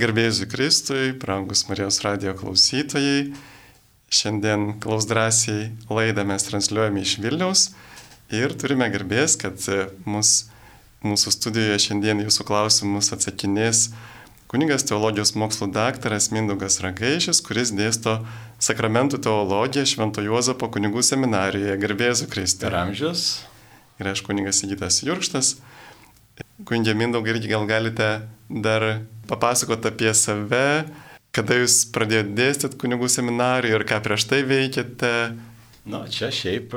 Garbėjus Kristui, brangus Marijos radio klausytojai. Šiandien klaus drąsiai laidą mes transliuojame iš Vilniaus ir turime garbės, kad mus, mūsų studijoje šiandien jūsų klausimus atsakinės kuningas teologijos mokslų daktaras Mindugas Ragaišis, kuris dėsto sakramentų teologiją Švento Juozapo kunigų seminarijoje. Garbėjus Kristui. Per amžius. Ir aš kuningas Įgytas Jurkštas. Kunigė Mindaugai irgi gal galite dar papasakot apie save, kada jūs pradėjote dėstyti kunigų seminarijoje ir ką prieš tai veikėte. Na, čia šiaip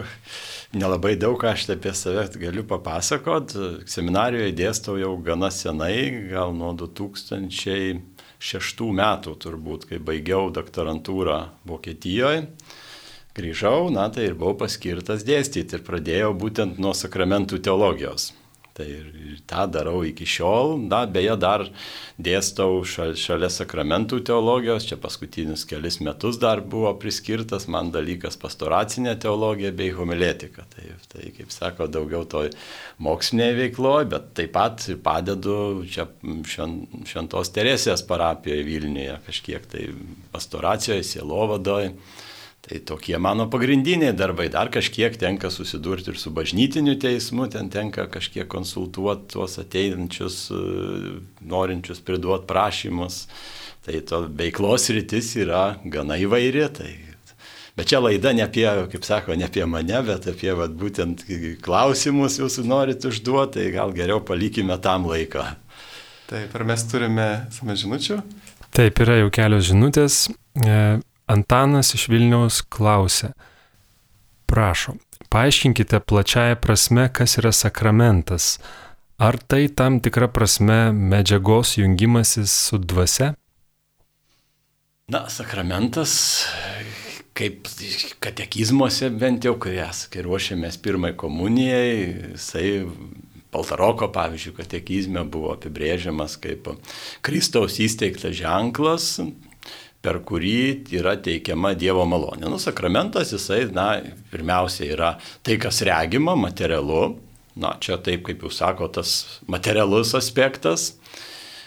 nelabai daug aš apie save galiu papasakot. Seminarijoje dėstau jau gana senai, gal nuo 2006 metų turbūt, kai baigiau doktorantūrą Vokietijoje. Grįžau, na tai ir buvau paskirtas dėstyti ir pradėjau būtent nuo sakramentų teologijos. Tai ir tą darau iki šiol. Na, beje, dar dėstau šalia sakramentų teologijos, čia paskutinius kelis metus dar buvo priskirtas man dalykas pastoracinė teologija bei homiletika. Tai, tai kaip sako, daugiau toj mokslinėje veikloje, bet taip pat padedu čia šventos Teresės parapijoje Vilniuje kažkiek tai pastoracijoje, sielovadoje. Tai tokie mano pagrindiniai darbai. Dar kažkiek tenka susidurti ir su bažnytiniu teismu, ten tenka kažkiek konsultuoti tuos ateinančius, e, norinčius priduoti prašymus. Tai to veiklos rytis yra gana įvairi. Tai Bet čia laida ne apie, kaip sako, ne apie mane, bet apie vat, būtent klausimus jūsų norit užduoti, tai gal geriau palikime tam laiką. Taip, ar mes turime samą žinučių? Taip, yra jau kelios žinutės. Antanas iš Vilniaus klausia. Prašom, paaiškinkite plačiaja prasme, kas yra sakramentas. Ar tai tam tikra prasme medžiagos jungimasis su dvasia? Na, sakramentas, kaip katekizmuose bent jau, kai, kai ruošiamės pirmai komunijai, jisai Paltaroko, pavyzdžiui, katekizme buvo apibrėžiamas kaip Kristaus įsteigtas ženklas, per kurį yra teikiama Dievo malonė. Nu, sakramentas jisai, na, pirmiausia yra tai, kas regima, materialu. Na, čia taip, kaip jūs sako, tas materialus aspektas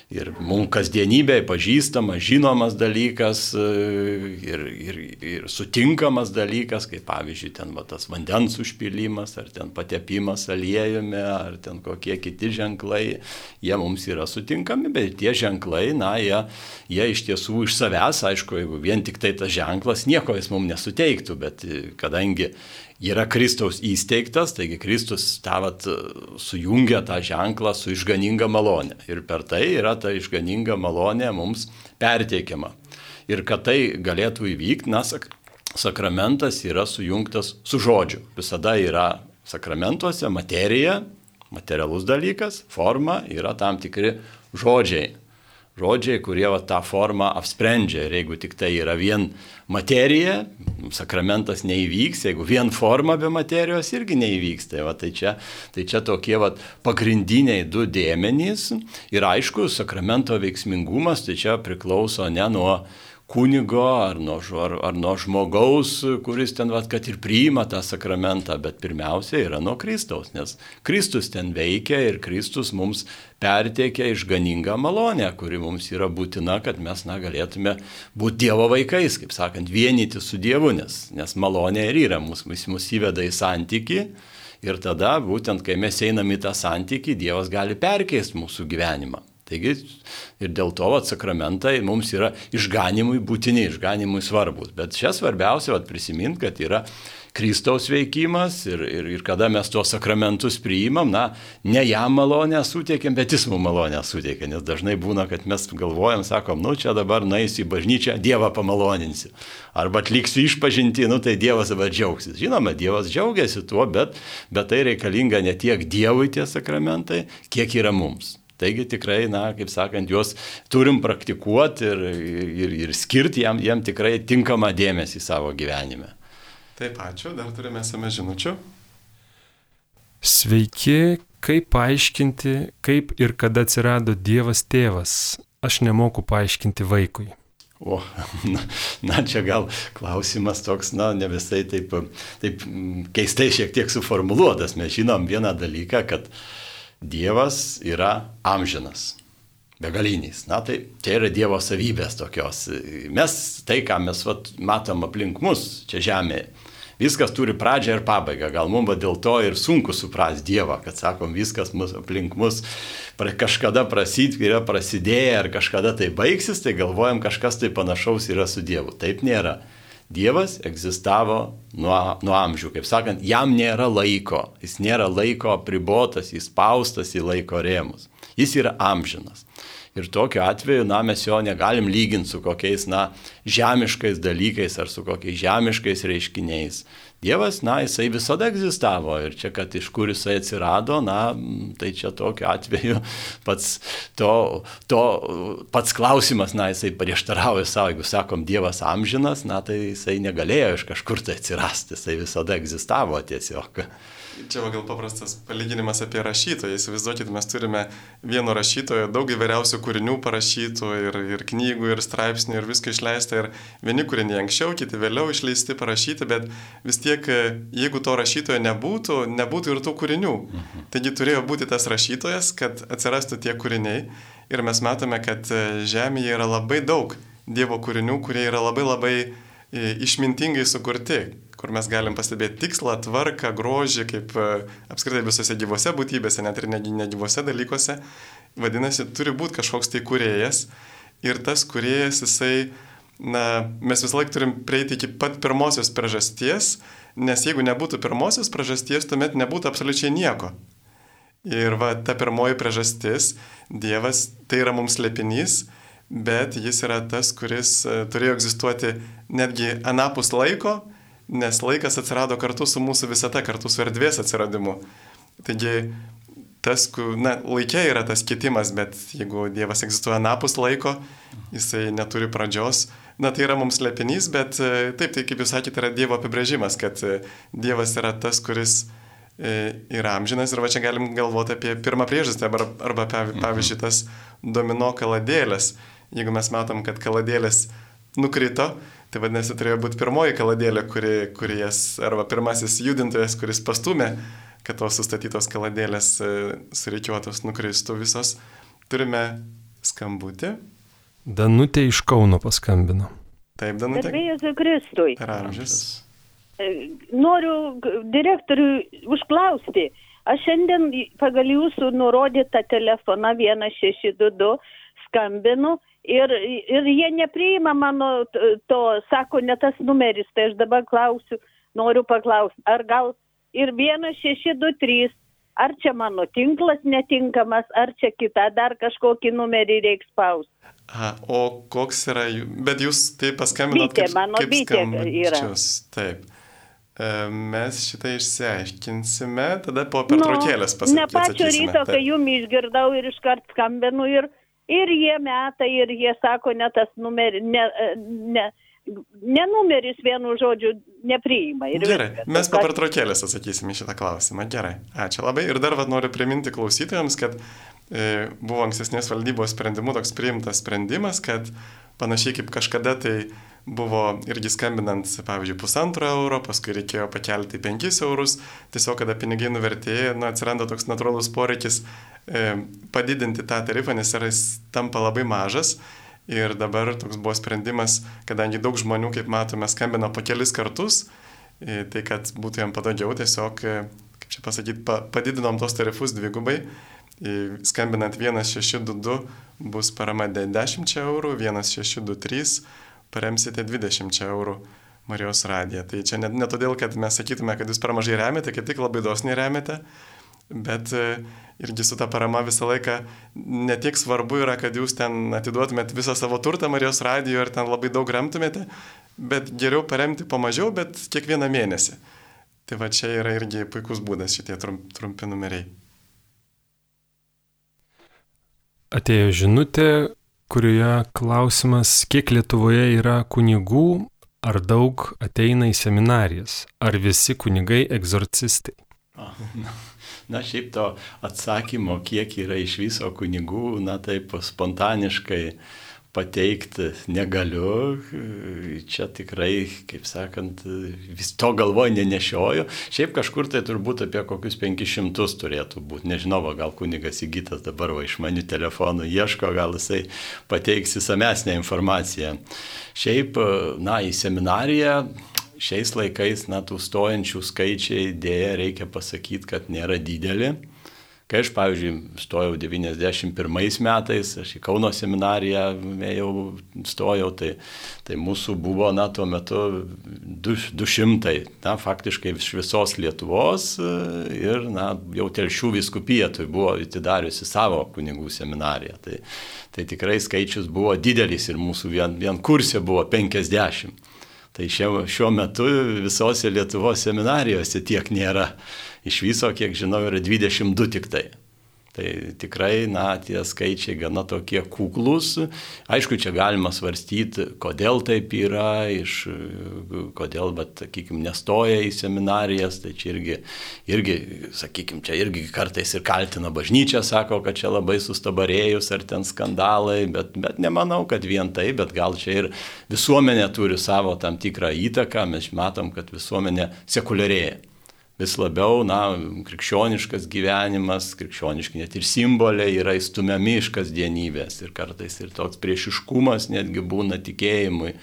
ir mums kasdienybėje pažįstamas, žinomas dalykas e, ir, ir, ir sutinkamas dalykas, kaip pavyzdžiui, ten va, tas vandens užpilimas, ar ten patepimas aliejumi, ar ten kokie kiti ženklai, jie mums yra sutinkami, bet tie ženklai, na, jie, jie iš tiesų iš savęs, aišku, jeigu vien tik tai tas ženklas, nieko jis mums nesuteiktų, bet kadangi yra Kristaus įsteigtas, taigi Kristus tavat sujungia tą ženklą su išganinga malonė. Ir per tai yra ta išganinga malonė mums perteikiama. Ir kad tai galėtų įvykti, sak, sakramentas yra sujungtas su žodžiu. Visada yra sakramentuose materija, materialus dalykas, forma, yra tam tikri žodžiai žodžiai, kurie va, tą formą apsprendžia. Ir jeigu tik tai yra vien materija, sakramentas neįvyks, jeigu vien forma be materijos irgi neįvyks. Tai, va, tai, čia, tai čia tokie va, pagrindiniai du dėmenys. Ir aišku, sakramento veiksmingumas tai čia priklauso ne nuo kunigo ar nuo, ar, ar nuo žmogaus, kuris ten, vat, kad ir priima tą sakramentą, bet pirmiausia yra nuo Kristaus, nes Kristus ten veikia ir Kristus mums perteikia išganingą malonę, kuri mums yra būtina, kad mes na, galėtume būti Dievo vaikais, kaip sakant, vienyti su Dievu, nes, nes malonė ir yra, mus, mus, mus įveda į santyki. Ir tada, būtent kai mes einame į tą santyki, Dievas gali perkeisti mūsų gyvenimą. Taigi ir dėl to vat, sakramentai mums yra išganimui būtini, išganimui svarbus. Bet čia svarbiausia vat, prisiminti, kad yra Kristaus veikimas ir, ir, ir kada mes tuos sakramentus priimam, na, ne jam malonę suteikiam, bet jis mums malonę suteikia, nes dažnai būna, kad mes galvojam, sakom, nu čia dabar naisiu į bažnyčią, Dievą pamaloninsiu. Arba atliksiu išpažinti, nu tai Dievas dabar džiaugsis. Žinoma, Dievas džiaugiasi tuo, bet, bet tai reikalinga ne tiek Dievui tie sakramentai, kiek yra mums. Taigi tikrai, na, kaip sakant, juos turim praktikuoti ir, ir, ir skirti jam, jam tikrai tinkamą dėmesį savo gyvenime. Taip, ačiū, dar turime esame žinučių. Sveiki, kaip paaiškinti, kaip ir kada atsirado Dievas tėvas. Aš nemoku paaiškinti vaikui. O, na, na, čia gal klausimas toks, na, ne visai taip, taip keistai šiek tiek suformuluotas. Mes žinom vieną dalyką, kad uh, Dievas yra amžinas. begaliniais. Na tai čia yra Dievo savybės tokios. Mes tai, ką mes vat, matom aplink mus čia žemėje, viskas turi pradžią ir pabaigą. Gal mums dėl to ir sunku suprasti Dievą, kad sakom, viskas mus, aplink mus kažkada prasid, yra prasidėję ar kažkada tai baigsis, tai galvojam, kažkas tai panašaus yra su Dievu. Taip nėra. Dievas egzistavo nuo, nuo amžių, kaip sakant, jam nėra laiko, jis nėra laiko apribotas, įspaustas į laiko rėmus. Jis yra amžinas. Ir tokiu atveju, na, mes jo negalim lyginti su kokiais, na, žemiškais dalykais ar su kokiais žemiškais reiškiniais. Dievas, na, jisai visada egzistavo ir čia, kad iš kur jisai atsirado, na, tai čia tokiu atveju pats, to, to, pats klausimas, na, jisai prieštarauja savo, jeigu sakom Dievas amžinas, na, tai jisai negalėjo iš kažkur tai atsirasti, jisai visada egzistavo tiesiog. Čia va gal paprastas palyginimas apie rašytoją. Įsivaizduokit, mes turime vieno rašytojo daug įvairiausių kūrinių parašytų ir, ir knygų, ir straipsnių, ir viską išleista. Ir vieni kūriniai anksčiau, kiti vėliau išleisti, parašyti, bet vis tiek, jeigu to rašytojo nebūtų, nebūtų ir tų kūrinių. Mhm. Taigi turėjo būti tas rašytojas, kad atsirastų tie kūriniai. Ir mes matome, kad Žemėje yra labai daug Dievo kūrinių, kurie yra labai labai e, išmintingai sukurti, kur mes galim pastebėti tikslą, tvarką, grožį, kaip e, apskritai visose gyvose būtybėse, net ir negyvose dalykuose. Vadinasi, turi būti kažkoks tai kuriejas ir tas kuriejas, jisai, na, mes visą laiką turim prieiti iki pat pirmosios priežasties, nes jeigu nebūtų pirmosios priežasties, tuomet nebūtų absoliučiai nieko. Ir va, ta pirmoji priežastis, Dievas, tai yra mums lepinys, bet jis yra tas, kuris e, turėjo egzistuoti netgi anapus laiko, nes laikas atsirado kartu su mūsų visata, kartu su erdvės atsiradimu. Taigi, tas, na, laikė yra tas kitimas, bet jeigu Dievas egzistuoja napus laiko, jisai neturi pradžios, na, tai yra mums lepinys, bet e, taip, tai kaip jūs sakėte, yra Dievo apibrėžimas, kad e, Dievas yra tas, kuris e, yra amžinas ir va čia galim galvoti apie pirmą priežastį arba, arba pavyzdžiui tas domino kaladėlės. Jeigu mes matom, kad kaladėlės nukrito, Tai vadinasi, turėjo būti pirmoji kaladėlė, kuri, kuri jas, arba pirmasis judintojas, kuris pastumė, kad tos sustatytos kaladėlės e, surikiuotos nukristų visos. Turime skambutį. Danutė iš Kauno paskambino. Taip, Danutė. Garbėjus Kristui. Per amžius. E, noriu direktoriui užklausti. Aš šiandien pagal jūsų nurodytą telefoną 1622 skambinu ir, ir jie nepriima mano to, sako, ne tas numeris, tai aš dabar klausiu, noriu paklausti, ar gal ir 1623, ar čia mano tinklas netinkamas, ar čia kita, dar kažkokį numerį reiks spausti. A, o koks yra, bet jūs tai paskambinote bitė, kaip, mano kaip bitė yra. Taip. E, mes šitą išsiaiškinsime, tada po pertraukėlės pasakysime. Ne pačio ryto, kai jum išgirdau ir iškart skambinu ir ir jie meta ir jie sako ne tas numeris, ne, ne, ne numeris vienu žodžiu nepriima. Gerai, viskas. mes po pertraukėlės atsakysime šitą klausimą. Gerai, ačiū labai. Ir dar vad noriu priminti klausytojams, kad e, buvo ankstesnės valdybos sprendimu toks priimtas sprendimas, kad panašiai kaip kažkada tai buvo irgi skambinant, pavyzdžiui, pusantro euro, paskui reikėjo pakelti 5 eurus, tiesiog kada pinigai nuvertėja, nu, atsiranda toks natūralus poreikis e, padidinti tą tarifą, nes jis tampa labai mažas. Ir dabar toks buvo sprendimas, kadangi daug žmonių, kaip matome, skambina po kelis kartus, e, tai kad būtų jam patogiau, tiesiog, e, kaip čia pasakyti, pa, padidinom tos tarifus dvigubai. E, skambinant 1622 bus parama 10 eurų, 1623 paremsite 20 eurų Marijos radiją. Tai čia ne, ne todėl, kad mes sakytume, kad jūs per mažai remiate, kaip tik labai dosniai remiate, bet e, irgi su ta parama visą laiką netiek svarbu yra, kad jūs ten atiduotumėt visą savo turtą Marijos radijo ir ten labai daug remtumėte, bet geriau paremti po mažiau, bet kiekvieną mėnesį. Tai va čia yra irgi puikus būdas šitie trumpi numeriai. Atėjo žinutė, kurioje klausimas, kiek Lietuvoje yra kunigų, ar daug ateina į seminarijas, ar visi kunigai egzorcistai. Na, šiaip to atsakymo, kiek yra iš viso kunigų, na taip spontaniškai pateikti negaliu. Čia tikrai, kaip sakant, vis to galvoj nenešioju. Šiaip kažkur tai turbūt apie kokius 500 turėtų būti. Nežinau, va, gal kunigas įgytas dabar va iš manių telefonų ieško, gal jisai pateiks įsamesnę informaciją. Šiaip, na, į seminariją šiais laikais, na, tų stojančių skaičiai dėja reikia pasakyti, kad nėra dideli. Kai aš, pavyzdžiui, stojau 91 metais, aš į Kauno seminariją jau stojau, tai, tai mūsų buvo, na, tuo metu 200, na, faktiškai iš visos Lietuvos ir, na, jau telšių viskupija tai buvo atidariusi savo kunigų seminariją. Tai, tai tikrai skaičius buvo didelis ir mūsų vien, vien kursė buvo 50. Tai šio, šiuo metu visose Lietuvos seminarijose tiek nėra iš viso, kiek žinau, yra 22 tik tai. Tai tikrai, na, tie skaičiai gana tokie kuklus. Aišku, čia galima svarstyti, kodėl taip yra, iš, kodėl, bet, sakykime, nestoja į seminarijas, tai čia irgi, irgi, sakykime, čia irgi kartais ir kaltina bažnyčia, sako, kad čia labai sustabarėjus ar ten skandalai, bet, bet nemanau, kad vien tai, bet gal čia ir visuomenė turi savo tam tikrą įtaką, mes matom, kad visuomenė sekuliarėja vis labiau, na, krikščioniškas gyvenimas, krikščioniški net ir simboliai yra įstumiami iš kasdienybės ir kartais ir toks priešiškumas netgi būna tikėjimui.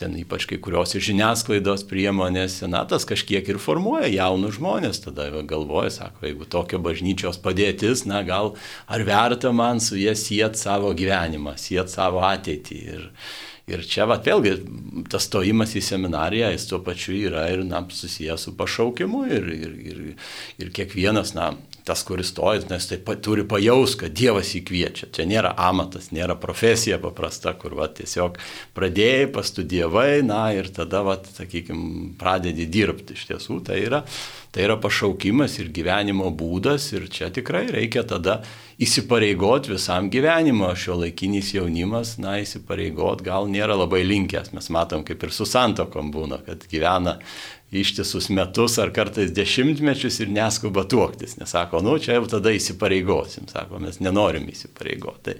Ten ypač kai kurios žiniasklaidos priemonės, senatas kažkiek ir formuoja jaunus žmonės, tada galvoja, sako, jeigu tokia bažnyčios padėtis, na gal ar verta man su jie siet savo gyvenimą, siet savo ateitį. Ir, Ir čia vat, vėlgi tas stojimas į seminariją, jis tuo pačiu yra ir na, susijęs su pašaukimu ir, ir, ir, ir kiekvienas, na, tas, kuris stoja, nes tai pa, turi pajaus, kad Dievas jį kviečia. Čia nėra amatas, nėra profesija paprasta, kur va, tiesiog pradėjai, pastudijavai, na ir tada, va, sakykime, pradedi dirbti. Iš tiesų tai yra, tai yra pašaukimas ir gyvenimo būdas ir čia tikrai reikia tada įsipareigoti visam gyvenimo. Šio laikinis jaunimas, na, įsipareigoti gal nėra labai linkęs. Mes matom, kaip ir su santokom būna, kad gyvena ištisus metus ar kartais dešimtmečius ir neskuba tuoktis. Nesako, nu, čia jau tada įsipareigosim. Sako, mes nenorim įsipareigoti. Tai,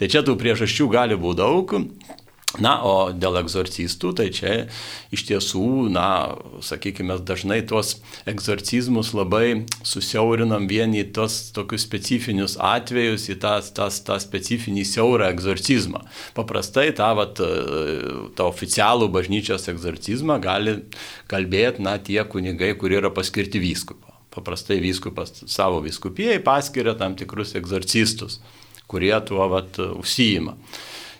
tai čia tų priežasčių gali būti daug. Na, o dėl egzorcistų, tai čia iš tiesų, na, sakykime, dažnai tuos egzorcizmus labai susiaurinam vieni į tos tokius specifinius atvejus, į tą, tą, tą specifinį siaurą egzorcizmą. Paprastai tą, vat, tą oficialų bažnyčios egzorcizmą gali kalbėti, na, tie kunigai, kurie yra paskirti vyskupo. Paprastai vyskupas savo vyskupijai paskiria tam tikrus egzorcistus, kurie tuo vat užsijima.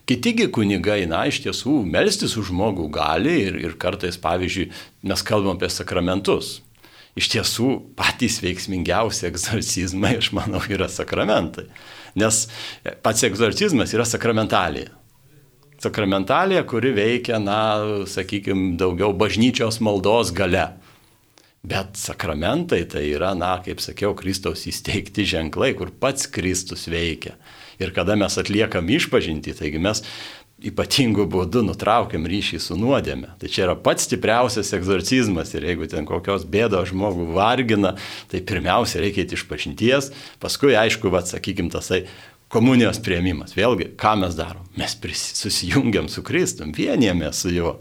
Kitigi kunigai, na, iš tiesų, melstis už žmogų gali ir, ir kartais, pavyzdžiui, mes kalbam apie sakramentus. Iš tiesų, patys veiksmingiausi egzorcizmai, aš manau, yra sakramentai. Nes pats egzorcizmas yra sakramentalija. Sakramentalija, kuri veikia, na, sakykime, daugiau bažnyčios maldos gale. Bet sakramentai tai yra, na, kaip sakiau, Kristaus įsteigti ženklai, kur pats Kristus veikia ir kada mes atliekam išpažinti, taigi mes ypatingų būdų nutraukiam ryšį su nuodėme. Tai čia yra pats stipriausias egzorcizmas ir jeigu ten kokios bėdos žmogų vargina, tai pirmiausia reikia iš pažinties, paskui aišku, vad sakykim, tasai komunijos prieimimas. Vėlgi, ką mes darom? Mes susijungiam su Kristum, vienėmės su juo.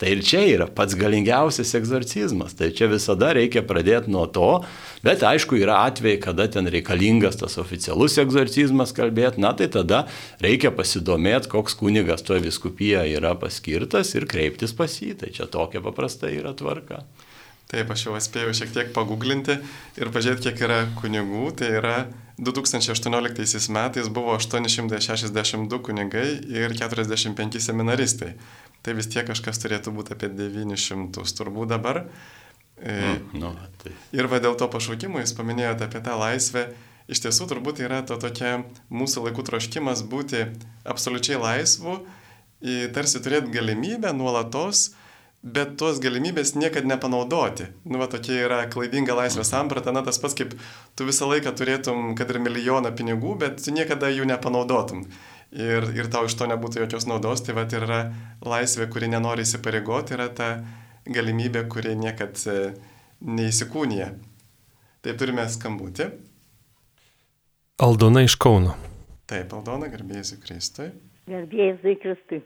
Tai ir čia yra pats galingiausias egzorcizmas. Tai čia visada reikia pradėti nuo to, bet aišku, yra atvejai, kada ten reikalingas tas oficialus egzorcizmas kalbėti, na tai tada reikia pasidomėti, koks kunigas toje viskupijoje yra paskirtas ir kreiptis pas jį. Tai čia tokia paprasta yra tvarka. Taip, aš jau spėjau šiek tiek paguglinti ir pažiūrėti, kiek yra kunigų. Tai yra 2018 metais buvo 862 kunigai ir 45 seminaristai tai vis tiek kažkas turėtų būti apie 900 turbūt dabar. Mm, no, tai. Ir va dėl to pašaukimo jūs paminėjote apie tą laisvę. Iš tiesų turbūt yra to tokia mūsų laikų troškimas būti absoliučiai laisvu, tarsi turėti galimybę nuolatos, bet tos galimybės niekada nepanaudoti. Nu, va tokia yra klaidinga laisvės samprata, na tas pats kaip tu visą laiką turėtum, kad ir milijoną pinigų, bet niekada jų nepanaudotum ir, ir tau iš to nebūtų jokios naudos, tai va ir yra laisvė, kuri nenori įsipareigoti, yra ta galimybė, kuri niekad e, neįsikūnija. Tai turime skambutį. Aldona iš Kauno. Taip, Aldona, garbėsiu Kristui. Gerbėjai Kristui.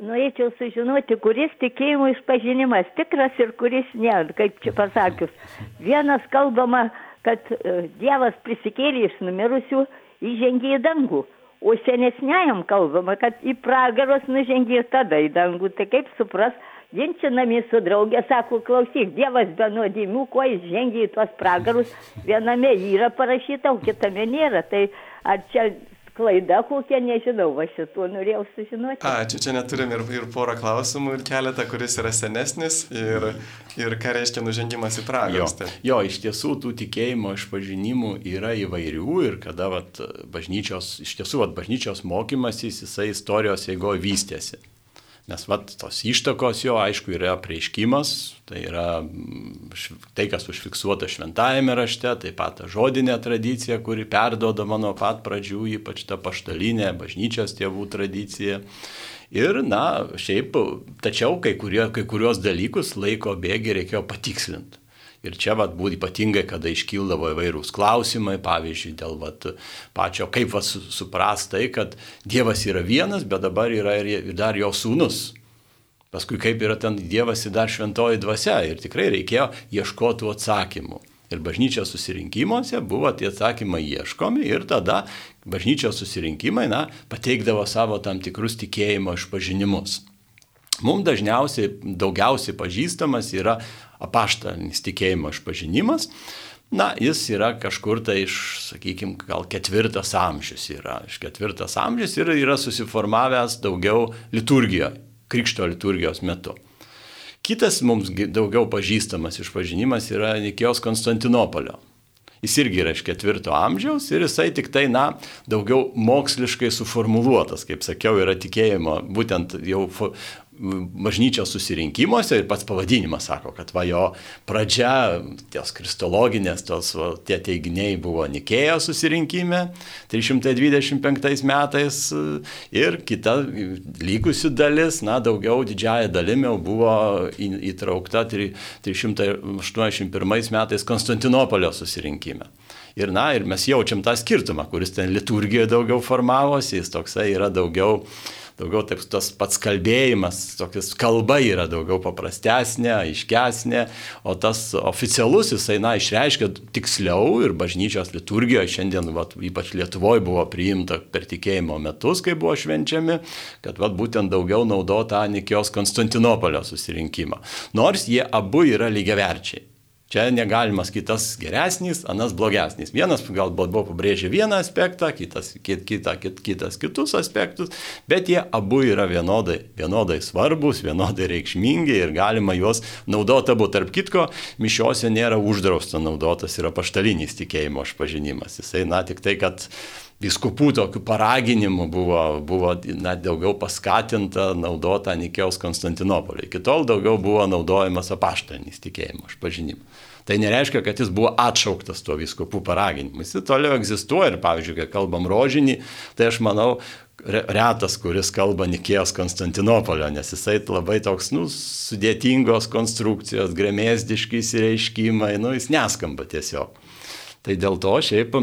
Norėčiau sužinoti, kuris tikėjimo išpažinimas tikras ir kuris ne, kaip čia pasakius. Vienas kalbama, kad e, Dievas prisikėlė iš numirusių, įžengė į dangų, o senesniajam kalbama, kad į pragarus nužengė tada į dangų. Tai kaip supras, ginčinami su draugė, sako, klausyk, Dievas be nuodėmių, kuo jis žengia į tuos pragarus, viename yra parašyta, o kitame nėra. Tai ar čia klaida kokia, nežinau, va šituo norėjau sužinoti. A, čia, neturim ir, ir porą klausimų, ir keletą, kuris yra senesnis, ir, ir ką reiškia nužengimas į pragarus. Jo, jo, iš tiesų tų tikėjimo išpažinimų yra įvairių ir kada vat, bažnyčios, iš tiesų vat, bažnyčios mokymasis jisai istorijos eigoje vystėsi. Nes vat, tos ištakos jo, aišku, yra prieiškimas, tai yra mm, tai, kas užfiksuota šventajame rašte, taip pat ta žodinė tradicija, kuri perduodama nuo pat pradžių, ypač ta paštalinė bažnyčios tėvų tradicija. Ir, na, šiaip, tačiau kai, kurie, kai kurios dalykus laiko bėgi reikėjo patikslinti. Ir čia vat, būtų ypatingai, kada iškildavo įvairūs klausimai, pavyzdžiui, dėl vat, pačio, kaip vas supras tai, kad Dievas yra vienas, bet dabar yra ir dar jo sūnus. Paskui kaip yra ten Dievas ir dar šventoji dvasia. Ir tikrai reikėjo ieškoti atsakymų. Ir bažnyčios susirinkimuose buvo tie atsakymai ieškomi ir tada bažnyčios susirinkimai, na, pateikdavo savo tam tikrus tikėjimo išpažinimus. Mums dažniausiai daugiausiai pažįstamas yra apaštalinis tikėjimo išpažinimas. Na, jis yra kažkur tai iš, sakykime, gal ketvirtas amžius yra. Iš ketvirtas amžius ir yra susiformavęs daugiau liturgijoje, krikšto liturgijos metu. Kitas mums daugiau pažįstamas išpažinimas yra Nikijos Konstantinopolio. Jis irgi yra iš ketvirto amžiaus ir jisai tik tai, na, daugiau moksliškai suformuluotas, kaip sakiau, yra tikėjimo, būtent jau bažnyčios susirinkimuose ir pats pavadinimas sako, kad va jo pradžia, ties kristologinės, tos va, tie teiginiai buvo Nikėjo susirinkime 325 metais ir kita likusi dalis, na daugiau didžiaja dalimi buvo įtraukta 381 metais Konstantinopolio susirinkime. Ir na, ir mes jaučiam tą skirtumą, kuris ten liturgijoje daugiau formavosi, jis toksai yra daugiau daugiau taip tas pats kalbėjimas, tokias kalba yra daugiau paprastesnė, aiškesnė, o tas oficialus jisai, na, išreiškia tiksliau ir bažnyčios liturgijoje šiandien, vat, ypač Lietuvoje buvo priimta per tikėjimo metus, kai buvo švenčiami, kad vat, būtent daugiau naudota Nikijos Konstantinopolio susirinkimą. Nors jie abu yra lygiaverčiai. Čia negalimas kitas geresnis, anas blogesnis. Vienas galbūt buvo pabrėžę vieną aspektą, kitas, kit, kita, kit, kitas kitus aspektus, bet jie abu yra vienodai, vienodai svarbus, vienodai reikšmingi ir galima juos naudoti abu. Tarp kitko, mišiuose nėra uždrausta naudotas yra paštalinis tikėjimo išpažinimas. Jisai, na, tik tai, kad viskupų tokių paraginimų buvo, buvo na, daugiau paskatinta naudota Nikėjaus Konstantinopolio. Iki tol daugiau buvo naudojamas apaštalinis tikėjimo išpažinimas. Tai nereiškia, kad jis buvo atšauktas tuo viskupų paraginimu. Jis toliau egzistuoja ir, pavyzdžiui, kai kalbam rožinį, tai aš manau, retas, kuris kalba Nikėjos Konstantinopolio, nes jisai labai toks, nu, sudėtingos konstrukcijos, grėmėsdiški įsireiškimai, nu, jis neskamba tiesiog. Tai dėl to šiaip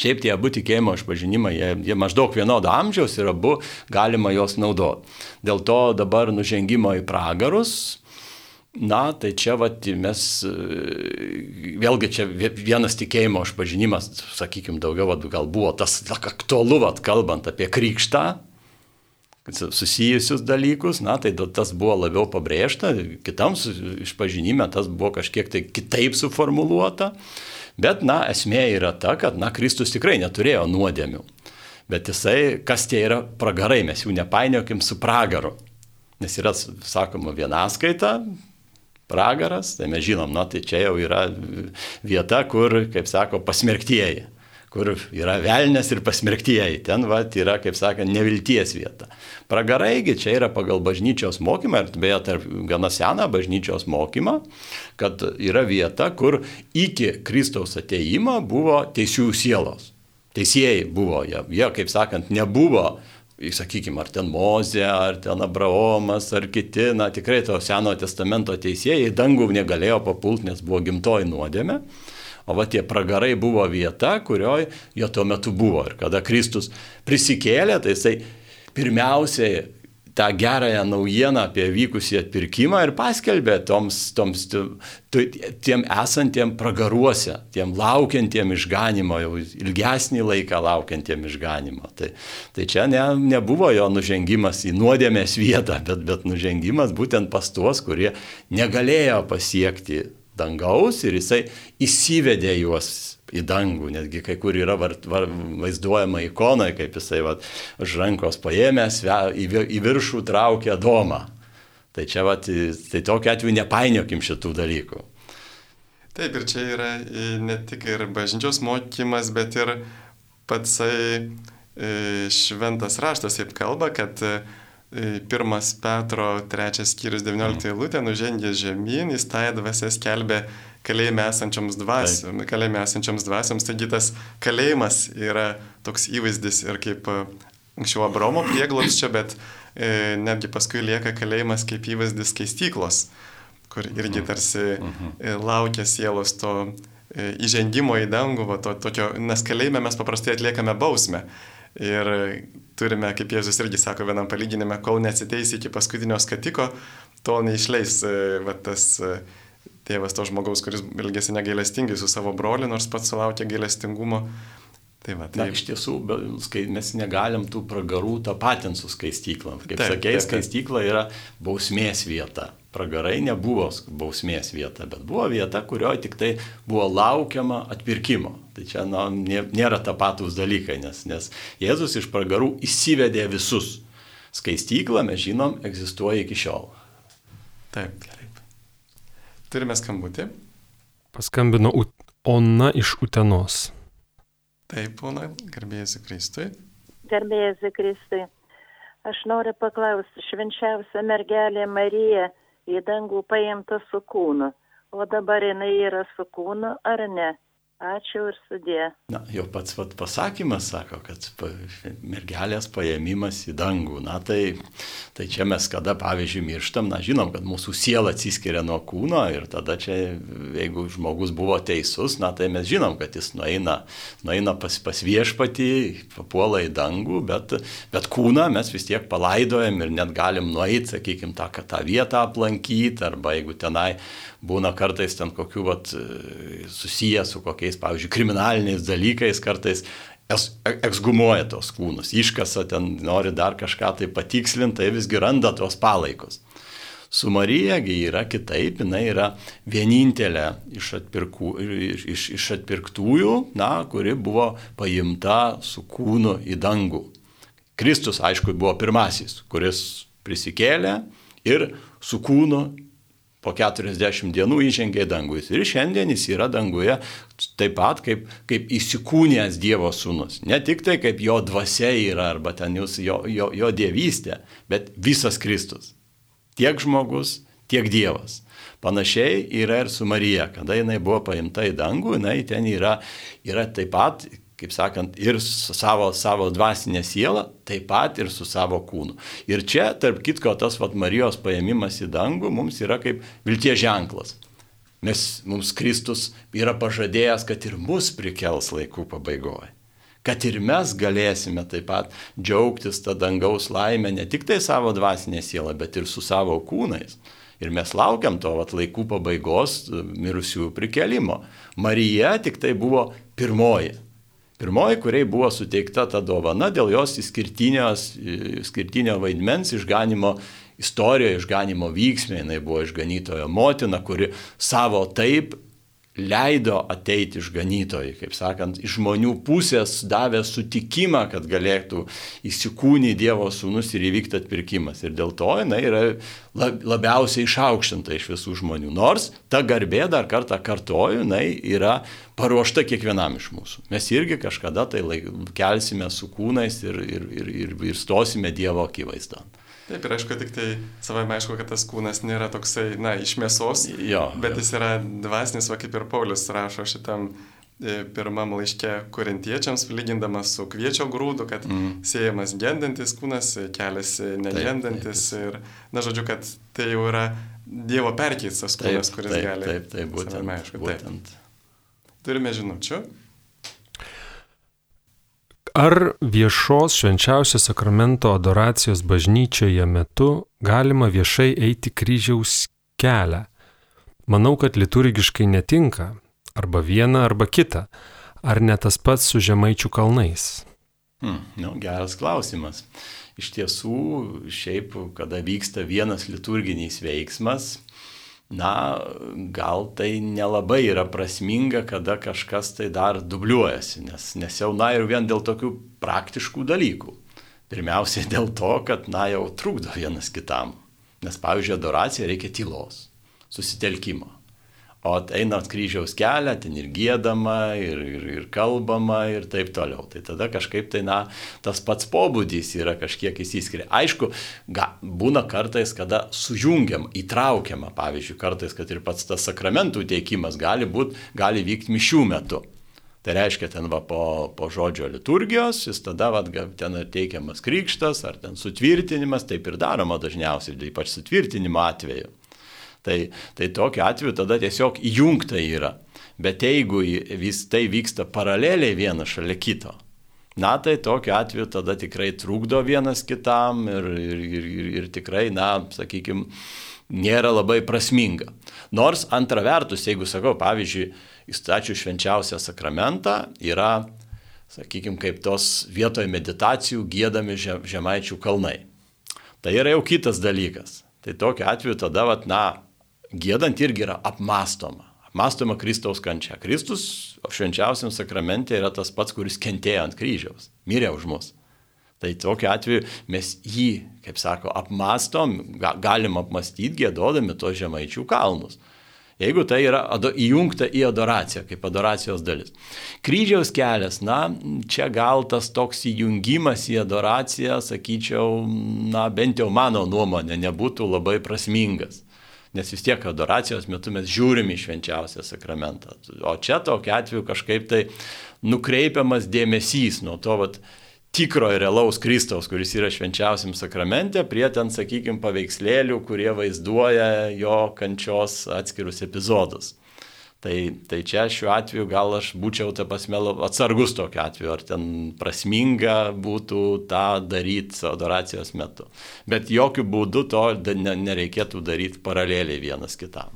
Šiaip tie abu tikėjimo išpažinimai, jie, jie maždaug vienodo amžiaus ir abu galima juos naudoti. Dėl to dabar nužengimo į pragarus, na, tai čia vat, mes, vėlgi čia vienas tikėjimo išpažinimas, sakykime, daugiau vat, gal buvo tas aktualu, vat, kalbant apie krikštą, susijusius dalykus, na, tai tas buvo labiau pabrėžta, kitam išpažinime tas buvo kažkiek tai kitaip suformuluota. Bet, na, esmė yra ta, kad, na, Kristus tikrai neturėjo nuodėmių. Bet jisai, kas tie yra pragarai, mes jų nepainiokim su pragaru. Nes yra, sakoma, vienaskaita, pragaras, tai mes žinom, na, tai čia jau yra vieta, kur, kaip sako, pasmerktieji kur yra velnės ir pasmerktieji. Ten va, yra, kaip sakant, nevilties vieta. Pragaraigi čia yra pagal bažnyčios mokymą, ir beje, tarp gana seną bažnyčios mokymą, kad yra vieta, kur iki Kristaus ateimo buvo teisių sielos. Teisėjai buvo, jie, jie kaip sakant, nebuvo sakykime, ar ten Mozė, ar ten Abraomas, ar kiti, na tikrai to Senojo testamento teisėjai dangų negalėjo papulti, nes buvo gimtoji nuodėmė. O va tie pragarai buvo vieta, kurioje jie tuo metu buvo. Ir kada Kristus prisikėlė, tai jisai pirmiausiai tą gerąją naujieną apie vykusį atpirkimą ir paskelbė toms, toms tiem esantiem pragaruose, tiem laukiantiem išganimo, jau ilgesnį laiką laukiantiem išganimo. Tai, tai čia ne, nebuvo jo nužengimas į nuodėmės vietą, bet, bet nužengimas būtent pas tuos, kurie negalėjo pasiekti dangaus ir jisai įsivedė juos į dangų, netgi kai kur yra var, var, vaizduojama ikona, kaip jisai va, už rankos paėmęs į, į viršų traukia domą. Tai čia, va, tai tokiu atveju nepainiokim šitų dalykų. Taip, ir čia yra ne tik ir bažnyčios mokymas, bet ir patsai šventas raštas taip kalba, kad pirmas Petro trečias skyrius 19 eilutė nužengė žemyn, jis tą dvasę skelbė kalėjime esančioms dvasioms, kalėjime esančioms dvasioms. Taigi tas kalėjimas yra toks įvaizdis ir kaip e, anksčiau Abromo prieglobsčio, bet e, netgi paskui lieka kalėjimas kaip įvaizdis keistyklos, kur irgi mhm. tarsi mhm. e, laukia sielos to e, įžengimo į dangų, va, to, tokio, nes kalėjime mes paprastai atliekame bausmę. Ir turime, kaip Jėzus irgi sako vienam palyginime, kol neatsiteis iki paskutinio skatiko, tol neišleis e, va, tas e, tėvas to žmogaus, kuris elgėsi negailestingai su savo broliu, nors pats sulaukė gailestingumo. Tai va, tai... Na, iš tiesų, mes negalim tų pragarų tapatinti su skaistykla. Kaip taip, sakei, skaistykla yra bausmės vieta. Pragarai nebuvo bausmės vieta, bet buvo vieta, kurioje tik tai buvo laukiama atpirkimo. Tai čia na, nėra tapatus dalykai, nes, nes Jėzus iš pragarų įsivedė visus. Skaistykla, mes žinom, egzistuoja iki šiol. Taip. Turime skambutį. Paskambino Ona iš Utenos. Taip, Ona, garbėjasi Kristui. Garbėjasi Kristui. Aš noriu paklausti, švenčiausia mergelė Marija į dangų paimta su kūnu, o dabar jinai yra su kūnu ar ne? Ačiū ir sudė. Na, jau pats vat, pasakymas sako, kad mergelės paėmimas į dangų. Na, tai, tai čia mes kada, pavyzdžiui, mirštam, na, žinom, kad mūsų siela atsiskiria nuo kūno ir tada čia, jeigu žmogus buvo teisus, na, tai mes žinom, kad jis nueina, nueina pas, pas viešpatį, papuola į dangų, bet, bet kūną mes vis tiek palaidojam ir net galim nueiti, sakykime, tą, tą vietą aplankyti, arba jeigu tenai būna kartais ten kokių vat, susiję su kokiais, pavyzdžiui, kriminaliniais dalykais, kartais eksgumuoja tos kūnus, iškasa ten, nori dar kažką tai patikslinti, tai visgi randa tos palaikus. Su Marijagi yra kitaip, jinai yra vienintelė iš, atpirkų, iš, iš atpirktųjų, na, kuri buvo paimta su kūnu į dangų. Kristus, aišku, buvo pirmasis, kuris prisikėlė ir su kūnu po 40 dienų įžengė į dangų. Ir šiandien jis yra danguje taip pat kaip, kaip įsikūnęs Dievo sūnus. Ne tik tai kaip jo dvasia yra arba ten jūs, jo, jo, jo dievystė, bet visas Kristus. Tiek žmogus, tiek Dievas. Panašiai yra ir su Marija, kada jinai buvo paimta į dangų, jinai ten yra, yra taip pat kaip sakant, ir su savo, savo dvasinė siela, taip pat ir su savo kūnu. Ir čia, tarp kitko, tas vat, Marijos paėmimas į dangų mums yra kaip vilties ženklas. Nes mums Kristus yra pažadėjęs, kad ir mus prikels laikų pabaigoje. Kad ir mes galėsime taip pat džiaugtis tą dangaus laimę ne tik tai savo dvasinė siela, bet ir su savo kūnais. Ir mes laukiam to vat, laikų pabaigos mirusiųjų prikelimo. Marija tik tai buvo pirmoji Pirmoji, kuriai buvo suteikta ta dovana dėl jos išskirtinio vaidmens išganimo istorijoje, išganimo vyksmė, jinai buvo išganytojo motina, kuri savo taip leido ateiti išganytojai, kaip sakant, iš žmonių pusės davė sutikimą, kad galėtų įsikūnyti Dievo sūnus ir įvykti atpirkimas. Ir dėl to jinai yra labiausiai išaukštinta iš visų žmonių. Nors ta garbė, dar kartą kartoju, jinai yra paruošta kiekvienam iš mūsų. Mes irgi kažkada tai laik, kelsime su kūnais ir, ir, ir, ir, ir stosime Dievo akivaizdą. Taip, ir aišku, tik tai savai aišku, kad tas kūnas nėra toksai, na, iš mėsos, jo, bet jo. jis yra dvasinis, va kaip ir Paulius rašo šitam e, pirmam laiške korintiečiams, lygindamas su kviečio grūdu, kad mm. siejamas gendantis kūnas, kelias negendantis taip, taip. ir, na, žodžiu, kad tai jau yra Dievo perkeistas kūnas, kuris taip, gali. Taip, taip, būtent. Aišku, būtent. Taip. Turime žinučių. Ar viešos švenčiausio sakramento adoracijos bažnyčioje metu galima viešai eiti kryžiaus kelią? Manau, kad liturgiškai netinka. Arba viena, arba kita. Ar ne tas pats su žemaičių kalnais? Hmm, nu, geras klausimas. Iš tiesų, šiaip, kada vyksta vienas liturginis veiksmas, na, gal tai nelabai yra prasminga, kada kažkas tai dar dubliuojasi, nes, nes jau, na, ir vien dėl tokių praktiškų dalykų. Pirmiausiai dėl to, kad, na, jau trukdo vienas kitam. Nes, pavyzdžiui, adoracija reikia tylos, susitelkimo. O einant kryžiaus kelią, ten ir gėdama, ir, ir, ir kalbama, ir taip toliau. Tai tada kažkaip tai, na, tas pats pobūdis yra kažkiek įsiskiria. Aišku, ga, būna kartais, kada sujungiam, įtraukiama, pavyzdžiui, kartais, kad ir pats tas sakramentų teikimas gali, būt, gali vykti mišių metu. Tai reiškia, ten va po, po žodžio liturgijos, jis tada va, ten teikiamas krikštas ar ten sutvirtinimas, taip ir daroma dažniausiai, ypač sutvirtinimo atveju. Tai, tai tokiu atveju tada tiesiog įjungta yra. Bet jeigu vis tai vyksta paraleliai vienas šalia kito, na tai tokiu atveju tada tikrai trukdo vienas kitam ir, ir, ir, ir, tikrai, na, sakykime, nėra labai prasminga. Nors antra vertus, jeigu sakau, pavyzdžiui, įstačių švenčiausią sakramentą yra, sakykime, kaip tos vietoje meditacijų gėdami žemaičių kalnai. Tai yra jau kitas dalykas. Tai tokiu atveju tada, vat, na, gėdant irgi yra apmastoma. Apmastoma Kristaus kančia. Kristus švenčiausiam sakramente yra tas pats, kuris kentėjo ant kryžiaus, mirė už mus. Tai tokiu atveju mes jį, kaip sako, apmastom, ga, galim apmastyti gėdodami tos žemaičių kalnus. Jeigu tai yra ado, įjungta į adoraciją, kaip adoracijos dalis. Kryžiaus kelias, na, čia gal tas toks įjungimas į adoraciją, sakyčiau, na, bent jau mano nuomonė, nebūtų labai prasmingas nes vis tiek adoracijos metu mes žiūrim į švenčiausią sakramentą. O čia tokiu atveju kažkaip tai nukreipiamas dėmesys nuo to vat, tikro ir realaus Kristaus, kuris yra švenčiausiam sakramente, prie ten, sakykime, paveikslėlių, kurie vaizduoja jo kančios atskirus epizodus. Tai, tai čia šiuo atveju gal aš būčiau ta pasme atsargus tokiu atveju, ar ten prasminga būtų tą daryti adoracijos metu. Bet jokių būdų to nereikėtų daryti paraleliai vienas kitam.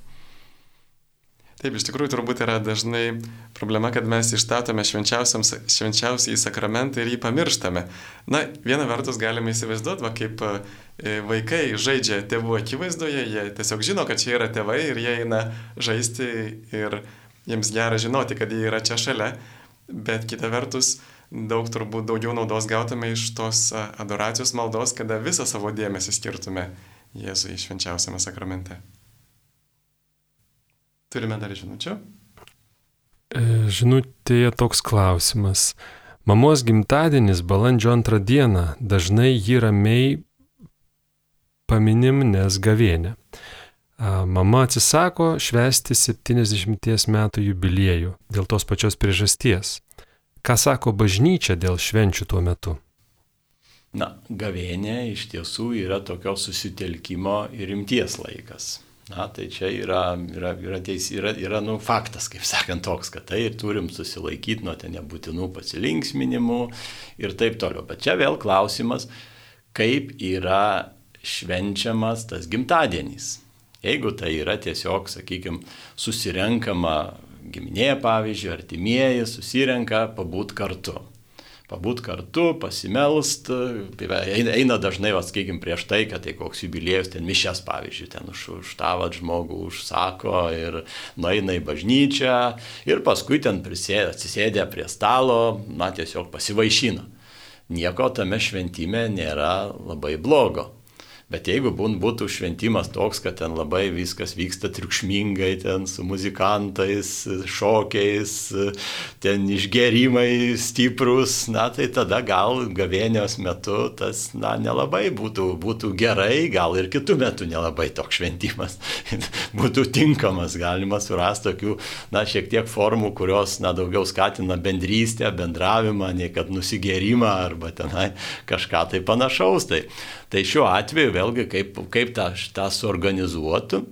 Taip, iš tikrųjų turbūt yra dažnai problema, kad mes išstatome švenčiausiai sakramentą ir jį pamirštame. Na, viena vertus galime įsivaizduoti, va, kaip vaikai žaidžia tėvų akivaizdoje, jie tiesiog žino, kad čia yra tėvai ir jie eina žaisti ir jiems gera žinoti, kad jie yra čia šalia, bet kita vertus daug turbūt daugiau naudos gautume iš tos adoracijos maldos, kada visą savo dėmesį skirtume Jėzui švenčiausiame sakramente. Turime dar žinučių? E, žinutėje toks klausimas. Mamos gimtadienis balandžio antrą dieną dažnai jį ramiai paminim, nes gavėnė. Mama atsisako švesti 70 metų jubiliejų dėl tos pačios priežasties. Ką sako bažnyčia dėl švenčių tuo metu? Na, gavėnė iš tiesų yra tokio susitelkimo ir rimties laikas. Na, tai čia yra, yra, yra, teis, yra, yra nu, faktas, kaip sakant, toks, kad tai turim susilaikyti nuo ten nebūtinų pasilinksminimų ir taip toliau. Bet čia vėl klausimas, kaip yra švenčiamas tas gimtadienis. Jeigu tai yra tiesiog, sakykime, susirenkama giminė, pavyzdžiui, artimieji, susirenka pabūt kartu pabūt kartu, pasimelst, eina, eina dažnai, sakykime, prieš tai, kad tai koks jubiliejus, ten mišes, pavyzdžiui, ten už, už tą žmogų užsako ir nueina į bažnyčią ir paskui ten prisėdė, atsisėdė prie stalo, na tiesiog pasivaišina. Nieko tame šventime nėra labai blogo. Bet jeigu būtų šventimas toks, kad ten labai viskas vyksta triukšmingai, ten su muzikantais, šokiais, ten išgerimai stiprus, na tai tada gal gavėnios metu tas, na, nelabai būtų, būtų gerai, gal ir kitų metų nelabai toks šventimas būtų tinkamas, galima surasti tokių, na, šiek tiek formų, kurios, na, daugiau skatina bendrystę, bendravimą, nei kad nusigerimą arba tenai kažką tai panašaus. Tai, tai šiuo atveju vėlgi kaip, kaip tą, tą suorganizuotų.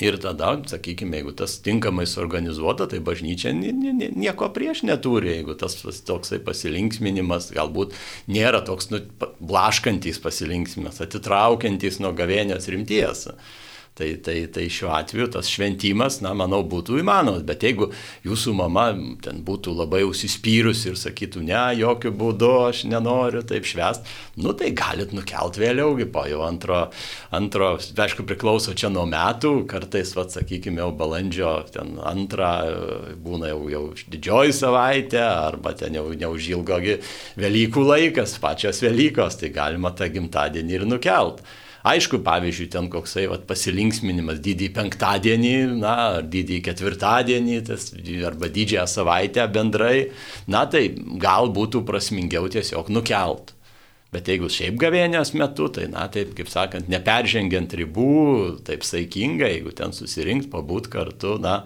Ir tada, sakykime, jeigu tas tinkamai suorganizuota, tai bažnyčia nieko prieš neturi, jeigu tas toksai pasilinksminimas galbūt nėra toks nu, blaškantis pasilinksminimas, atitraukiantis nuo gavėnės rimties. Tai, tai, tai šiuo atveju tas šventimas, na, manau, būtų įmanomas. Bet jeigu jūsų mama ten būtų labai užsispyrus ir sakytų, ne, jokių būdų aš nenoriu taip švest, nu tai galit nukelt vėliaugi po jau antro, antro, aišku, priklauso čia nuo metų, kartais, vad, sakykime, jau balandžio ten antrą būna jau, jau didžioji savaitė, arba ten jau neužilgogi Velykų laikas, pačios Velykos, tai galima tą gimtadienį ir nukelt. Aišku, pavyzdžiui, ten koksai vat, pasilinksminimas didįjį penktadienį, na, ar didįjį ketvirtadienį, tas, arba didžiąją savaitę bendrai, na, tai gal būtų prasmingiau tiesiog nukelt. Bet jeigu šiaip gavėnios metu, tai, na, taip, kaip sakant, neperžengiant ribų, taip saikingai, jeigu ten susirinkt, pabūt kartu, na,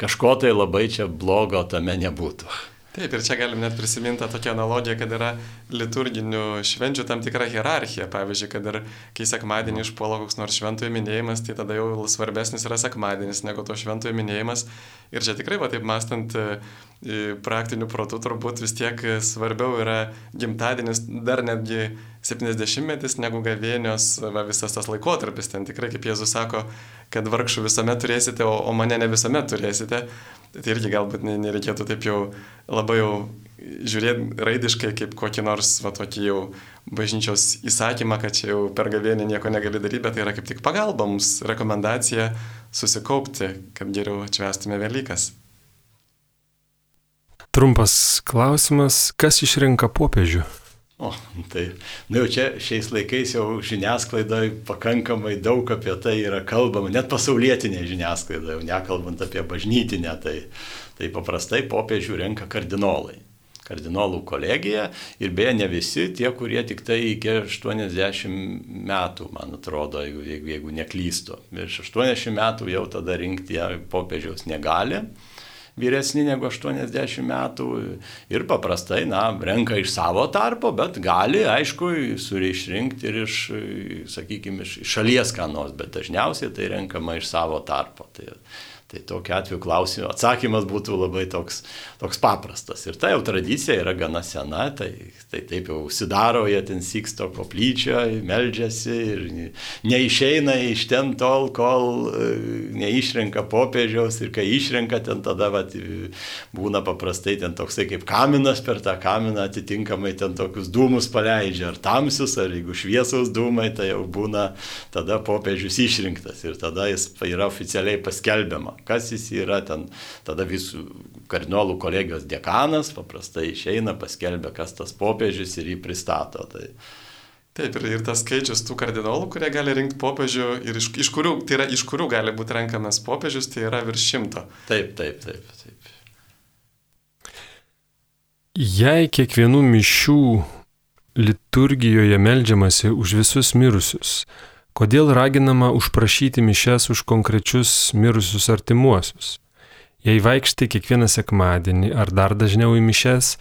kažko tai labai čia blogo tame nebūtų. Taip, ir čia galim net prisiminti tokią analogiją, kad yra liturginių švenčių tam tikra hierarchija. Pavyzdžiui, kad ir kai sekmadienį išpuola koks nors šventojo minėjimas, tai tada jau svarbesnis yra sekmadienis negu to šventojo minėjimas. Ir čia tikrai, va taip mastant, praktiniu protu turbūt vis tiek svarbiau yra gimtadienis, dar netgi 70-metis negu gavėnios, va, visas tas laikotarpis. Ten tikrai, kaip Jėzus sako, kad vargšų visuomet turėsite, o, o mane ne visuomet turėsite. Tai irgi galbūt nereikėtų taip jau labai jau žiūrėti raidiškai kaip kokį nors, va tokį jau bažnyčios įsakymą, kad čia jau per gavėnį nieko negali daryti, bet tai yra kaip tik pagalba mums, rekomendacija susikaupti, kad geriau atšvestume Velykas. Trumpas klausimas, kas išrenka popiežių? O, tai, nu jau čia šiais laikais jau žiniasklaidoje pakankamai daug apie tai yra kalbama, net pasaulietinė žiniasklaida, jau nekalbant apie bažnytinę, tai, tai paprastai popiežių renka kardinolai. Kardinolų kolegija ir beje ne visi tie, kurie tik tai iki 80 metų, man atrodo, jeigu, jeigu, jeigu neklystu. Virš 80 metų jau tada rinkti popiežiaus negali vyresni negu 80 metų ir paprastai, na, renka iš savo tarpo, bet gali, aišku, surišrinkti ir iš, sakykime, iš šalies ką nors, bet dažniausiai tai renkama iš savo tarpo. Tai, Tai tokiu atveju klausimas, atsakymas būtų labai toks, toks paprastas. Ir ta jau tradicija yra gana sena, tai, tai taip jau užsidaro, jie ten siksto koplyčio, meldžiasi ir neišeina iš ten tol, kol e, neišrenka popiežiaus ir kai išrenka ten tada vat, būna paprastai ten toksai kaip kaminas per tą kaminą atitinkamai ten tokius dūmus paleidžia, ar tamsius, ar jeigu šviesaus dūmai, tai jau būna tada popiežius išrinktas ir tada jis yra oficialiai paskelbiama kas jis yra, ten tada visų kardinolų kolegijos dekanas paprastai išeina, paskelbia, kas tas popiežius ir jį pristato. Tai, Taip, ir, ir tas skaičius tų kardinolų, kurie gali rinkti popiežių ir iš, iš, kurių, tai yra, iš kurių gali būti renkamas popiežius, tai yra virš šimto. Taip, taip, taip, taip. Jei kiekvienų mišių liturgijoje melžiamasi už visus mirusius, Kodėl raginama užprašyti mišes už konkrečius mirusius artimuosius? Jei vaikštai kiekvieną sekmadienį ar dar dažniau į mišes,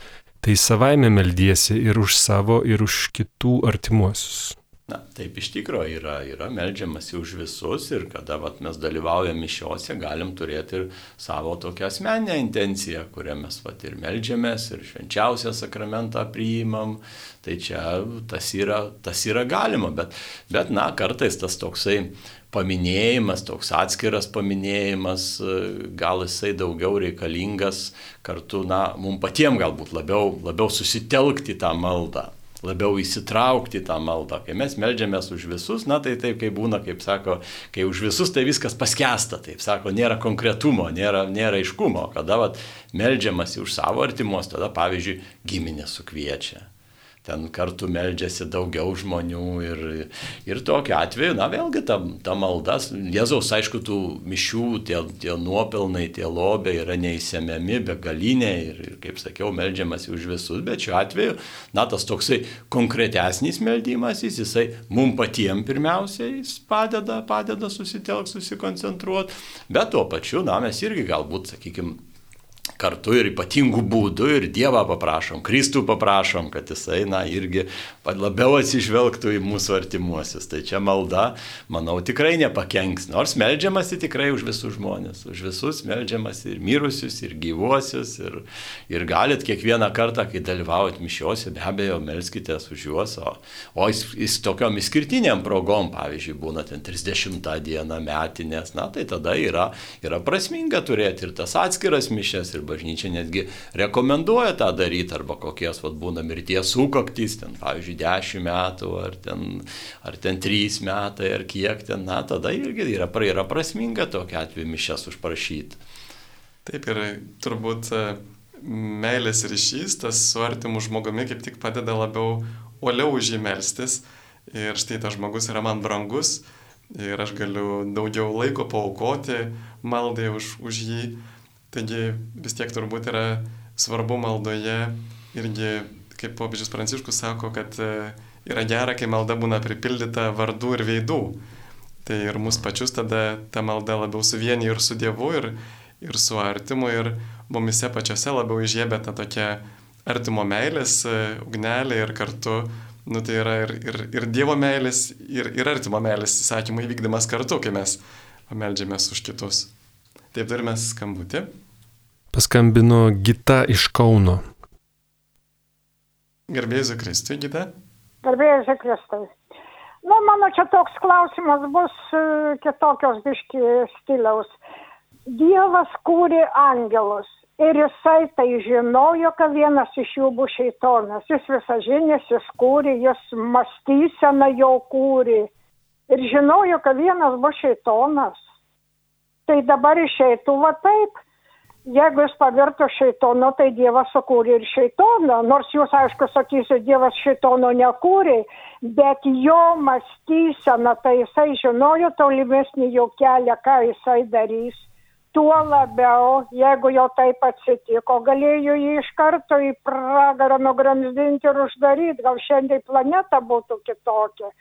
tai savaime meldiesi ir už savo, ir už kitų artimuosius. Na, taip iš tikrųjų yra, yra melžiamasi už visus ir kada vat, mes dalyvaujame mišiuose, galim turėti ir savo tokią asmeninę intenciją, kurią mes vat, ir melžiamės, ir švenčiausią sakramentą priimam. Tai čia tas yra, tas yra galima, bet, bet na, kartais tas toksai paminėjimas, toks atskiras paminėjimas, gal jisai daugiau reikalingas kartu, na, mums patiems galbūt labiau, labiau susitelkti tą maldą labiau įsitraukti į tą maldą. Kai mes melžiamės už visus, na tai taip, kai būna, kaip sako, kai už visus tai viskas paskesta, taip sako, nėra konkretumo, nėra, nėra aiškumo. Kada vat, melžiamasi už savo artimos, tada pavyzdžiui, giminė sukviečia ten kartu meldžiasi daugiau žmonių ir, ir tokiu atveju, na vėlgi ta, ta maldas, Jėzaus aišku, tų mišių, tie, tie nuopelnai, tie lobiai yra neįsiemiami, begaliniai ir, ir, kaip sakiau, meldžiamasi už visus, bet šiuo atveju, na tas toksai konkretesnis meldymas, jis, jisai mums patiems pirmiausiai padeda, padeda susitelkti, susikoncentruoti, bet tuo pačiu, na mes irgi galbūt, sakykime, kartu ir ypatingų būdų ir Dievą paprašom, Kristų paprašom, kad jisai, na, irgi labiau atsižvelgtų į mūsų artimuosius. Tai čia malda, manau, tikrai nepakenks. Nors melžiamasi tikrai už visus žmonės, už visus melžiamasi ir mirusius, ir gyvuosius, ir, ir galit kiekvieną kartą, kai dalyvaujat mišiuose, be abejo, melskitės už juos, o, o jis, jis tokiom išskirtiniam progom, pavyzdžiui, būna ten 30 dieną metinės, na, tai tada yra, yra prasminga turėti ir tas atskiras mišes, ir bažnyčia netgi rekomenduoja tą daryti, arba kokies vat, būna mirties sukaktys, ten, pavyzdžiui, 10 metų, ar ten, ar ten 3 metai, ar kiek ten, na, tada irgi yra, yra prasminga tokia atveju mišes užprašyti. Taip ir turbūt e, meilės ryšys, tas su artimu žmogumi kaip tik padeda labiau uoliau už jį melstis. Ir štai tas žmogus yra man brangus ir aš galiu daugiau laiko paukoti maldai už, už jį. Taigi vis tiek turbūt yra svarbu maldoje irgi, kaip popiežius Pranciškus sako, kad e, yra gera, kai malda būna pripildyta vardų ir veidų. Tai ir mus pačius tada ta malda labiau suvienyje ir su Dievu, ir, ir su artimu, ir mumise pačiose labiau įžiebė tą tokią artimo meilės e, ugnelę ir kartu, nu tai yra ir, ir, ir Dievo meilės, ir, ir artimo meilės įsakymų įvykdymas kartu, kai mes pameldžiamės už kitus. Taip turime skambutį. Paskambino Gita iš Kauno. Garbėsiu Kristui, Gita. Garbėsiu Kristui. Nu, mano čia toks klausimas bus e, kitokios biški stiliaus. Dievas kūrė angelus ir jisai tai žinojo, kad vienas iš jų bus šeitonas. Jis visažinis, jis kūrė, jis mąstysena jo kūrė. Ir žinojo, kad vienas bus šeitonas. Tai dabar išeitų va taip. Jeigu jis pavirto šeitono, tai Dievas sukūrė ir šeitoną. Nors jūs, aišku, sakysite, Dievas šeitono nekūrė, bet jo mąstysena, tai jisai žinojo tolimesnį jo kelią, ką jisai darys. Tuo labiau, jeigu jau taip atsitiko, galėjo jį iš karto į pragarą nugramzdinti ir uždaryti, gal šiandien planeta būtų kitokia.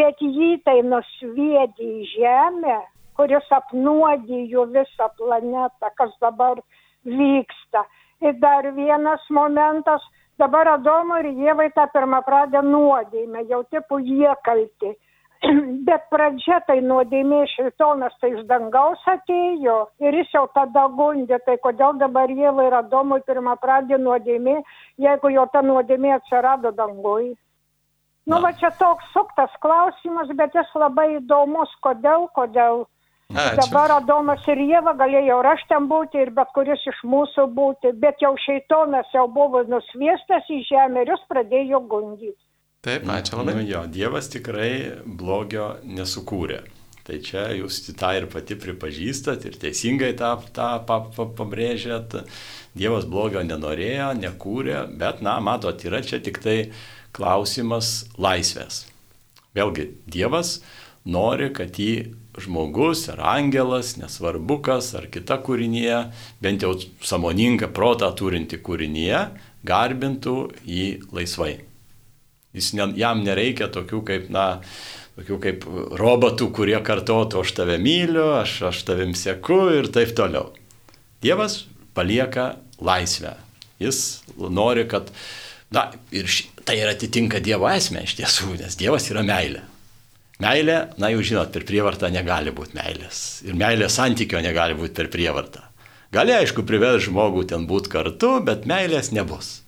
Bet jį tai nusviedė į žemę, kuris apnuodijo visą planetą, kas dabar vyksta. Ir dar vienas momentas, dabar Adomo ir Jėvai tą pirmą pradę nuodėmę, jau tipų jie kalti. Bet pradžia tai nuodėmė šitonas tai iš dangaus atėjo ir jis jau tada gundė, tai kodėl dabar Jėvai ir Adomui pirmą pradė nuodėmė, jeigu jau ta nuodėmė atsirado dangui. Nu, va čia toks suktas klausimas, bet jis labai įdomus, kodėl, kodėl. Ačiū. Dabar Adomas ir Jėva galėjo ir aš ten būti, ir bet kuris iš mūsų būti, bet jau šeitonas jau buvo nusviestas į žemę ir jis pradėjo gundyti. Taip, ačiū labai. Nu, jo, Dievas tikrai blogio nesukūrė. Tai čia jūs tą ir pati pripažįstat ir teisingai tą, tą pa, pa, pabrėžėt. Dievas blogio nenorėjo, nekūrė, bet, na, matot, yra čia tik tai klausimas laisvės. Vėlgi, Dievas nori, kad jį žmogus ar angelas, nesvarbu kas, ar kita kūrinėje, bent jau samoningą protą turinti kūrinėje, garbintų jį laisvai. Jis ne, jam nereikia tokių kaip, na, tokių kaip robotų, kurie kartotų, aš tave myliu, aš, aš tavim sėku ir taip toliau. Dievas palieka laisvę. Jis nori, kad, na, ir ši, tai ir atitinka Dievo esmę iš tiesų, nes Dievas yra meilė. Meilė, na jau žinot, per prievartą negali būti meilės. Ir meilės santykio negali būti per prievartą. Gali, aišku, privers žmogų ten būti kartu, bet meilės nebus.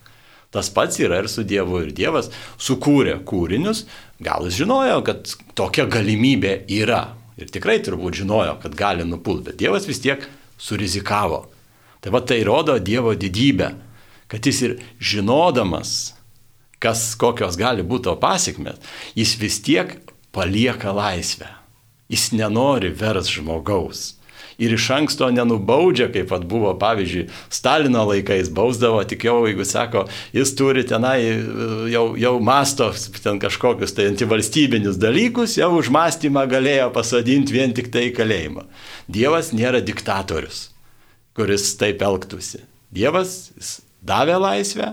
Tas pats yra ir su Dievu. Ir Dievas sukūrė kūrinius, gal jis žinojo, kad tokia galimybė yra. Ir tikrai turbūt žinojo, kad gali nupult, bet Dievas vis tiek surizikavo. Tai va tai rodo Dievo didybę, kad jis ir žinodamas, kas kokios gali būti to pasiekmes, jis vis tiek palieka laisvę. Jis nenori vers žmogaus. Ir iš anksto nenubaudžia, kaip pat buvo, pavyzdžiui, Stalino laikais bausdavo, tik jau, jeigu sako, jis turi tenai, jau, jau masto ten kažkokius tai antivalstybinius dalykus, jau užmastymą galėjo pasodinti vien tik tai kalėjimą. Dievas nėra diktatorius, kuris taip elgtųsi. Dievas davė laisvę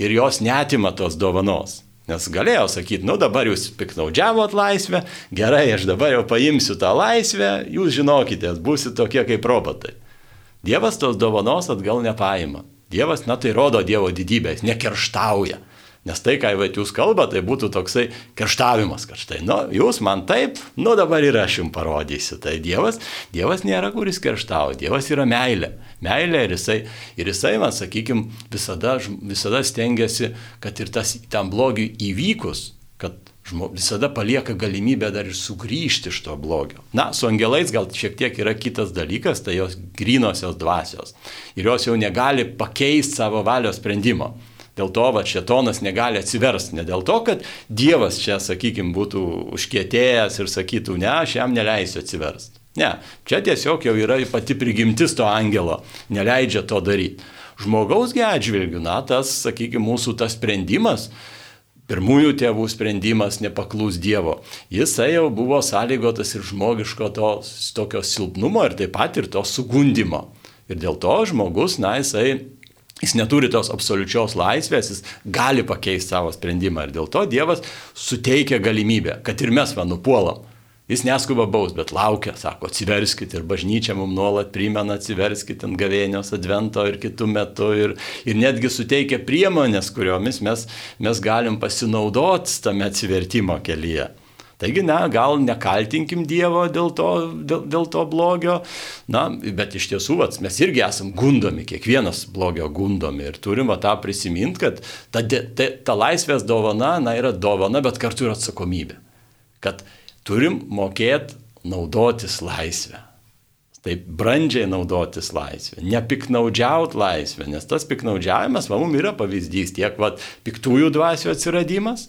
ir jos netima tos dovanos. Nes galėjau sakyti, nu dabar jūs piknaudžiavot laisvę, gerai, aš dabar jau paimsiu tą laisvę, jūs žinokite, būsite tokie kaip robotai. Dievas tos dovanos atgal nepaima. Dievas, na tai rodo Dievo didybę, jis nekerštauja. Nes tai, ką vat, jūs kalbate, tai būtų toksai kerštavimas, kad štai, nu, jūs man taip, nu dabar ir aš jums parodysiu. Tai Dievas, Dievas nėra kuris kerštauja, Dievas yra meilė. Meilė ir jisai, ir jisai man, sakykime, visada, visada stengiasi, kad ir tas tam blogiui įvykus, kad žmo, visada palieka galimybę dar ir sugrįžti iš to blogio. Na, su angelais gal šiek tiek yra kitas dalykas, tai jos grinosios dvasios. Ir jos jau negali pakeisti savo valios sprendimo. Dėl to, va, šetonas negali atsiversti. Ne dėl to, kad Dievas čia, sakykime, būtų užkietėjęs ir sakytų, ne, aš jam neleisiu atsiversti. Ne, čia tiesiog jau yra pati prigimtis to angelo, neleidžia to daryti. Žmogaus atžvilgių, na, tas, sakykime, mūsų tas sprendimas, pirmųjų tėvų sprendimas nepaklus Dievo, jisai jau buvo sąlygotas ir žmogiško to tokio silpnumo ir taip pat ir to sugundimo. Ir dėl to žmogus, na, jisai Jis neturi tos absoliučios laisvės, jis gali pakeisti savo sprendimą ir dėl to Dievas suteikia galimybę, kad ir mes va nupuolam. Jis neskuba baus, bet laukia, sako, atsiverskit ir bažnyčia mums nuolat primena, atsiverskit ant gavėnios advento ir kitų metų ir, ir netgi suteikia priemonės, kuriomis mes, mes galim pasinaudoti tame atsivertimo kelyje. Taigi, ne, gal nekaltinkim Dievo dėl to, dėl, dėl to blogio, na, bet iš tiesų, vat, mes irgi esam gundomi, kiekvienas blogio gundomi ir turim va, tą prisiminti, kad ta, ta, ta laisvės dovana, na, yra dovana, bet kartu ir atsakomybė. Kad turim mokėti naudotis laisvę. Taip brandžiai naudotis laisvę, nepiknaudžiaut laisvę, nes tas piknaudžiavimas, va, mums yra pavyzdys tiek, va, piktųjų dvasių atsiradimas,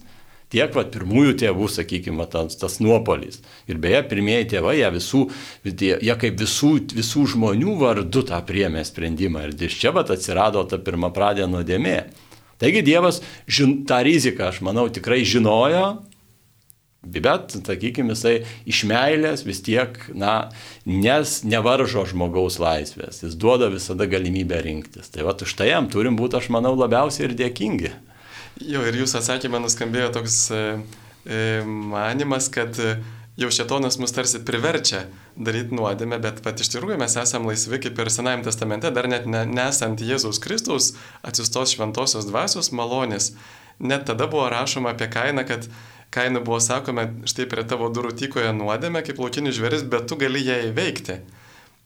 tiek vat, pirmųjų tėvų, sakykime, tas, tas nuopolis. Ir beje, pirmieji tėvai, jie, visų, jie kaip visų, visų žmonių vardu tą priemė sprendimą. Ir iš čia vat, atsirado ta pirma pradė nuodėmė. Taigi Dievas žin, tą riziką, aš manau, tikrai žinojo, Bet, sakykime, jisai iš meilės vis tiek, na, nes nevaržo žmogaus laisvės, jis duoda visada galimybę rinktis. Tai va, už tai jam turim būti, aš manau, labiausiai ir dėkingi. Jo, ir jūsų atsakymą nuskambėjo toks e, e, manimas, kad e, jau šetonas mus tarsi priverčia daryti nuodėmę, bet pat iš tikrųjų mes esame laisvi kaip ir Senajame testamente, dar net ne, nesant Jėzaus Kristaus atsistos šventosios dvasios malonės. Net tada buvo rašoma apie kainą, kad kaina buvo sakoma, štai prie tavo durų tykoje nuodėmė kaip laukinis žvėris, bet tu gali ją įveikti.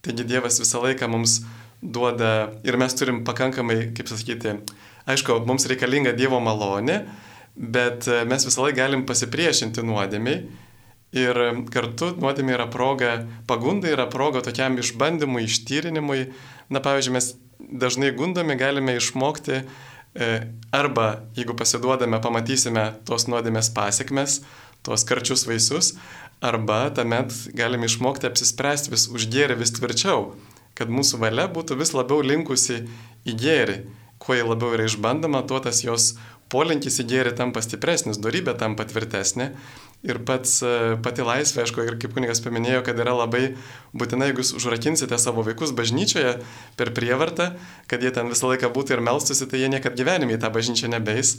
Taigi Dievas visą laiką mums duoda ir mes turim pakankamai, kaip sakyti, Aišku, mums reikalinga Dievo malonė, bet e, mes visą laiką galim pasipriešinti nuodėmiai. Ir kartu nuodėmė yra proga, pagunda yra proga tokiam išbandymui, ištyrinimui. Na, pavyzdžiui, mes dažnai gundomi galime išmokti e, arba, jeigu pasiduodame, pamatysime tos nuodėmės pasiekmes, tuos karčius vaisius, arba tuomet galime išmokti apsispręsti vis už gėrį vis tvirčiau, kad mūsų valia būtų vis labiau linkusi į gėrį kuo jie labiau yra išbandoma, tuo tas jos polinkis į gėrį tampa stipresnis, darybė tampa tvirtesnė. Ir pats, e, pati laisvė, aišku, ir kaip kunigas paminėjo, kad yra labai būtina, jeigu jūs užrakinsite savo vaikus bažnyčioje per prievartą, kad jie ten visą laiką būtų ir melstusi, tai jie niekada gyvenime į tą bažnyčią nebeis.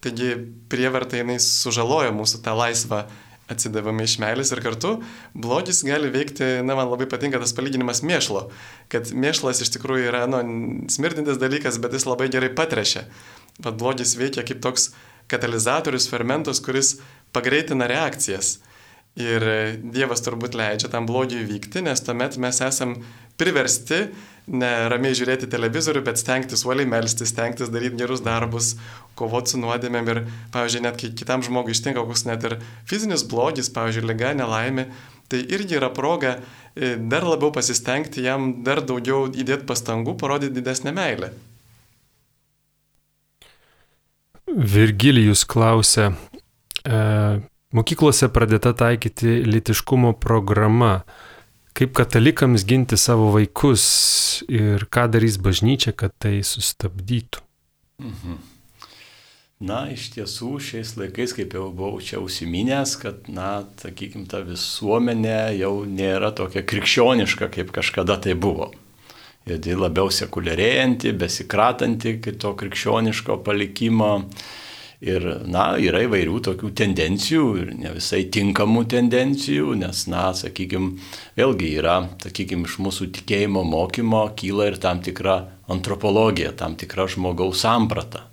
Taigi prievarta jinai sužaloja mūsų tą laisvą atsidavimą iš meilės ir kartu blogis gali veikti, na, man labai patinka tas palyginimas mėšlo, kad mėšlas iš tikrųjų yra, nu, smirdintis dalykas, bet jis labai gerai patrešia. Vat blogis veikia kaip toks katalizatorius, fermentas, kuris pagreitina reakcijas. Ir Dievas turbūt leidžia tam blogiui vykti, nes tuomet mes esam priversti ne ramiai žiūrėti televizorių, bet stengtis uoliai melstis, stengtis daryti gerus darbus, kovoti su nuodėmėm ir, pavyzdžiui, net kai kitam žmogui ištinka koks net ir fizinis blogis, pavyzdžiui, lyga, nelaimė, tai irgi yra proga e, dar labiau pasistengti, jam dar daugiau įdėti pastangų, parodyti didesnę meilę. Virgilijus klausia, e, mokyklose pradėta taikyti litiškumo programa. Kaip katalikams ginti savo vaikus ir ką darys bažnyčia, kad tai sustabdytų? Mhm. Na, iš tiesų, šiais laikais, kaip jau buvau čia užsiminęs, kad, na, sakykime, ta visuomenė jau nėra tokia krikščioniška, kaip kažkada tai buvo. Ir labiau sekuliarėjanti, besikratanti to krikščioniško palikimo Ir, na, yra įvairių tokių tendencijų ir ne visai tinkamų tendencijų, nes, na, sakykime, vėlgi yra, sakykime, iš mūsų tikėjimo mokymo kyla ir tam tikra antropologija, tam tikra žmogaus samprata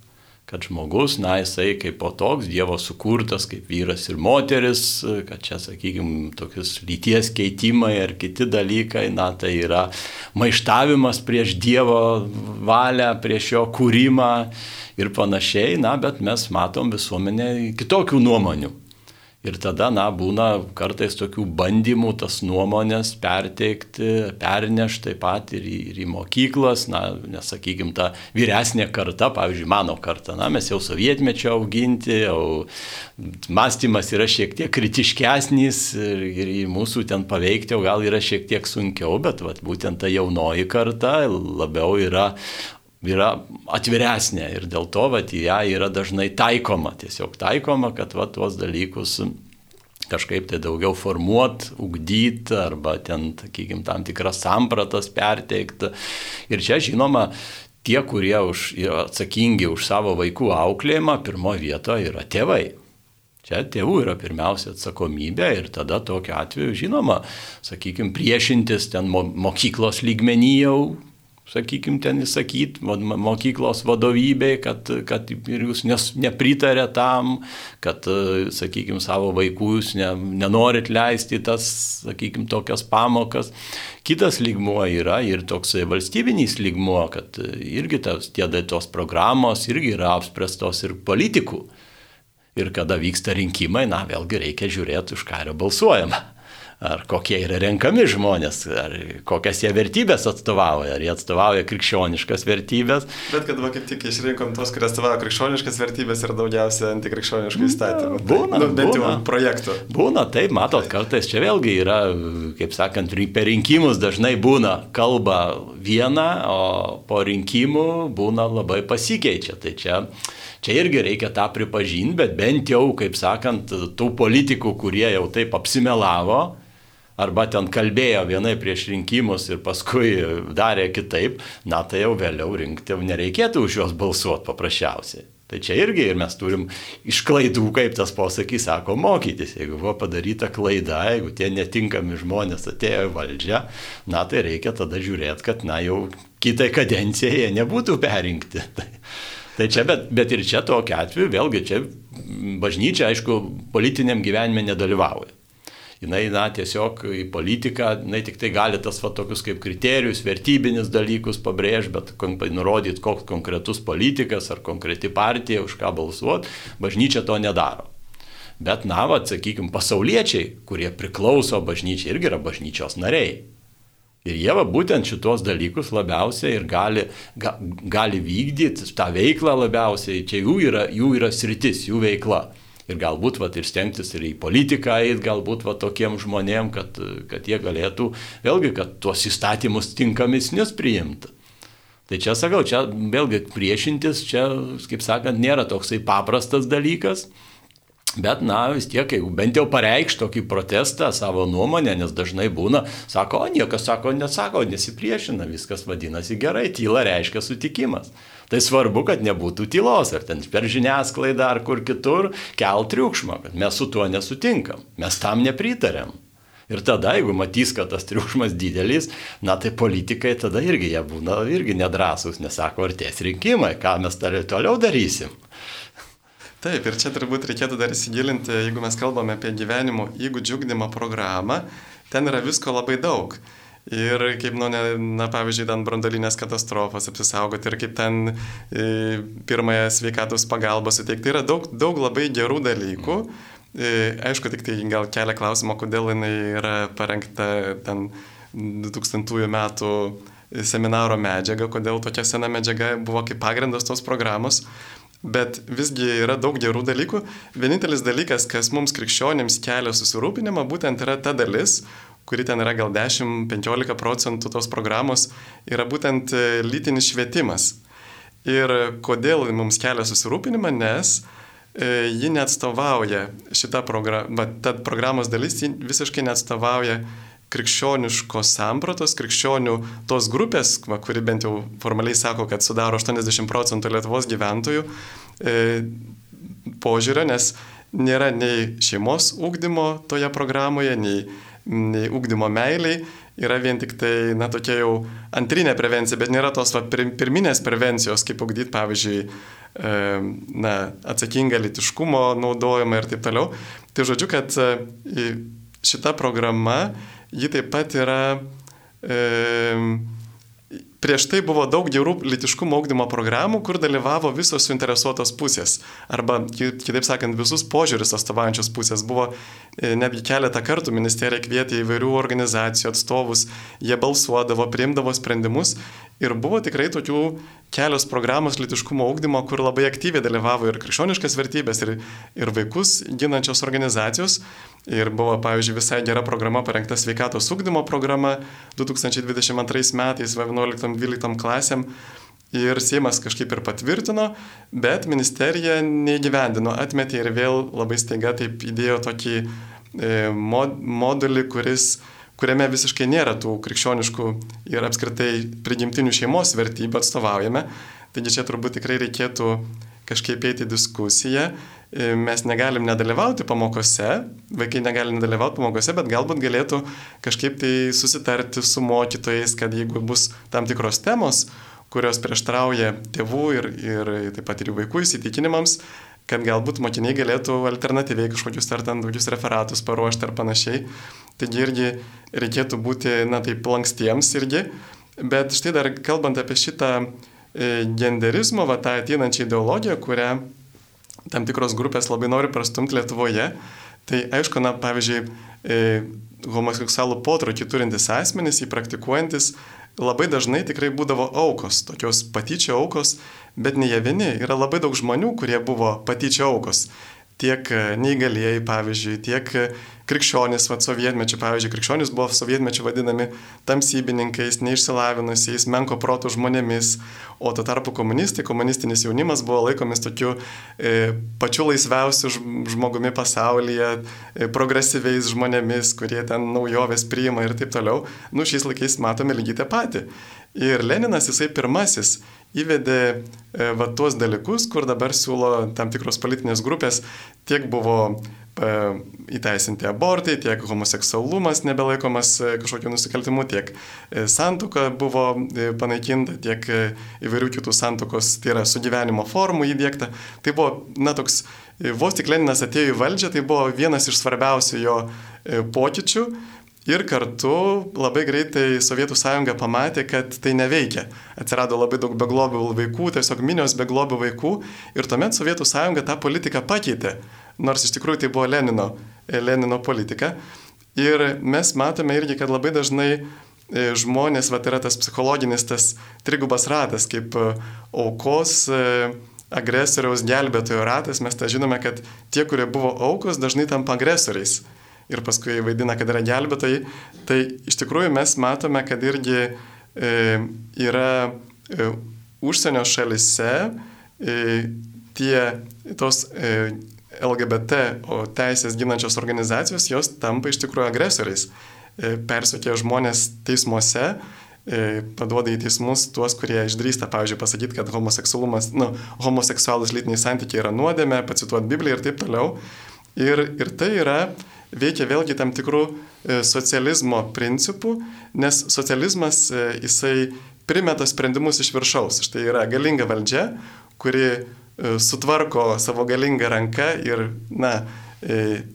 kad žmogus, na, jisai kaip po toks Dievo sukurtas, kaip vyras ir moteris, kad čia, sakykime, tokius lyties keitimai ar kiti dalykai, na, tai yra maištavimas prieš Dievo valią, prieš jo kūrimą ir panašiai, na, bet mes matom visuomenė kitokių nuomonių. Ir tada, na, būna kartais tokių bandymų tas nuomonės perteikti, pernešti taip pat ir į, ir į mokyklas, na, nesakykim, ta vyresnė karta, pavyzdžiui, mano karta, na, mes jau sovietmečio auginti, jau mąstymas yra šiek tiek kritiškesnis ir, ir į mūsų ten paveikti, o gal yra šiek tiek sunkiau, bet vat, būtent ta jaunoji karta labiau yra yra atviresnė ir dėl to vat, ją yra dažnai taikoma, tiesiog taikoma, kad vat, tuos dalykus kažkaip tai daugiau formuot, ugdyt arba ten, sakykime, tam tikras sampratas perteikti. Ir čia, žinoma, tie, kurie už, yra atsakingi už savo vaikų auklėjimą, pirmo vietoje yra tėvai. Čia tėvų yra pirmiausia atsakomybė ir tada tokiu atveju, žinoma, sakykime, priešintis ten mokyklos lygmenyjau, sakykime, ten įsakyti mokyklos vadovybei, kad, kad ir jūs nes, nepritarė tam, kad, sakykime, savo vaikų jūs ne, nenorit leisti tas, sakykime, tokias pamokas. Kitas lygmuo yra ir toks valstybinis lygmuo, kad irgi tas, tie tos programos irgi yra apspręstos ir politikų. Ir kada vyksta rinkimai, na, vėlgi reikia žiūrėti, už ką yra balsuojama ar kokie yra renkami žmonės, ar kokias jie vertybės atstovauja, ar jie atstovauja krikščioniškas vertybės. Bet kad va kaip tik išrinkom tos, kurie atstovauja krikščioniškas vertybės ir daugiausia antikrikščioniškų įstatymų. Tai būna, nu, bent būna. jau projektų. Būna, taip, matot, kartais čia vėlgi yra, kaip sakant, per rinkimus dažnai būna kalba viena, o po rinkimų būna labai pasikeičia. Tai čia čia irgi reikia tą pripažinti, bet bent jau, kaip sakant, tų politikų, kurie jau taip apsimelavo, arba ten kalbėjo vienai prieš rinkimus ir paskui darė kitaip, na tai jau vėliau rinkti nereikėtų už juos balsuoti paprasčiausiai. Tai čia irgi ir mes turim iš klaidų, kaip tas posakys sako, mokytis. Jeigu buvo padaryta klaida, jeigu tie netinkami žmonės atėjo į valdžią, na tai reikia tada žiūrėti, kad na jau kitai kadencijai jie nebūtų perinkti. Tai, tai čia, bet, bet ir čia tokiu atveju, vėlgi čia bažnyčia, aišku, politiniam gyvenime nedalyvauja jinai, na, tiesiog į politiką, jinai tik tai gali tas va tokius kaip kriterijus, vertybinis dalykus pabrėžti, bet nurodyti, koks konkretus politikas ar konkreti partija už ką balsuoti, bažnyčia to nedaro. Bet, na, va, sakykime, pasauliečiai, kurie priklauso bažnyčiai, irgi yra bažnyčios nariai. Ir jie va būtent šitos dalykus labiausiai ir gali, ga, gali vykdyti tą veiklą labiausiai, čia jų yra, jų yra sritis, jų veikla ir galbūt vat, ir stengtis ir į politiką eiti, galbūt vat, tokiem žmonėm, kad, kad jie galėtų vėlgi, kad tuos įstatymus tinkamesnius priimti. Tai čia sakau, čia vėlgi priešintis, čia, kaip sakant, nėra toksai paprastas dalykas. Bet, na, vis tiek, jeigu bent jau pareikš tokį protestą, savo nuomonę, nes dažnai būna, sako, o niekas sako, nesako, nesipriešina, viskas vadinasi gerai, tyla reiškia sutikimas. Tai svarbu, kad nebūtų tylos, ar ten per žiniasklaidą, ar kur kitur, kelt triukšmą, kad mes su tuo nesutinkam, mes tam nepritarėm. Ir tada, jeigu matys, kad tas triukšmas didelis, na tai politikai tada irgi jie būna irgi nedrasus, nesako, ar ties rinkimai, ką mes toliau darysim. Taip, ir čia turbūt reikėtų dar įsigilinti, jeigu mes kalbame apie gyvenimo įgūdžių ugdymo programą, ten yra visko labai daug. Ir kaip, nu, ne, na, pavyzdžiui, ten brandalinės katastrofos apsisaugoti ir kaip ten e, pirmąją sveikatos pagalbą suteikti. Tai yra daug, daug labai gerų dalykų. E, aišku, tik tai gal kelia klausimą, kodėl jinai yra parengta ten 2000 metų seminaro medžiaga, kodėl tokia sena medžiaga buvo kaip pagrindas tos programos. Bet visgi yra daug gerų dalykų. Vienintelis dalykas, kas mums krikščionėms kelia susirūpinimą, būtent yra ta dalis, kuri ten yra gal 10-15 procentų tos programos, yra būtent e, lytinis švietimas. Ir kodėl mums kelia susirūpinimą, nes e, ji neatstovauja šitą programą, ta programos dalis visiškai neatstovauja krikščioniškos sampratos, krikščionių tos grupės, va, kuri bent jau formaliai sako, kad sudaro 80 procentų Lietuvos gyventojų, e, požiūrio, nes nėra nei šeimos ūkdymo toje programoje, nei, nei ūkdymo meiliai, yra vien tik tai, na, tokia jau antrinė prevencija, bet nėra tos va, pirminės prevencijos, kaip ugdyti, pavyzdžiui, na, atsakingą litiškumo naudojimą ir taip toliau. Tai žodžiu, kad e, šita programa, ji taip pat yra e, Prieš tai buvo daug gerų litiškumo augdymo programų, kur dalyvavo visos suinteresuotos pusės. Arba, kitaip sakant, visus požiūris atstovaujančios pusės. Buvo e, netgi keletą kartų ministerija kvietė įvairių organizacijų atstovus, jie balsuodavo, priimdavo sprendimus Ir buvo tikrai tokių kelios programos litiškumo augdymo, kur labai aktyviai dalyvavo ir krikščioniškas vertybės, ir, ir vaikus ginančios organizacijos. Ir buvo, pavyzdžiui, visai gera programa parengta sveikatos ugdymo programa 2022 metais 11-12 klasėm. Ir Seimas kažkaip ir patvirtino, bet ministerija neįgyvendino, atmetė ir vėl labai staiga taip įdėjo tokį e, mod, modulį, kuris kuriame visiškai nėra tų krikščioniškų ir apskritai prigimtinių šeimos vertybių atstovaujame. Taigi čia turbūt tikrai reikėtų kažkaip eiti diskusiją. E, mes negalim nedalyvauti pamokose, vaikai negali nedalyvauti pamokose, bet galbūt galėtų kažkaip tai susitarti su mokytojais, kad jeigu bus tam tikros temos, kurios prieštrauja tėvų ir, ir taip pat ir jų vaikų įsitikinimams, kad galbūt mokiniai galėtų alternatyviai kažkokius ar ten tokius referatus paruošti ar panašiai. Taigi irgi reikėtų būti, na taip, lankstiems irgi. Bet štai dar kalbant apie šitą e, genderizmo, va tą ateinančią ideologiją, kurią tam tikros grupės labai nori prastumti Lietuvoje, tai aišku, na pavyzdžiui, e, homoseksualų potraukį turintis asmenys, jį praktikuojantis, labai dažnai tikrai būdavo aukos, tokios patyčio aukos, bet ne jie vieni, yra labai daug žmonių, kurie buvo patyčio aukos tiek e, neįgalėjai, pavyzdžiui, tiek e, krikščionys, va, sovietmečių, pavyzdžiui, krikščionys buvo sovietmečių vadinami tamsybininkais, neišsilavinusiais, menko protų žmonėmis, o tuo tarpu komunistai, komunistinis jaunimas buvo laikomis tokiu e, pačiu laisviausiu žmogumi pasaulyje, e, progresyviais žmonėmis, kurie ten naujoves priima ir taip toliau. Nu, šiais laikais matome lygiai tą patį. Ir Leninas jisai pirmasis įvedė e, va tuos dalykus, kur dabar siūlo tam tikros politinės grupės, tiek buvo e, įteisinti abortai, tiek homoseksualumas nebelaikomas e, kažkokiu nusikaltimu, tiek santuoka buvo panaikinta, tiek įvairių kitų santuokos, tai yra sugyvenimo formų įdėkta. Tai buvo, na, toks, vos tik Leninas atėjo į valdžią, tai buvo vienas iš svarbiausių jo pokyčių Ir kartu labai greitai Sovietų sąjunga pamatė, kad tai neveikia. Atsirado labai daug beglobių vaikų, tiesiog minios beglobių vaikų. Ir tuomet Sovietų sąjunga tą politiką pakeitė. Nors iš tikrųjų tai buvo Lenino, Lenino politika. Ir mes matome irgi, kad labai dažnai e, žmonės, va, yra tas psichologinis, tas trigubas ratas, kaip e, aukos e, agresoriaus gelbėtojo ratas, mes tą žinome, kad tie, kurie buvo aukos, dažnai tampa agresoriais ir paskui vaidina, kad yra gelbėtojai, tai iš tikrųjų mes matome, kad irgi e, yra e, užsienio šalise e, tie tos e, LGBT teisės ginančios organizacijos, jos tampa iš tikrųjų agresoriais. E, persokė žmonės teismuose, e, paduoda į teismus tuos, kurie išdrįsta, pavyzdžiui, pasakyti, kad homoseksualumas, nu, homoseksualus lytiniai santykiai yra nuodėmė, pacituoti Bibliją ir taip toliau. Ir, ir tai yra veikia vėlgi tam tikrų e, socializmo principų, nes socializmas e, jisai primeta sprendimus iš viršaus. Štai yra galinga valdžia, kuri e, sutvarko savo galingą ranką ir, na,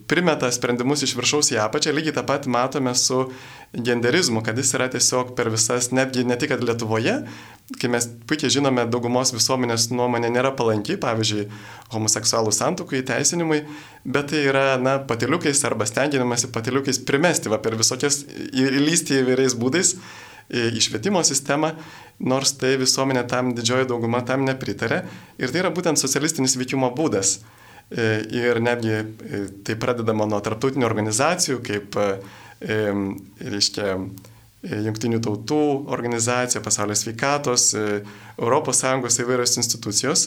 primeta sprendimus iš viršaus į apačią. Lygiai tą pat matome su genderizmu, kad jis yra tiesiog per visas, netgi ne tik Lietuvoje, kai mes puikiai žinome, daugumos visuomenės nuomonė nėra palanki, pavyzdžiui, homoseksualų santokų įteisinimui, bet tai yra, na, patiliukais arba stengiamasi patiliukais primesti, va, per visokias įlysti įvairiais būdais į švietimo sistemą, nors tai visuomenė tam didžioji dauguma tam nepritarė. Ir tai yra būtent socialistinis veikimo būdas. E, ir netgi e, tai pradedama nuo tarptautinių organizacijų, kaip, e, reiškia, E, Junktinių tautų organizacija, pasaulio sveikatos, ES įvairios institucijos.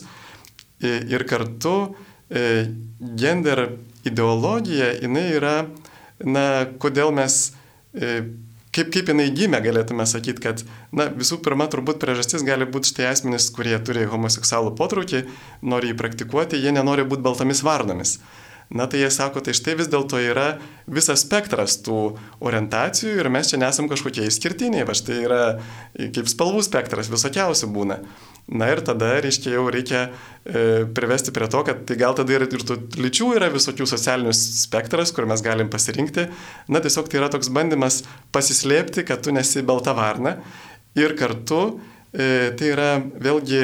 E, ir kartu e, gender ideologija, jinai yra, na, kodėl mes kaip, kaip jinai gimė, galėtume sakyti, kad, na, visų pirma, turbūt priežastis gali būti štai asmenys, kurie turi homoseksualų potraukį, nori jį praktikuoti, jie nenori būti baltomis varnomis. Na tai jie sako, tai štai vis dėlto yra visas spektras tų orientacijų ir mes čia nesam kažkokie išskirtiniai, va štai yra kaip spalvų spektras, visokiausių būna. Na ir tada, reiškia, jau reikia e, privesti prie to, kad tai gal tada ir, ir tų lyčių yra visokių socialinių spektras, kur mes galim pasirinkti. Na tiesiog tai yra toks bandymas pasislėpti, kad tu nesi balta varna. Ir kartu e, tai yra vėlgi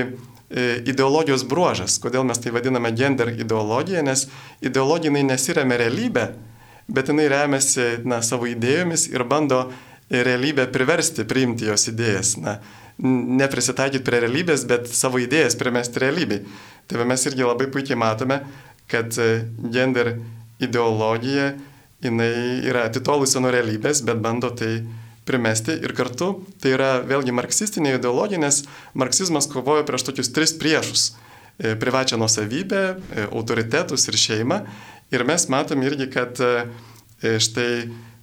ideologijos bruožas. Kodėl mes tai vadiname gender ideologija, nes ideologija jinai nesiremia realybę, bet jinai remiasi na, savo idėjomis ir bando realybę priversti priimti jos idėjas. Na, neprisitaikyti prie realybės, bet savo idėjas primesti realybei. Tai mes irgi labai puikiai matome, kad e, gender ideologija, jinai yra atitolusi nuo realybės, bet bando tai primesti ir kartu tai yra vėlgi marksistinė ideologija, nes marksizmas kovojo prieš tokius tris priešus e, - privačią nusavybę, e, autoritetus ir šeimą. Ir mes matom irgi, kad štai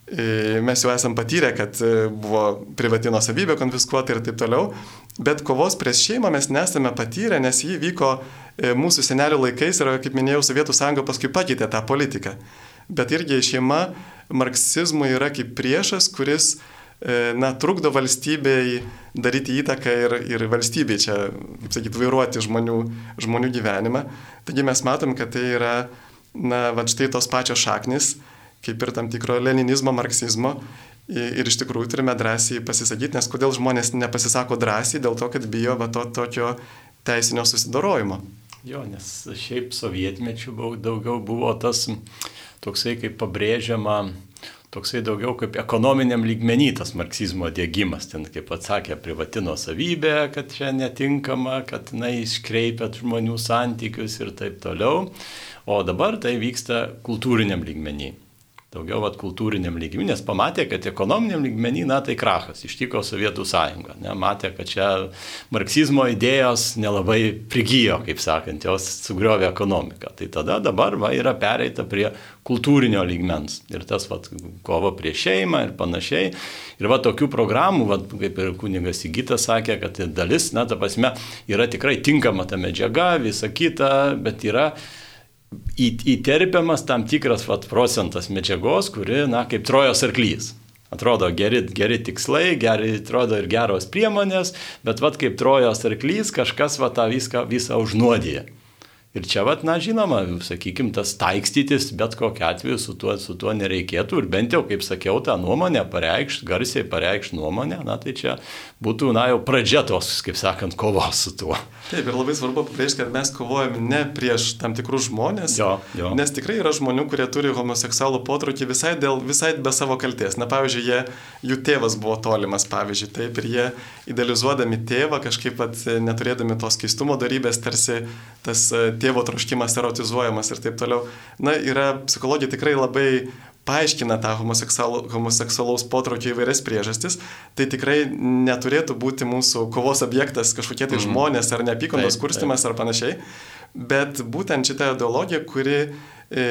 E, mes jau esam patyrę, kad buvo privati nusavybė konfiskuota ir taip toliau, bet kovos prieš šeimą mes nesame patyrę, nes jį vyko mūsų senelių laikais ir, kaip minėjau, Sovietų sąjunga paskui pakeitė tą politiką. Bet irgi šeima marksizmui yra kaip priešas, kuris na, trukdo valstybei daryti įtaką ir, ir valstybei čia, kaip sakyt, vairuoti žmonių, žmonių gyvenimą. Taigi mes matom, kad tai yra, na, va štai tos pačios šaknis, kaip ir tam tikro leninizmo, marksizmo. Ir iš tikrųjų turime drąsiai pasisakyti, nes kodėl žmonės nepasisako drąsiai, dėl to, kad bijo va to tokio teisinio susidorojimo. Jo, nes šiaip sovietmečių daugiau buvo tas toksai kaip pabrėžiama, toksai daugiau kaip ekonominiam lygmenį tas marksizmo dėgymas, ten kaip atsakė privatino savybė, kad čia netinkama, kad jinai iškreipia žmonių santykius ir taip toliau. O dabar tai vyksta kultūriniam lygmenį daugiau vat, kultūriniam lygmenį, nes pamatė, kad ekonominiam lygmenį, na tai krachas, ištiko Sovietų sąjunga. Ne, matė, kad čia marksizmo idėjos nelabai prigijo, kaip sakant, jos sugriovė ekonomiką. Tai tada dabar va, yra pereita prie kultūrinio lygmens. Ir tas vat, kova prieš šeimą ir panašiai. Ir va tokių programų, vat, kaip ir kunigas Įgytas sakė, kad dalis, na ta prasme, yra tikrai tinkama ta medžiaga, visa kita, bet yra įterpiamas tam tikras vat, procentas medžiagos, kuri, na, kaip trojos arklys. Atrodo geri, geri tikslai, geri, atrodo ir geros priemonės, bet vat kaip trojos arklys kažkas va tą viską visą užnuodė. Ir čia, vat, na, žinoma, sakykime, tas taikstytis bet kokiu atveju su tuo, su tuo nereikėtų ir bent jau, kaip sakiau, tą nuomonę pareikšti, garsiai pareikšti nuomonę, na, tai čia būtų, na, jau pradžia tos, kaip sakant, kovos su tuo. Taip, ir labai svarbu pabrėžti, kad mes kovojame ne prieš tam tikrus žmonės, jo, jo. nes tikrai yra žmonių, kurie turi homoseksualų potraukį visai, dėl, visai be savo kalties. Na, pavyzdžiui, jie, jų tėvas buvo tolimas, pavyzdžiui, taip, ir jie idealizuodami tėvą, kažkaip pat neturėdami tos keistumo darybės, tarsi tas tėvas tėvo troškimas erotizuojamas ir taip toliau. Na, yra psichologija tikrai labai paaiškina tą homoseksualaus potraukio įvairias priežastis, tai tikrai neturėtų būti mūsų kovos objektas kažkokie tai mm. žmonės ar neapykantos kurstimas ar panašiai, bet būtent šita ideologija, kuri e,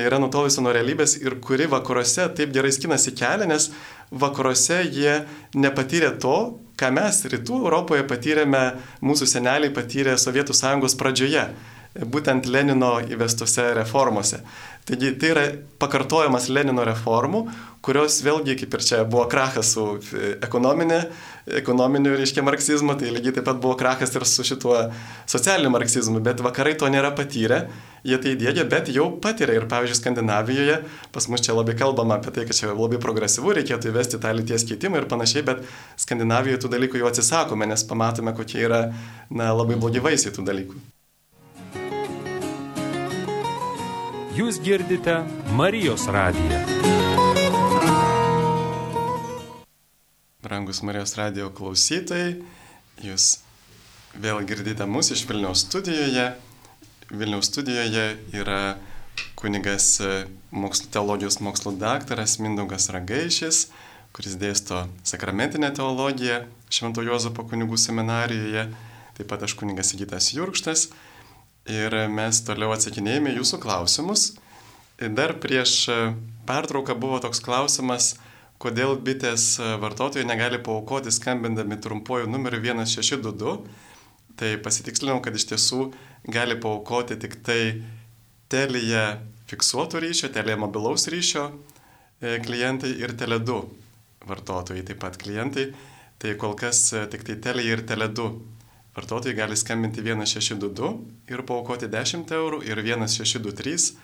yra nutolusi nuo realybės ir kuri vakaruose taip gerai skinasi kelią, nes vakaruose jie nepatyrė to, ką mes rytų Europoje patyrėme, mūsų seneliai patyrė Sovietų sąjungos pradžioje būtent Lenino įvestose reformose. Taigi tai yra pakartojamas Lenino reformų, kurios vėlgi, kaip ir čia buvo krachas su ekonominė, ekonominiu, reiškia, marksizmu, tai lygiai taip pat buvo krachas ir su šituo socialiniu marksizmu, bet vakarai to nėra patyrę, jie tai įdėgė, bet jau patiria ir, pavyzdžiui, Skandinavijoje, pas mus čia labai kalbama apie tai, kad čia labai progresyvu, reikėtų įvesti tą lyties keitimą ir panašiai, bet Skandinavijoje tų dalykų jau atsisakome, nes pamatome, kokie yra na, labai blogi vaisiai tų dalykų. Jūs girdite Marijos radiją. Brangus Marijos radijo klausytojai, jūs vėl girdite mūsų iš Vilniaus studijoje. Vilniaus studijoje yra kunigas mokslo, teologijos mokslo daktaras Mindaugas Ragaišis, kuris dėsto sakramentinę teologiją Švento Jozapo kunigų seminarijoje. Taip pat aš kunigas Įgytas Jurkštas ir mes toliau atsakinėjame jūsų klausimus. Dar prieš pertrauką buvo toks klausimas, kodėl bitės vartotojai negali paukoti skambindami trumpuoju numeriu 1622. Tai pasitikslinau, kad iš tiesų gali paukoti tik tai telėje fiksuoto ryšio, telėje mobilaus ryšio e, klientai ir tele2 vartotojai, taip pat klientai. Tai kol kas e, tik tai telėje ir tele2 vartotojai gali skambinti 1622 ir paukoti 10 eurų ir 1623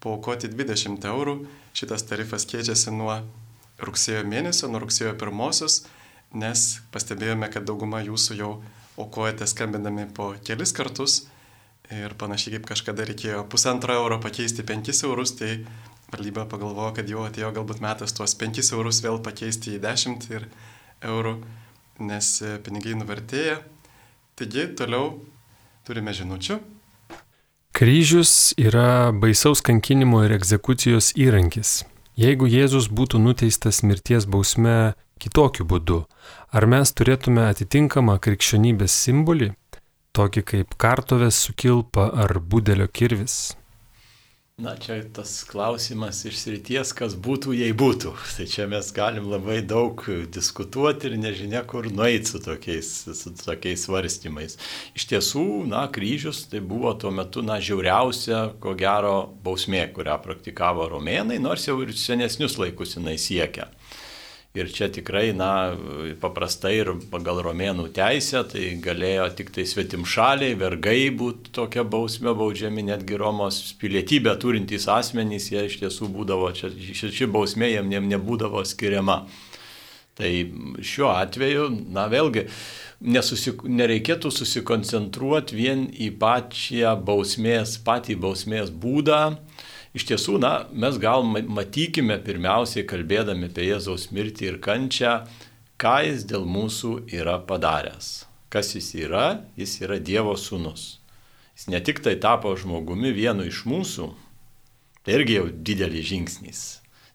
paukoti 20 eurų. Šitas tarifas keičiasi nuo rugsėjo mėnesio, nuo rugsėjo pirmosios, nes pastebėjome, kad dauguma jūsų jau aukojate skambindami po kelis kartus ir panašiai kaip kažkada reikėjo pusantro euro pakeisti 5 eurus, tai valdyba pagalvojo, kad jau atėjo galbūt metas tuos 5 eurus vėl pakeisti į 10 ir eurų, nes pinigai nuvertėja. Taigi toliau turime žinučių. Kryžius yra baisaus kankinimo ir egzekucijos įrankis. Jeigu Jėzus būtų nuteistas mirties bausme kitokiu būdu, ar mes turėtume atitinkamą krikščionybės simbolį, tokį kaip kartovės sukilpa ar budelio kirvis? Na, čia tas klausimas iš srities, kas būtų, jei būtų. Tai čia mes galim labai daug diskutuoti ir nežinia, kur nueiti su tokiais, su tokiais svarstymais. Iš tiesų, na, kryžius tai buvo tuo metu, na, žiauriausia, ko gero, bausmė, kurią praktikavo romėnai, nors jau ir senesnius laikus jinai siekia. Ir čia tikrai, na, paprastai ir pagal romėnų teisę, tai galėjo tik tai svetim šaliai, vergai būti tokia bausmė baudžiami, netgi Romos pilietybę turintys asmenys, jie iš tiesų būdavo, čia, ši, ši bausmė jiem ne, nebūdavo skiriama. Tai šiuo atveju, na vėlgi, nesusik, nereikėtų susikoncentruoti vien į pačią bausmės, patį bausmės būdą, Iš tiesų, na, mes gal matykime pirmiausiai, kalbėdami apie Jėzaus mirtį ir kančią, ką jis dėl mūsų yra padaręs. Kas jis yra? Jis yra Dievo sūnus. Jis ne tik tai tapo žmogumi vienu iš mūsų, tai irgi jau didelis žingsnis.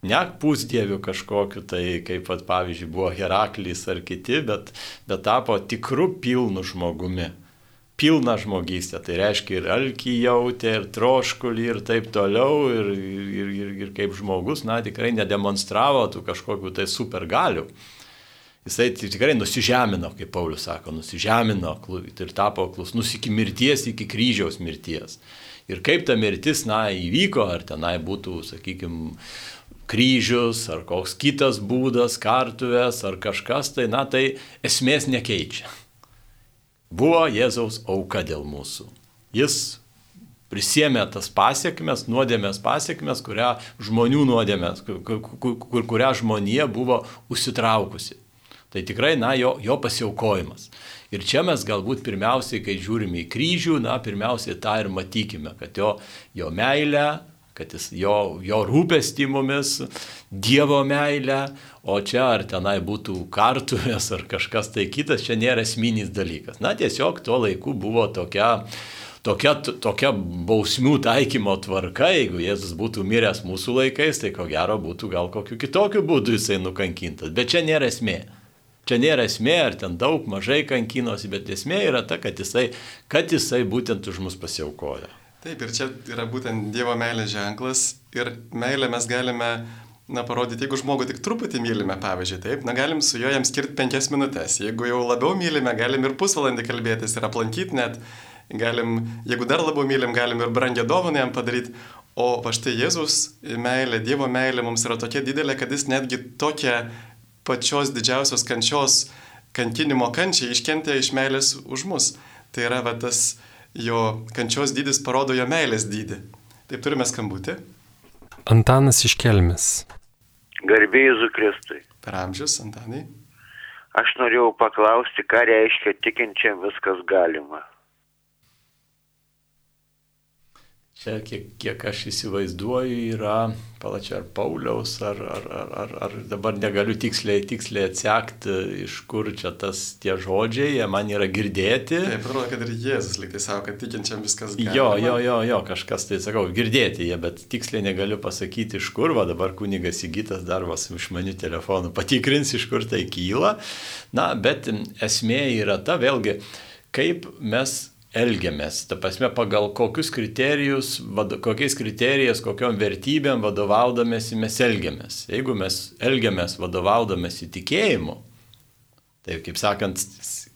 Ne pusdievių kažkokiu, tai kaip pat pavyzdžiui buvo Heraklis ar kiti, bet, bet tapo tikru pilnu žmogumi pilną žmogystę. Tai reiškia ir alkį jautė, ir troškulį, ir taip toliau, ir, ir, ir, ir kaip žmogus, na, tikrai nedemonstravo tų kažkokių tai supergalių. Jisai tikrai nusižemino, kaip Paulius sako, nusižemino ir tapo klusnus iki mirties, iki kryžiaus mirties. Ir kaip ta mirtis, na, įvyko, ar tenai būtų, sakykime, kryžius, ar koks kitas būdas, kartuvės, ar kažkas, tai, na, tai esmės nekeičia buvo Jėzaus auka dėl mūsų. Jis prisėmė tas pasiekmes, nuodėmės pasiekmes, kurią žmonių nuodėmės, kur, kur, kurią žmonija buvo užsitraukusi. Tai tikrai, na, jo, jo pasiaukojimas. Ir čia mes galbūt pirmiausiai, kai žiūrime į kryžių, na, pirmiausiai tą ir matykime, kad jo, jo meilę, kad jis, jo, jo rūpestį mumis, Dievo meilę, o čia ar tenai būtų kartuvės ar kažkas tai kitas, čia nėra esminis dalykas. Na tiesiog tuo laiku buvo tokia tokia, tokia bausmių taikymo tvarka, jeigu Jėzus būtų miręs mūsų laikais, tai ko gero būtų gal kokiu kitokiu būdu jisai nukankintas. Bet čia nėra esmė. Čia nėra esmė, ar ten daug, mažai kankinosi, bet esmė yra ta, kad jisai, kad jisai būtent už mus pasiaukojo. Taip, ir čia yra būtent Dievo meilės ženklas. Ir meilę mes galime, na, parodyti, jeigu žmogų tik truputį mylime, pavyzdžiui, taip, na, galim su juo jam skirti penkias minutės. Jeigu jau labiau mylime, galim ir pusvalandį kalbėtis ir aplankyti net. Galim, jeigu dar labiau mylim, galim ir brangią dovaną jam padaryti. O va štai Jėzus meilė, Dievo meilė mums yra tokia didelė, kad jis netgi tokią pačios didžiausios kančios, kankinimo kančią iškentė iš meilės už mus. Tai yra va tas jo kančios dydis parodo jo meilės dydį. Taip turime skambutį. Antanas iš Kelmės. Garbėjai Zukristui. Per amžius, Antanai. Aš norėjau paklausti, ką reiškia tikinčiam viskas galima. Čia, kiek, kiek aš įsivaizduoju, yra palačia ar Pauliaus, ar, ar, ar, ar, ar dabar negaliu tiksliai, tiksliai atsekti, iš kur čia tas tie žodžiai, jie man yra girdėti. Taip, atrodo, kad ir Jėzus liktai savo, kad tikinčiam viskas galima. Jo, jo, jo, jo, kažkas tai sakau, girdėti jie, bet tiksliai negaliu pasakyti, iš kur, va dabar kunigas įgytas darbas iš manių telefonų, patikrins, iš kur tai kyla. Na, bet esmė yra ta, vėlgi, kaip mes elgiamės, ta prasme, pagal kokius kriterijus, vado, kokiais kriterijais, kokiom vertybėm vadovaudamėsi mes elgiamės. Jeigu mes elgiamės vadovaudamėsi tikėjimu, tai kaip sakant,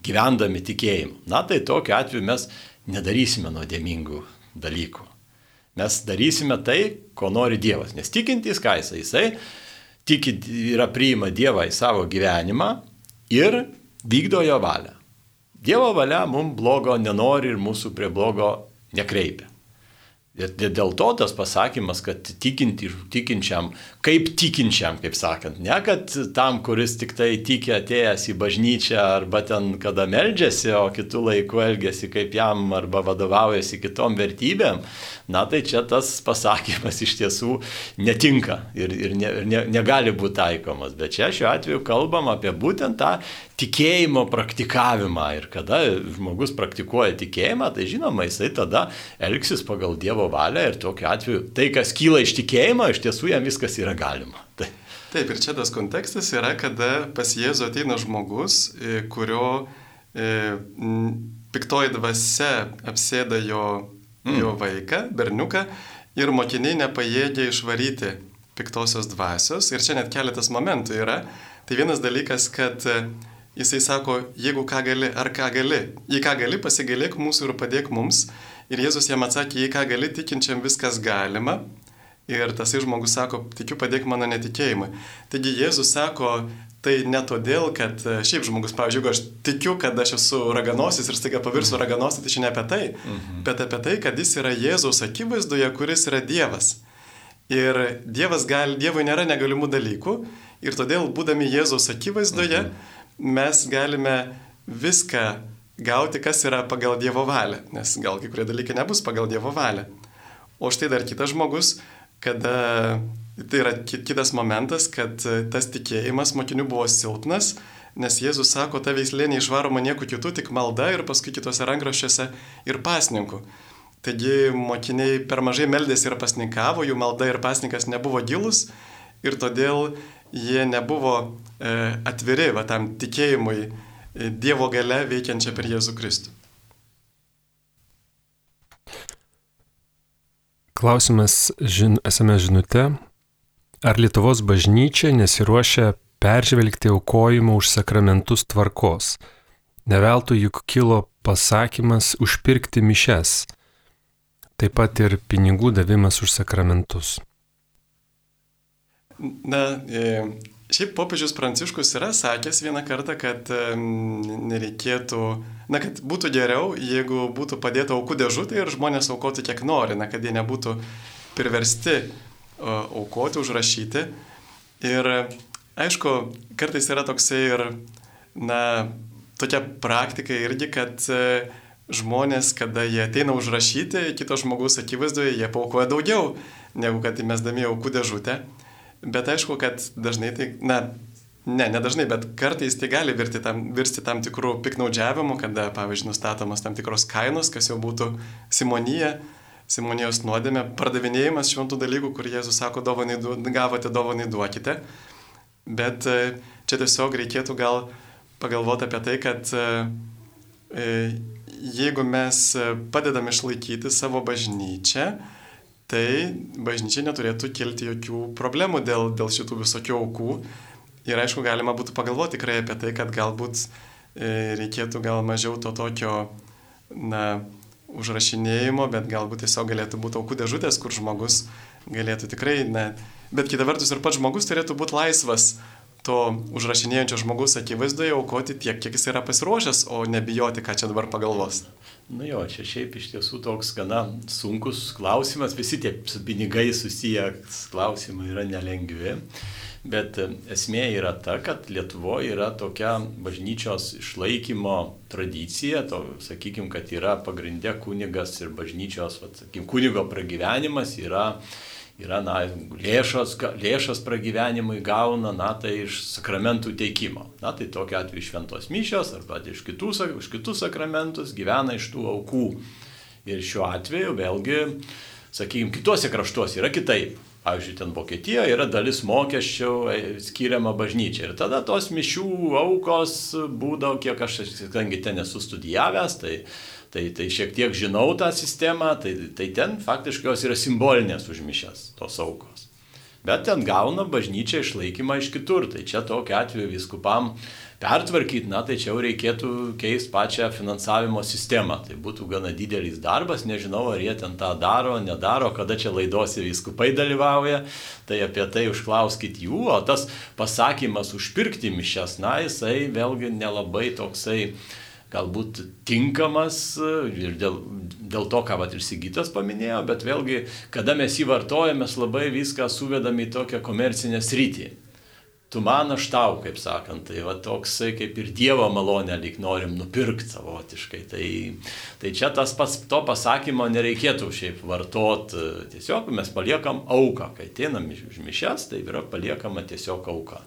gyvendami tikėjimu, na tai tokiu atveju mes nedarysime nuodėmingų dalykų. Mes darysime tai, ko nori Dievas. Nes tikintys, ką jisai, jisai tiki, yra priima Dievą į savo gyvenimą ir vykdo jo valią. Dievo valia mums blogo nenori ir mūsų prie blogo nekreipia. Ir dėl to tas pasakymas, kad tikinti, tikinčiam, kaip tikinčiam, kaip sakant, ne kad tam, kuris tik tai tiki atėjęs į bažnyčią arba ten kada meldžiasi, o kitų laikų elgesi kaip jam arba vadovaujasi kitom vertybėm, na tai čia tas pasakymas iš tiesų netinka ir, ir, ne, ir ne, negali būti taikomas. Bet čia šiuo atveju kalbam apie būtent tą tikėjimo praktikavimą. Ir kada žmogus praktikuoja tikėjimą, tai žinoma, jisai tada elgsis pagal Dievo valią ir tokiu atveju tai, kas kyla iš tikėjimo, iš tiesų jam viskas yra galima. Tai. Taip, ir čia tas kontekstas yra, kada pas Jėzų ateina žmogus, e, kurio e, piktoji dvasia apsėda jo, mm. jo vaiką, berniuką, ir mokiniai nepajėgia išvaryti piktosios dvasios. Ir čia net keletas momentų yra. Tai vienas dalykas, kad Jisai sako, jeigu ką gali, ar ką gali, jei ką gali, pasigailėk mūsų ir padėk mums. Ir Jėzus jam atsakė, jei ką gali, tikinčiam viskas galima. Ir tas žmogus sako, tikiu, padėk mano netikėjimui. Taigi Jėzus sako, tai ne todėl, kad e, šiaip žmogus, pavyzdžiui, jeigu aš tikiu, kad aš esu raganosis ir staiga pavirsiu raganosis, tai čia ne apie tai, mhm. bet apie tai, kad jis yra Jėzaus akivaizdoje, kuris yra Dievas. Ir Dievas gali, Dievui nėra negalimų dalykų ir todėl, būdami Jėzaus akivaizdoje, mhm mes galime viską gauti, kas yra pagal Dievo valią, nes gal kai kurie dalykai nebus pagal Dievo valią. O štai dar kitas žmogus, kada tai yra kitas momentas, kad tas tikėjimas mokinių buvo silpnas, nes Jėzus sako, ta veislė neišvaroma nieku kitu, tik malda ir paskui kitose rankraščiuose ir pasninku. Taigi mokiniai per mažai meldėsi ir pasninkavo, jų malda ir pasnikas nebuvo gilus ir todėl jie nebuvo e, atviri va, tam tikėjimui e, Dievo gale veikiančia per Jėzų Kristų. Klausimas žin, esame žinute, ar Lietuvos bažnyčia nesiruošia peržvelgti aukojimo už sakramentus tvarkos. Neveltui juk kilo pasakymas užpirkti mišes, taip pat ir pinigų davimas už sakramentus. Na, e, šiaip popiežius Pranciškus yra sakęs vieną kartą, kad nereikėtų, na, kad būtų geriau, jeigu būtų padėta aukų dėžutė ir žmonės aukotų kiek nori, na, kad jie nebūtų priversti aukoti, užrašyti. Ir aišku, kartais yra toksai ir, na, tokia praktika irgi, kad e, žmonės, kada jie ateina užrašyti, kito žmogaus akivaizdoje, jie paukoja daugiau, negu kad įmesdami aukų dėžutę. Bet aišku, kad dažnai tai, na, ne, nedažnai, bet kartais tai gali virti tam, virsti tam tikrų piknaudžiavimų, kada, pavyzdžiui, nustatomas tam tikros kainos, kas jau būtų simonija, simonijos nuodėmė, pardavinėjimas šventų dalykų, kur Jėzus sako, dovanai, gavote, dovanai duokite. Bet e, čia tiesiog reikėtų gal pagalvoti apie tai, kad e, e, jeigu mes padedam išlaikyti savo bažnyčią, tai bažnyčia neturėtų kilti jokių problemų dėl, dėl šitų visokių aukų. Ir aišku, galima būtų pagalvoti tikrai apie tai, kad galbūt e, reikėtų gal mažiau to tokio, na, užrašinėjimo, bet galbūt tiesiog galėtų būti aukų dėžutės, kur žmogus galėtų tikrai, na, bet kita vertus ir pats žmogus turėtų būti laisvas to užrašinėjančio žmogus akivaizdoje aukoti tiek, kiek jis yra pasiruošęs, o nebijoti, ką čia dabar pagalvos. Nu jo, čia šiaip iš tiesų toks gana sunkus klausimas, visi tie su pinigai susiję klausimai yra nelengvi, bet esmė yra ta, kad Lietuvoje yra tokia bažnyčios išlaikymo tradicija, to, sakykime, kad yra pagrindė kunigas ir bažnyčios, sakykime, kunigo pragyvenimas yra yra na, lėšos, lėšas pragyvenimui gauna, na, tai iš sakramentų teikimo. Na, tai tokia atveju šventos mišios arba iš kitų, iš kitus sakramentus gyvena iš tų aukų. Ir šiuo atveju vėlgi, sakykime, kitose kraštuose yra kitaip. Pavyzdžiui, ten Vokietijoje yra dalis mokesčių e, skiriama bažnyčiai. Ir tada tos mišių aukos būdavo, kiek aš, kadangi ten esu studijavęs, tai, tai, tai šiek tiek žinau tą sistemą, tai, tai ten faktiškai jos yra simbolinės užmišęs tos aukos. Bet ten gauna bažnyčia išlaikymą iš kitur. Tai čia tokiu atveju viskupam pertvarkyti, na tai čia jau reikėtų keisti pačią finansavimo sistemą. Tai būtų gana didelis darbas, nežinau, ar jie ten tą daro, nedaro, kada čia laidosi viskupai dalyvauja, tai apie tai užklauskit jų, o tas pasakymas užpirkti mišes, na jisai vėlgi nelabai toksai galbūt tinkamas ir dėl, dėl to, ką vat ir Sigitas paminėjo, bet vėlgi, kada mes jį vartojame, mes labai viską suvedame į tokią komercinę sritį tu man aš tau, kaip sakant, tai va toksai kaip ir Dievo malonę lyg norim nupirkti savotiškai. Tai, tai čia tas pats to pasakymo nereikėtų šiaip vartot, tiesiog mes paliekam auką, kai ateinam iš mišes, tai yra paliekama tiesiog auka.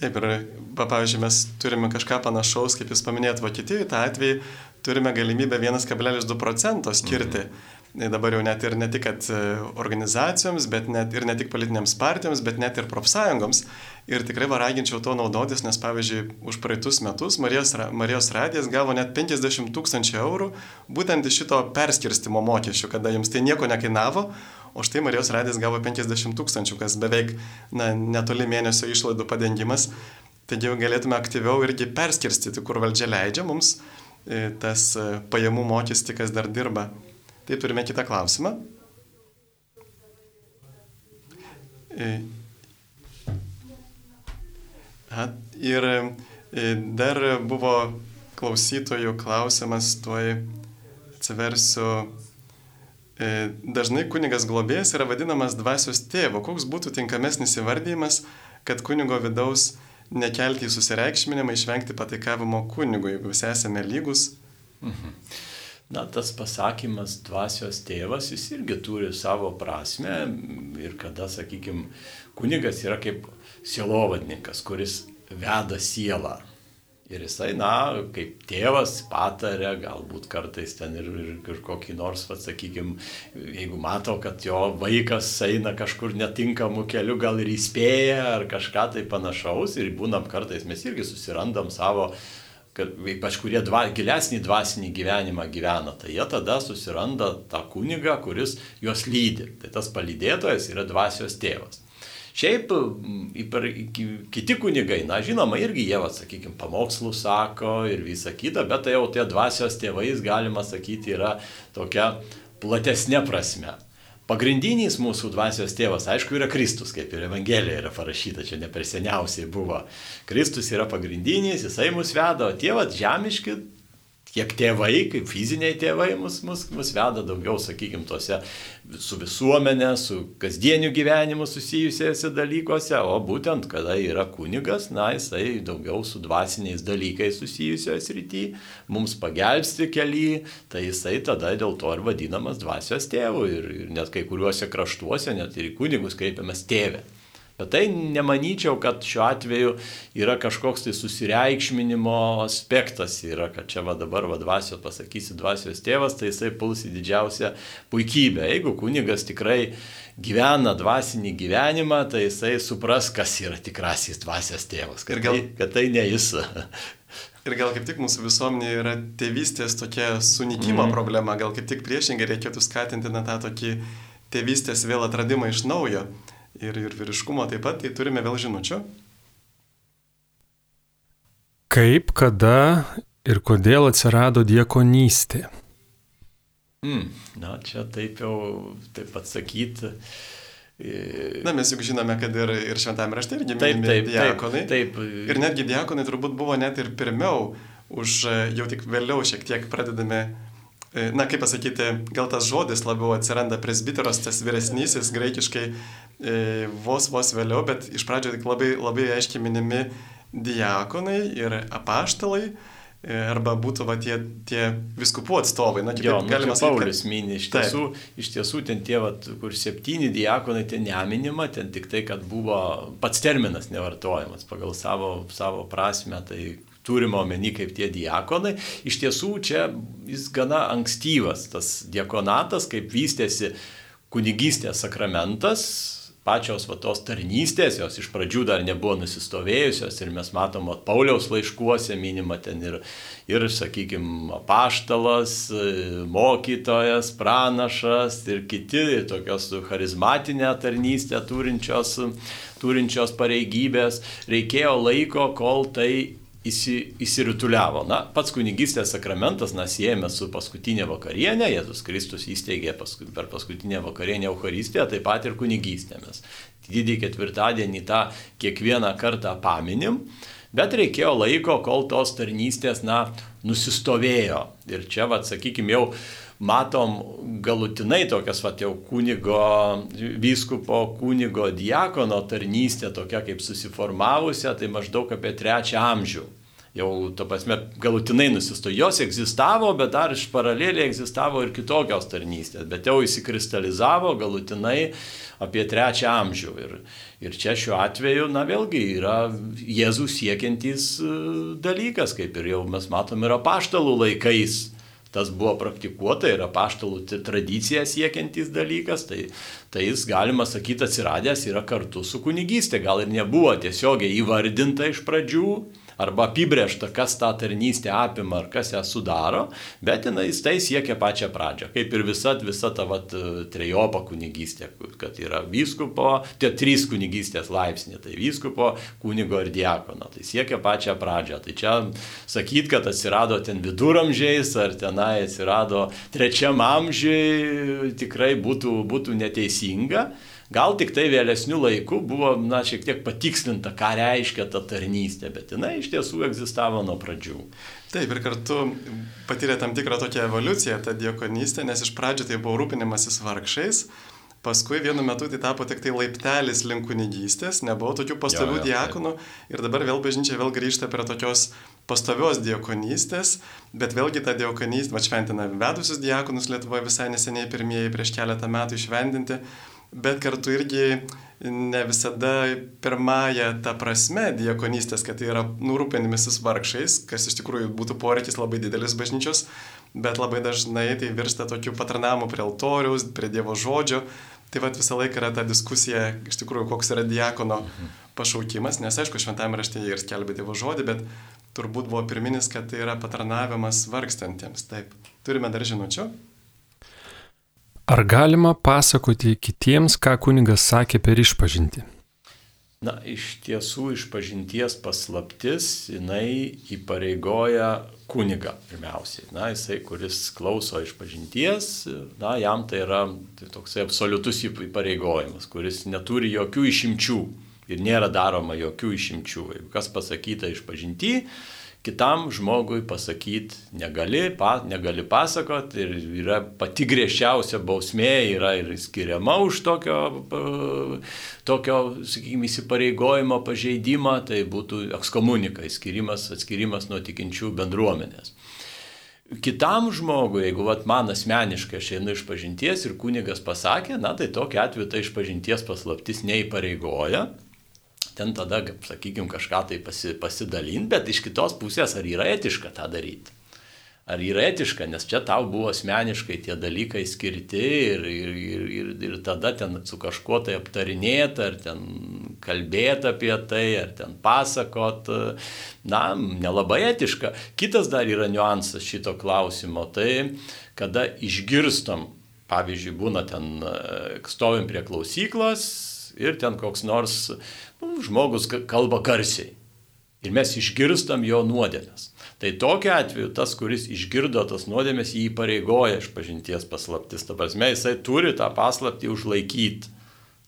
Taip, ir pavyzdžiui, mes turime kažką panašaus, kaip jūs paminėjot Vokietijoje, tą atvejį turime galimybę 1,2 procento skirti. Mhm dabar jau net ir ne tik organizacijoms, bet net ir ne tik politinėms partijoms, bet net ir profsąjungoms. Ir tikrai varaginčiau to naudotis, nes pavyzdžiui, už praeitus metus Marijos, Marijos radijas gavo net 50 tūkstančių eurų būtent iš šito perskirstimo mokesčių, kada jums tai nieko nekainavo, o štai Marijos radijas gavo 50 tūkstančių, kas beveik na, netoli mėnesio išlaidų padengimas. Taigi galėtume aktyviau irgi perskirstyti, kur valdžia leidžia mums e, tas e, pajamų mokestį, kas dar dirba Tai turime kitą klausimą. E, ir dar buvo klausytojų klausimas, tuoj atsiversiu. E, dažnai kunigas globėjas yra vadinamas dvasios tėvo. Koks būtų tinkamesnis įvardymas, kad kunigo vidaus nekelti į susireikšminimą, išvengti pataikavimo kunigui, jeigu visi esame lygus? Mhm. Na, tas pasakymas dvasios tėvas, jis irgi turi savo prasme ir kada, sakykime, kunigas yra kaip sielovadininkas, kuris veda sielą. Ir jisai, na, kaip tėvas patarė, galbūt kartais ten ir, ir, ir kokį nors, sakykime, jeigu mato, kad jo vaikas eina kažkur netinkamu keliu, gal ir įspėja ar kažką tai panašaus. Ir būnam kartais mes irgi susirandam savo kad ypač kurie dva, gilesnį dvasinį gyvenimą gyvena, tai jie tada susiranda tą kunigą, kuris juos lydi. Tai tas palydėtojas yra dvasios tėvas. Šiaip yper, kiti kunigai, na žinoma, irgi jie, sakykime, pamokslų sako ir visa kita, bet tai jau tie dvasios tėvais, galima sakyti, yra tokia platesnė prasme. Pagrindinis mūsų dvasios tėvas, aišku, yra Kristus, kaip ir Evangelija yra parašyta, čia ne per seniausiai buvo. Kristus yra pagrindinis, jisai mus veda, o tėvas žemiški tiek tėvai, kaip fiziniai tėvai mus, mus, mus veda daugiau, sakykime, tose su visuomenė, su kasdieniu gyvenimu susijusiuose dalykuose, o būtent kada yra kunigas, na, jisai daugiau su dvasiniais dalykais susijusioje srityje, mums pagelbsti keli, tai jisai tada dėl to ir vadinamas dvasios tėvu ir, ir net kai kuriuose kraštuose, net ir į kunigus kreipiamas tėvė. Bet tai nemanyčiau, kad šiuo atveju yra kažkoks tai susireikšminimo aspektas, yra, kad čia va dabar va dvasios pasakysi dvasios tėvas, tai jisai puls į didžiausią puikybę. Jeigu kunigas tikrai gyvena dvasinį gyvenimą, tai jisai supras, kas yra tikrasis dvasios tėvas, kad, gal, tai, kad tai ne jis. Ir gal kaip tik mūsų visuomenėje yra tėvystės tokia sunikimo mm. problema, gal kaip tik priešingai reikėtų skatinti na, tą tokį tėvystės vėl atradimą iš naujo ir, ir vyriškumo taip pat, tai turime vėl žinučių. Kaip, kada ir kodėl atsirado diekonystė? Mm, na, čia taip jau, taip atsakyti. Na, mes juk žinome, kad ir, ir šventame rašte irgi minimi diakonai. Taip, taip. Ir netgi diakonai turbūt buvo net ir pirmiau, už jau tik vėliau šiek tiek pradedame E, na kaip pasakyti, gal tas žodis labiau atsiranda presbiteros, tas vyresnysis, graikiškai e, vos vos vėliau, bet iš pradžio tik labai, labai aiškiai minimi diakonai ir apaštalai. E, arba būtų va, tie, tie viskupų atstovai. Na, jo, nu, galima sakyti. Paulius kad... mini, iš tiesų, iš tiesų ten tie, va, kur septyni diakonai, ten neminima, ten tik tai, kad buvo pats terminas nevartojamas pagal savo, savo prasme, tai turima omeny kaip tie diakonai. Iš tiesų čia jis gana ankstyvas, tas diakonatas, kaip vystėsi kunigystės sakramentas, pačios va tos tarnystės, jos iš pradžių dar nebuvo nusistovėjusios ir mes matom, at Pauliaus laiškuose minima ten ir, ir sakykime, apaštalas, mokytojas, pranašas ir kiti ir tokios charizmatinę tarnystę turinčios, turinčios pareigybės. Reikėjo laiko, kol tai įsi, įsirituliavo. Na, pats kunigystės sakramentas, na, siejame su paskutinė vakarienė, Jėzus Kristus įsteigė pasku, per paskutinę vakarienę Eucharistiją, taip pat ir kunigystė. Mes didį ketvirtadienį tą kiekvieną kartą paminim, bet reikėjo laiko, kol tos tarnystės, na, nusistovėjo. Ir čia, vad, sakykime, jau matom galutinai tokias, va, jau kunigo, vyskupo, kunigo, diakono tarnystė tokia kaip susiformavusią, tai maždaug apie trečią amžių. Jau, to prasme, galutinai nusisto. Jos egzistavo, bet dar iš paraleliai egzistavo ir kitokios tarnystės, bet jau įsikristalizavo galutinai apie trečią amžių. Ir, ir čia šiuo atveju, na vėlgi, yra Jėzų siekiantys e, dalykas, kaip ir jau mes matom ir apaštalų laikais tas buvo praktikuota, yra paštalų tradicija siekiantis dalykas, tai, tai jis, galima sakyti, atsiradęs yra kartu su kunigystė. Gal ir nebuvo tiesiogiai įvardinta iš pradžių, arba apibriešta, kas tą tarnystę apima ar kas ją sudaro, bet jinai tai siekia pačią pradžią. Kaip ir visa, visa ta vat, trejopa kunigystė, kad yra vyskupo, tie trys kunigystės laipsniai, tai vyskupo, kunigo ir diakono. Tai siekia pačią pradžią. Tai čia sakyt, kad atsirado ten viduramžiais ar tenai atsirado trečiam amžiui, tikrai būtų, būtų neteisinga. Gal tik tai vėlesnių laikų buvo, na, šiek tiek patikslinta, ką reiškia ta tarnystė, bet jinai iš tiesų egzistavo nuo pradžių. Taip, ir kartu patyrė tam tikrą tokią evoliuciją, ta diekonystė, nes iš pradžių tai buvo rūpinimasis vargšais, paskui vienu metu tai tapo tik tai laiptelis link kunigystės, nebuvo tokių pastovių diakonų ir dabar vėl bažnyčia vėl grįžta prie tokios pastovios diekonystės, bet vėlgi ta diekonystė, va šventina vedusius diakonus Lietuvoje visai neseniai pirmieji prieš keletą metų išvendinti, bet kartu irgi ne visada pirmąją tą prasme diekonystės, kad tai yra nurūpinimasis vargšais, kas iš tikrųjų būtų poreikis labai didelis bažnyčios, bet labai dažnai tai virsta tokiu patarnamu prie altoriaus, prie Dievo žodžio. Tai vad visą laiką yra ta diskusija, iš tikrųjų, koks yra diakono pašaukimas, nes aišku, šventame rašte jie ir skelbė Dievo žodį, bet turbūt buvo pirminis, kad tai yra patarnavimas vargstantiems. Taip, turime dar žinučių. Ar galima pasakoti kitiems, ką kunigas sakė per išpažinti? Na, iš tiesų išpažinties paslaptis, jinai įpareigoja kunigą pirmiausiai. Na, jisai, kuris klauso išpažinties, na, jam tai yra tai toksai absoliutus įpareigojimas, kuris neturi jokių išimčių ir nėra daroma jokių išimčių. Jeigu kas pasakyta išpažinti, kitam žmogui pasakyti negali, pa, negali pasakot ir yra pati griežčiausia bausmė yra ir skiriama už tokio, tokio sakykime, įsipareigojimo pažeidimą, tai būtų ekskomunika, atskirimas, atskirimas nuo tikinčių bendruomenės. Kitam žmogui, jeigu vat, man asmeniškai aš einu iš pažinties ir kunigas pasakė, na tai tokia atveju ta išpažinties paslaptis neįpareigoja, ten tada, sakykime, kažką tai pasi, pasidalinti, bet iš kitos pusės ar yra etiška tą daryti. Ar yra etiška, nes čia tau buvo asmeniškai tie dalykai skirti ir, ir, ir, ir, ir tada ten su kažkuo tai aptarinėti, ar ten kalbėti apie tai, ar ten pasakot, na, nelabai etiška. Kitas dar yra niuansas šito klausimo, tai kada išgirstam, pavyzdžiui, būna ten, stovim prie klausyklos ir ten koks nors nu, žmogus kalba garsiai. Ir mes išgirstam jo nuodėmės. Tai tokiu atveju tas, kuris išgirdo tas nuodėmės, jį įpareigoja iš pažinties paslaptis. Ta prasme, jisai turi tą paslaptį užlaikyti.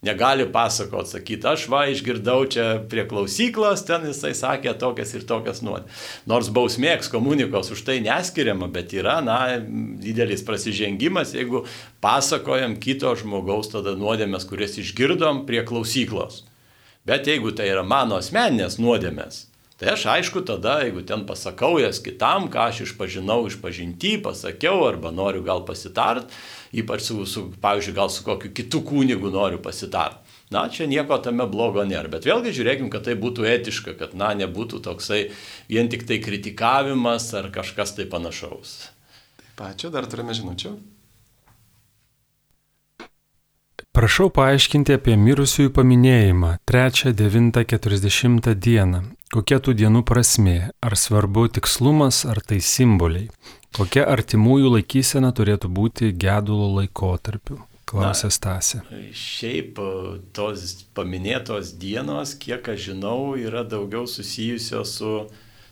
Negali pasakot, sakyti, aš va išgirdau čia prie klausyklos, ten jisai sakė tokias ir tokias nuodėmės. Nors bausmė ekskomunikos už tai neskiriama, bet yra, na, didelis prasižengimas, jeigu pasakojam kito žmogaus tada nuodėmės, kurias išgirdom prie klausyklos. Bet jeigu tai yra mano asmeninės nuodėmės, tai aš aišku tada, jeigu ten pasakau jas kitam, ką aš išpažinau iš pažinti, pasakiau arba noriu gal pasitart, ypač su, su pavyzdžiui, gal su kokiu kitu kūnigu noriu pasitart. Na, čia nieko tame blogo nėra. Bet vėlgi žiūrėkim, kad tai būtų etiška, kad, na, nebūtų toksai vien tik tai kritikavimas ar kažkas tai panašaus. Taip, ačiū, dar turime žinučių. Prašau paaiškinti apie mirusiųjų paminėjimą 3-9-40 dieną. Kokia tų dienų prasmė? Ar svarbu tikslumas, ar tai simboliai? Kokia artimųjų laikysena turėtų būti gedulo laikotarpiu? Klausė Stasė. Šiaip tos paminėtos dienos, kiek aš žinau, yra daugiau susijusios su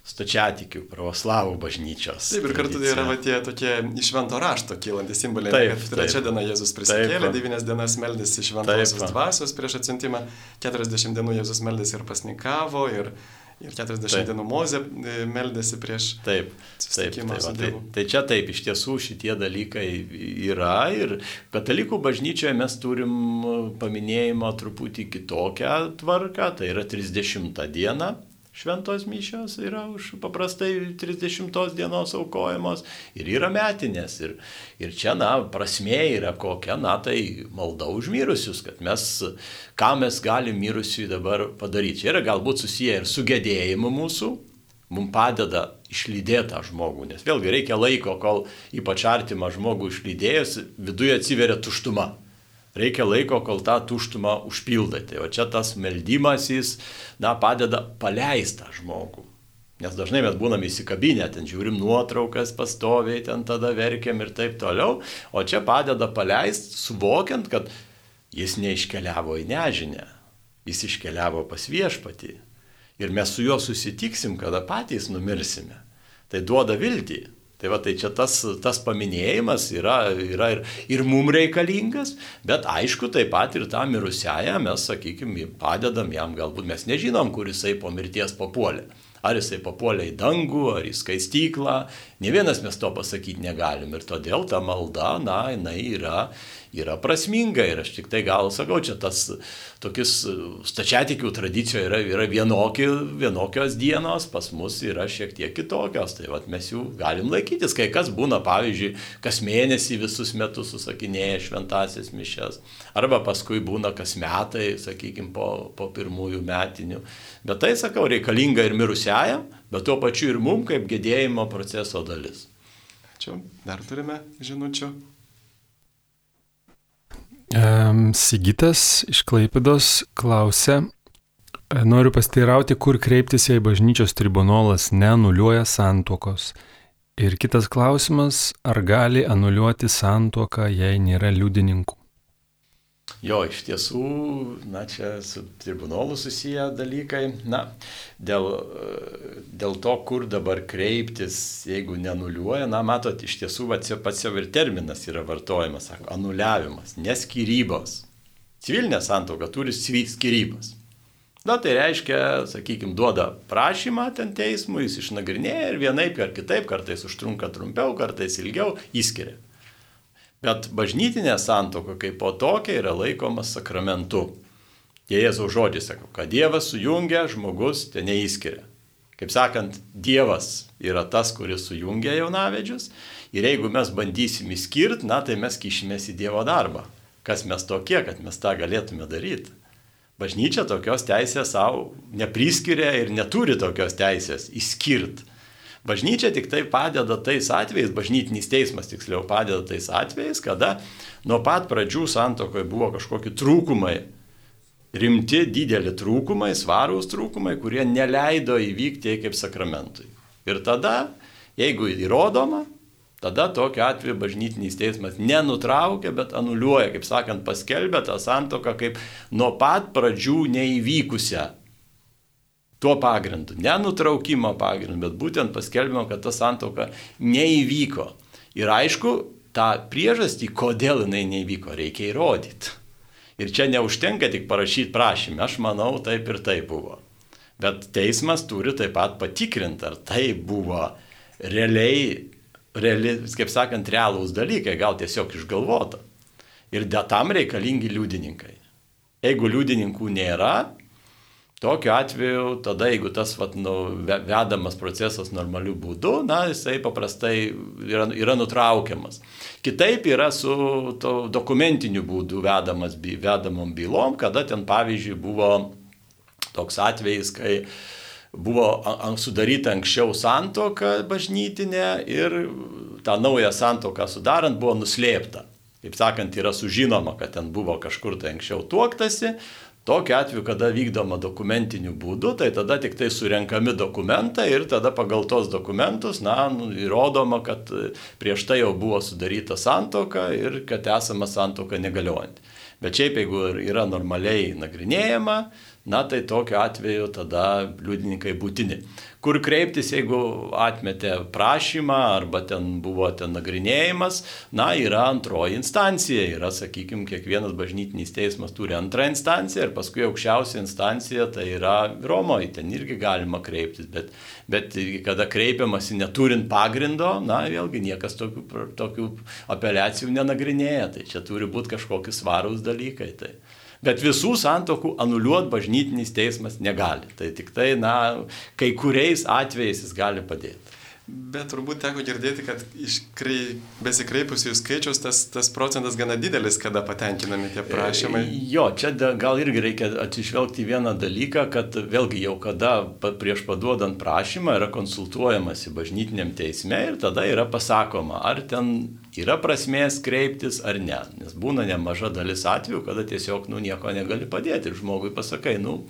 stačiatikių pravoslavų bažnyčios. Taip, ir kartu tai yra va, tie tokie iš švento rašto kylantis simboliai. Taip, trečia diena Jėzus prisikėlė, devynias dienas meldėsi šventosios dvasios prieš atsintimą, 40 dienų Jėzus meldėsi ir pasnikavo, ir, ir 40 taip. dienų Mozė e, meldėsi prieš taip, taip, taip, va, tai, tai čia taip, iš tiesų šitie dalykai yra ir katalikų bažnyčioje mes turim paminėjimą truputį kitokią tvarką, tai yra 30 diena šventos mišios yra už paprastai 30 dienos aukojamos ir yra metinės. Ir, ir čia, na, prasmė yra kokia, na, tai malda už mirusius, kad mes, ką mes galim mirusiui dabar padaryti. Čia yra galbūt susiję ir su gedėjimu mūsų, mums padeda išlydėti tą žmogų, nes vėlgi reikia laiko, kol ypač artimą žmogų išlydėjus, viduje atsiveria tuštuma. Reikia laiko, kol tą tuštumą užpildai. O čia tas meldymasis, na, padeda paleistą žmogų. Nes dažnai mes būname įsikabinę, ten žiūrim nuotraukas pastoviai, ten tada verkiam ir taip toliau. O čia padeda paleist, suvokiant, kad jis neiškeliavo į nežinę, jis iškeliavo pas viešpatį. Ir mes su juo susitiksim, kada patys numirsime. Tai duoda viltį. Tai va, tai čia tas, tas paminėjimas yra, yra ir, ir mum reikalingas, bet aišku, taip pat ir tą mirusiają mes, sakykime, padedam jam, galbūt mes nežinom, kur jisai po mirties papuolė. Ar jisai papuolė į dangų, ar į skaistyklą, ne vienas mes to pasakyti negalim. Ir todėl ta malda, na, jinai yra, yra prasminga. Ir aš tik tai gal sakau, čia tas tokis stačiatikių tradicijoje yra, yra vienoki, vienokios dienos, pas mus yra šiek tiek kitokios. Tai vat mes jų galim laikytis. Kai kas būna, pavyzdžiui, kas mėnesį visus metus susakinėja šventasias mišes. Arba paskui būna kas metai, sakykime, po, po pirmųjų metinių. Bet tai, sakau, reikalinga ir mirusiajam, bet tuo pačiu ir mum kaip gedėjimo proceso dalis. Ačiū. Dar turime žinučių. Sigitas iš Klaipidos klausia, noriu pasteirauti, kur kreiptis, jei bažnyčios tribunolas neanuliuoja santuokos. Ir kitas klausimas, ar gali anuliuoti santuoką, jei nėra liudininkų. Jo, iš tiesų, na, čia su tribunolu susiję dalykai. Na, dėl, dėl to, kur dabar kreiptis, jeigu nenuliuoja, na, matot, iš tiesų pats jau ir terminas yra vartojamas, sako, anuliavimas, neskirybos. Civilinė santoka turi skirybas. Na, tai reiškia, sakykime, duoda prašymą ten teismui, jis išnagrinėja ir vienaip ar kitaip, kartais užtrunka trumpiau, kartais ilgiau, įskiria. Bet bažnytinė santoka kaip po tokia yra laikoma sakramentu. Jėzaus žodžiai sako, kad Dievas sujungia, žmogus ten neįskiria. Kaip sakant, Dievas yra tas, kuris sujungia jaunavedžius ir jeigu mes bandysim įskirti, na tai mes kišimės į Dievo darbą. Kas mes tokie, kad mes tą galėtume daryti. Bažnyčia tokios teisės savo nepriskiria ir neturi tokios teisės įskirti. Bažnyčia tik tai padeda tais atvejais, bažnytinis teismas tiksliau padeda tais atvejais, kada nuo pat pradžių santokoje buvo kažkokie trūkumai, rimti, dideli trūkumai, svarūs trūkumai, kurie neleido įvykti kaip sakramentui. Ir tada, jeigu įrodoma, tada tokiu atveju bažnytinis teismas nenutraukia, bet anuliuoja, kaip sakant, paskelbia tą santoką kaip nuo pat pradžių neįvykusią tuo pagrindu, ne nutraukimo pagrindu, bet būtent paskelbimo, kad ta santoka neįvyko. Ir aišku, tą priežastį, kodėl jinai neįvyko, reikia įrodyti. Ir čia neužtenka tik parašyti prašymę, aš manau, taip ir taip buvo. Bet teismas turi taip pat patikrinti, ar tai buvo realiai, reali, kaip sakant, realūs dalykai, gal tiesiog išgalvota. Ir tam reikalingi liudininkai. Jeigu liudininkų nėra, Tokiu atveju, tada jeigu tas vat, nu, vedamas procesas normaliu būdu, na, jisai paprastai yra, yra nutraukiamas. Kitaip yra su dokumentiniu būdu vedamas, vedamom bylom, kada ten pavyzdžiui buvo toks atvejis, kai buvo sudaryta anksčiau santoka bažnytinė ir tą naują santoką sudarant buvo nuslėpta. kaip sakant, yra sužinoma, kad ten buvo kažkur tai anksčiau tuoktasi, Tokiu atveju, kada vykdoma dokumentiniu būdu, tai tada tik tai surenkami dokumentai ir tada pagal tos dokumentus, na, nu, įrodoma, kad prieš tai jau buvo sudaryta santoka ir kad esama santoka negaliojanti. Bet šiaip jeigu yra normaliai nagrinėjama, na tai tokiu atveju tada liudininkai būtini kur kreiptis, jeigu atmetė prašymą arba ten buvo ten nagrinėjimas, na, yra antroji instancija, yra, sakykime, kiekvienas bažnytinis teismas turi antrą instanciją ir paskui aukščiausia instancija tai yra Romoje, ten irgi galima kreiptis, bet, bet kada kreipiamasi neturint pagrindo, na, vėlgi niekas tokių, tokių apeliacijų nenagrinėja, tai čia turi būti kažkokie svarūs dalykai. Tai. Bet visų santokų anuliuoti bažnytinis teismas negali. Tai tik tai, na, kai kuriais atvejais jis gali padėti. Bet turbūt teko girdėti, kad iškrei, besikreipusių skaičius tas, tas procentas gana didelis, kada patenkinami tie prašymai. E, jo, čia da, gal irgi reikia atsižvelgti vieną dalyką, kad vėlgi jau kada prieš paduodant prašymą yra konsultuojamasi bažnytiniam teisme ir tada yra pasakoma, ar ten yra prasmės kreiptis ar ne. Nes būna nemaža dalis atvejų, kada tiesiog nu, nieko negali padėti ir žmogui pasakai, nu,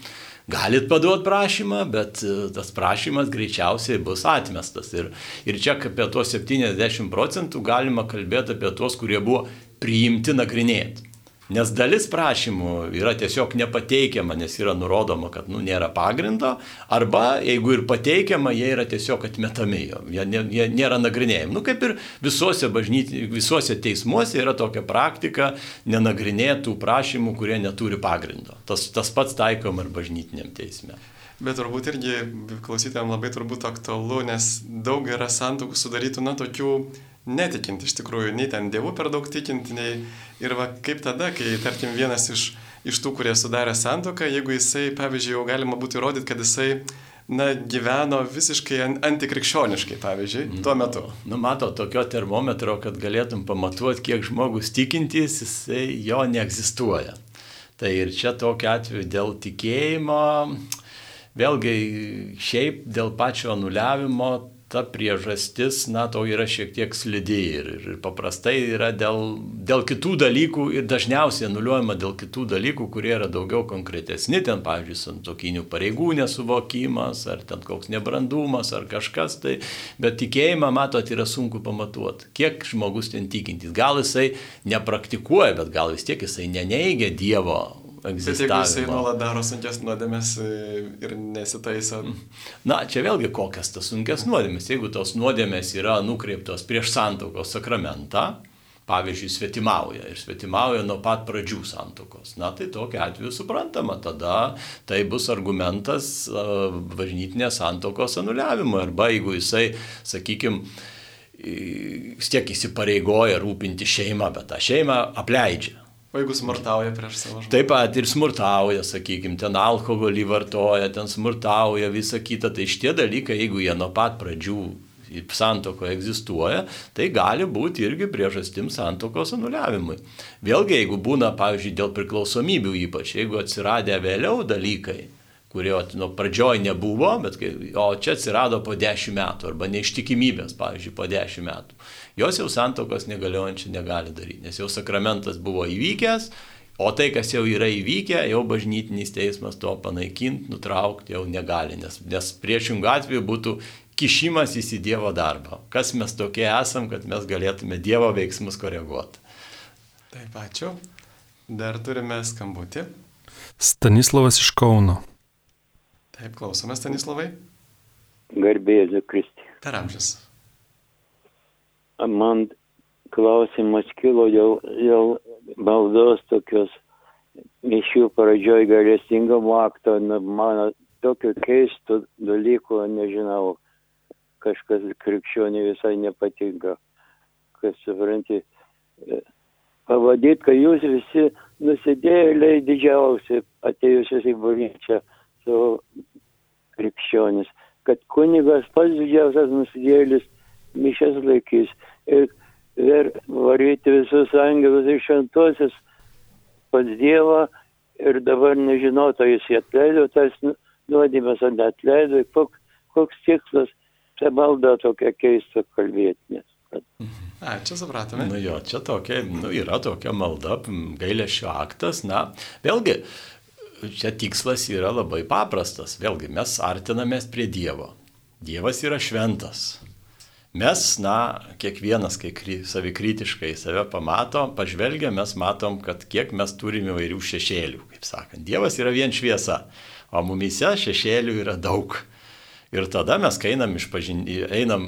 galit paduoti prašymą, bet e, tas prašymas greičiausiai bus atmestas. Ir, ir čia apie tuos 70 procentų galima kalbėti apie tuos, kurie buvo priimti nagrinėti. Nes dalis prašymų yra tiesiog nepateikiama, nes yra nurodoma, kad nu, nėra pagrindo, arba jeigu ir pateikiama, jie yra tiesiog atmetami, jie, jie nėra nagrinėjami. Nu, kaip ir visuose, bažnyti, visuose teismuose yra tokia praktika nenagrinėtų prašymų, kurie neturi pagrindo. Tas, tas pats taikom ir bažnytiniam teisme. Bet turbūt irgi klausytėm labai turbūt aktualu, nes daug yra santokų sudarytų, na, tokių netikinti iš tikrųjų, nei ten dievų per daug tikinti, nei ir va kaip tada, kai tarkim vienas iš, iš tų, kurie sudarė santoką, jeigu jisai, pavyzdžiui, jau galima būtų įrodyti, kad jisai na, gyveno visiškai antikrikščioniškai, pavyzdžiui, mm. tuo metu. Nu, mato, tokio termometro, kad galėtum pamatuoti, kiek žmogus tikintys, jisai jo neegzistuoja. Tai ir čia tokiu atveju dėl tikėjimo, vėlgi šiaip dėl pačio anuliavimo ta priežastis, na, to yra šiek tiek slidi ir, ir paprastai yra dėl, dėl kitų dalykų ir dažniausiai anuliuojama dėl kitų dalykų, kurie yra daugiau konkretesni, ten, pavyzdžiui, santokinių pareigų nesuvokimas, ar ten koks nebrandumas, ar kažkas tai, bet tikėjimą, matot, yra sunku pamatuoti, kiek žmogus ten tikintis. Gal jisai nepraktikuoja, bet gal vis tiek jisai neneigia Dievo. Bet jeigu jisai nuolat daro sunkes nuodėmės e, ir nesitaiso. Na, čia vėlgi kokias tas sunkes nuodėmės. Jeigu tos nuodėmės yra nukreiptos prieš santaukos sakramentą, pavyzdžiui, svetimauja ir svetimauja nuo pat pradžių santokos. Na tai tokiu atveju suprantama, tada tai bus argumentas uh, bažnytinės santokos anuliavimo. Arba jeigu jisai, sakykime, vis tiek įsipareigoja rūpinti šeimą, bet tą šeimą apleidžia. O jeigu smurtauja prieš savo žmoną? Taip pat ir smurtauja, sakykime, ten alkoholį vartoja, ten smurtauja, visa kita. Tai šitie dalykai, jeigu jie nuo pat pradžių santoko egzistuoja, tai gali būti irgi priežastim santokos anuliavimui. Vėlgi, jeigu būna, pavyzdžiui, dėl priklausomybių ypač, jeigu atsiradę vėliau dalykai, kurio nuo pradžioj nebuvo, bet kai, o čia atsirado po dešimt metų, arba neištikimybės, pavyzdžiui, po dešimt metų jos jau santokos negaliojančių negali daryti, nes jau sakramentas buvo įvykęs, o tai, kas jau yra įvykę, jau bažnytinis teismas to panaikinti, nutraukti jau negali, nes, nes priešingų atveju būtų kišimas į Dievo darbą. Kas mes tokie esam, kad mes galėtume Dievo veiksmus koreguoti. Taip, ačiū. Dar turime skambutį. Stanislavas iš Kauno. Taip, klausome Stanislavai. Garbėsiu Kristi. Per amžius. Man klausimas kilo jau, jau maldos tokios mišių pradžioj galestingamo akto, na, man tokio keisto dalyko nežinau, kažkas krikščionė visai nepatinka, kas supranti, e, pavadyti, kad jūs visi nusidėjėliai didžiausi atėjusios į bažnyčią savo krikščionis, kad kunigas pats didžiausias nusidėjėlis mišęs laikys ir ver varyti visus angelus ir šventosius pas Dievą ir dabar nežinoto jis jį atleido, tas nu, nuodėmės ar neatleido, koks, koks tikslas, ta malda tokia keista kalbėti. A, čia supratome. Nu jo, čia tokia, nu, yra tokia malda, gailėšio aktas. Na, vėlgi, čia tikslas yra labai paprastas. Vėlgi, mes artinamės prie Dievo. Dievas yra šventas. Mes, na, kiekvienas, kai savikritiškai save pamato, pažvelgia, mes matom, kad kiek mes turime įvairių šešėlių, kaip sakant. Dievas yra vien šviesa, o mumise šešėlių yra daug. Ir tada mes, kai einam, išpažin... einam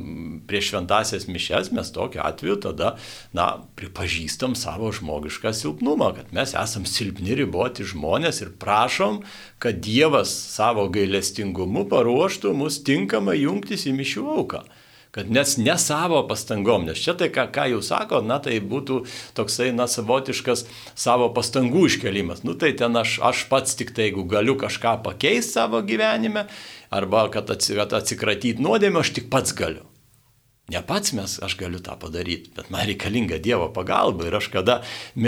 prie šventasias mišes, mes tokiu atveju tada, na, pripažįstam savo žmogišką silpnumą, kad mes esam silpni, riboti žmonės ir prašom, kad Dievas savo gailestingumu paruoštų mus tinkamai jungtis į mišių auką kad nes ne savo pastangom, nes čia tai, ką, ką jūs sako, na tai būtų toksai, na, savotiškas savo pastangų iškelimas. Nu tai ten aš, aš pats tik tai, jeigu galiu kažką pakeisti savo gyvenime, arba kad atsikratyti nuodėmę, aš tik pats galiu. Ne pats mes, aš galiu tą padaryti, bet man reikalinga Dievo pagalba ir aš kada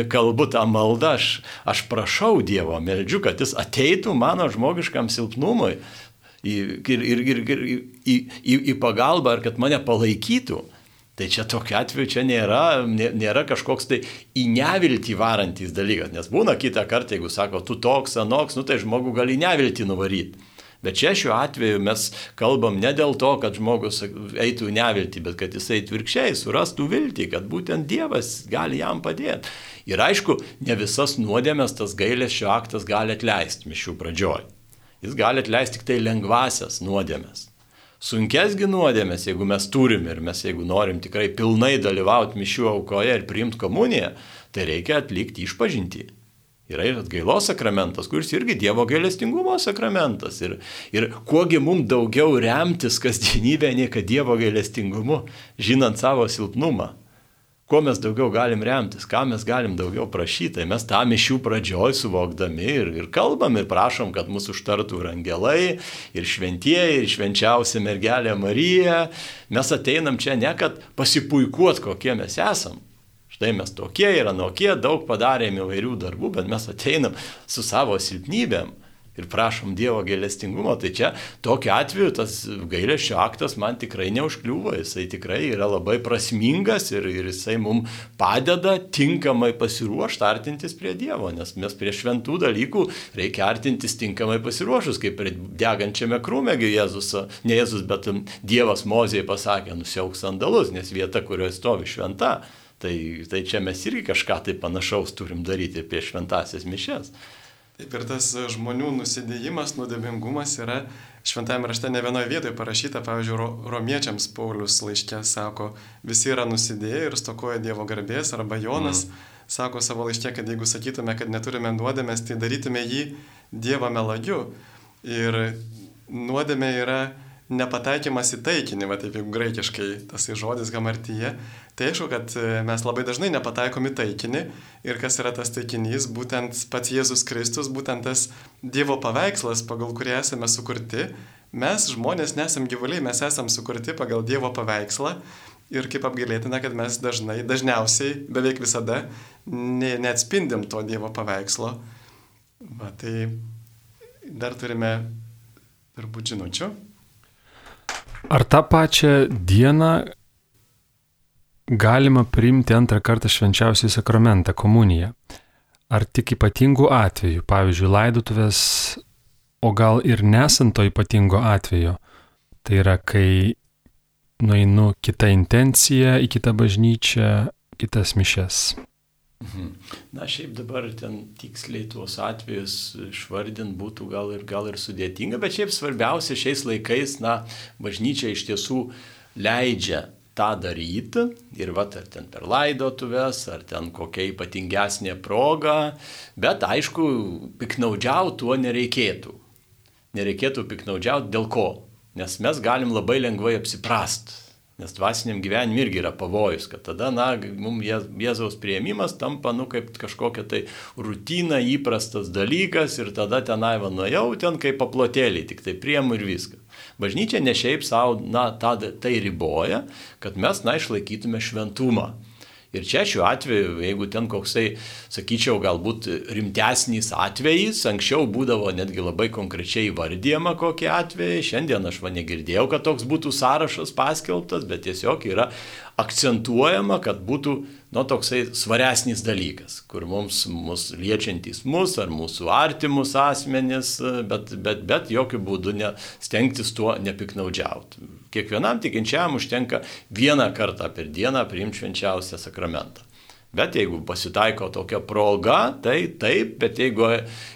kalbu tą maldą, aš, aš prašau Dievo, meldžiu, kad jis ateitų mano žmogiškam silpnumui, ir, ir, ir, ir į, į, į pagalbą, ar kad mane palaikytų. Tai čia tokiu atveju čia nėra, nėra kažkoks tai į neviltį varantis dalykas, nes būna kitą kartą, jeigu sako, tu toks, anoks, nu tai žmogų gali neviltį nuvaryti. Bet čia šiuo atveju mes kalbam ne dėl to, kad žmogus eitų neviltį, bet kad jisai tvirkščiai surastų viltį, kad būtent Dievas gali jam padėti. Ir aišku, ne visas nuodėmės tas gailės šio aktas gali atleisti mišių pradžioj. Jis gali atleisti tik tai lengvasias nuodėmės. Sunkesgi nuodėmės, jeigu mes turim ir mes jeigu norim tikrai pilnai dalyvauti mišių aukoje ir priimti komuniją, tai reikia atlikti išpažinti. Yra ir atgailos sakramentas, kuris irgi Dievo gailestingumo sakramentas. Ir, ir kuogi mums daugiau remtis kasdienybėje, nei kad Dievo gailestingumu, žinant savo silpnumą kuo mes daugiau galim remtis, ką mes galim daugiau prašyti, tai mes tą mišių pradžioj suvokdami ir, ir kalbam ir prašom, kad mūsų užtartų ir angelai, ir šventieji, ir švenčiausia mergelė Marija. Mes ateinam čia ne kad pasipuikuot, kokie mes esam. Štai mes tokie ir anokie, daug padarėme įvairių darbų, bet mes ateinam su savo silpnybėm ir prašom Dievo gailestingumo, tai čia tokiu atveju tas gailesčio aktas man tikrai neužkliūva, jisai tikrai yra labai prasmingas ir, ir jisai mums padeda tinkamai pasiruošti artintis prie Dievo, nes mes prie šventų dalykų reikia artintis tinkamai pasiruošus, kaip prie degančiame krūmėgi Jėzus, ne Jėzus, bet Dievas Mozijai pasakė, nusiauk sandalus, nes vieta, kurioje stovi šventa. Tai, tai čia mes irgi kažką tai panašaus turim daryti apie šventasias mišes. Taip ir tas žmonių nusidėjimas, nuodėmingumas yra šventame rašte ne vienoje vietoje parašyta, pavyzdžiui, romiečiams Paulius laiškė sako, visi yra nusidėję ir stokoja Dievo garbės, arba Jonas mm. sako savo laiškė, kad jeigu sakytume, kad neturime nuodėmės, tai darytume jį Dievo melagiu. Ir nuodėmė yra nepataikymas į taikinį, va taip jeigu graikiškai tas žodis gamartyje, Tai aišku, kad e, mes labai dažnai nepataikom į taikinį ir kas yra tas taikinys, būtent pats Jėzus Kristus, būtent tas Dievo paveikslas, pagal kurį esame sukurti. Mes žmonės nesam gyvuliai, mes esam sukurti pagal Dievo paveikslą ir kaip apgailėtina, kad mes dažnai, dažniausiai, beveik visada ne, neatspindim to Dievo paveikslo. Va, tai dar turime turbūt žinučių. Ar tą pačią dieną galima priimti antrą kartą švenčiausiai sakramentą - komuniją. Ar tik ypatingų atvejų, pavyzdžiui, laidotuvės, o gal ir nesant to ypatingo atveju. Tai yra, kai nueinu kitą intenciją į kitą bažnyčią, kitas mišes. Mhm. Na, šiaip dabar ten tiksliai tuos atvejus išvardint būtų gal ir, gal ir sudėtinga, bet šiaip svarbiausia šiais laikais, na, bažnyčia iš tiesų leidžia tą daryti ir va, ar ten per laidotuvės, ar ten kokia ypatingesnė proga, bet aišku, piknaudžiauti tuo nereikėtų. Nereikėtų piknaudžiauti dėl ko? Nes mes galim labai lengvai apsiprast. Nes dvasiniam gyvenimui irgi yra pavojus, kad tada, na, mums Jėzaus prieimimas tampa, nu, kaip kažkokia tai rutina, įprastas dalykas ir tada tenai va nuėjau ten kaip paplotėlį, tik tai priemu ir viską. Bažnyčia ne šiaip savo, na, tą, tai riboja, kad mes, na, išlaikytume šventumą. Ir čia šiuo atveju, jeigu ten koksai, sakyčiau, galbūt rimtesnis atvejis, anksčiau būdavo netgi labai konkrečiai vardyjama kokie atvejai, šiandien aš va negirdėjau, kad toks būtų sąrašas paskelbtas, bet tiesiog yra akcentuojama, kad būtų nu, toksai svaresnis dalykas, kur mums, mus liečiantys mus ar mūsų artimus asmenis, bet, bet, bet jokių būdų ne, stengtis tuo nepiknaudžiauti. Kiekvienam tikinčiam užtenka vieną kartą per dieną priimti švenčiausią sakramentą. Bet jeigu pasitaiko tokia proga, tai taip, bet jeigu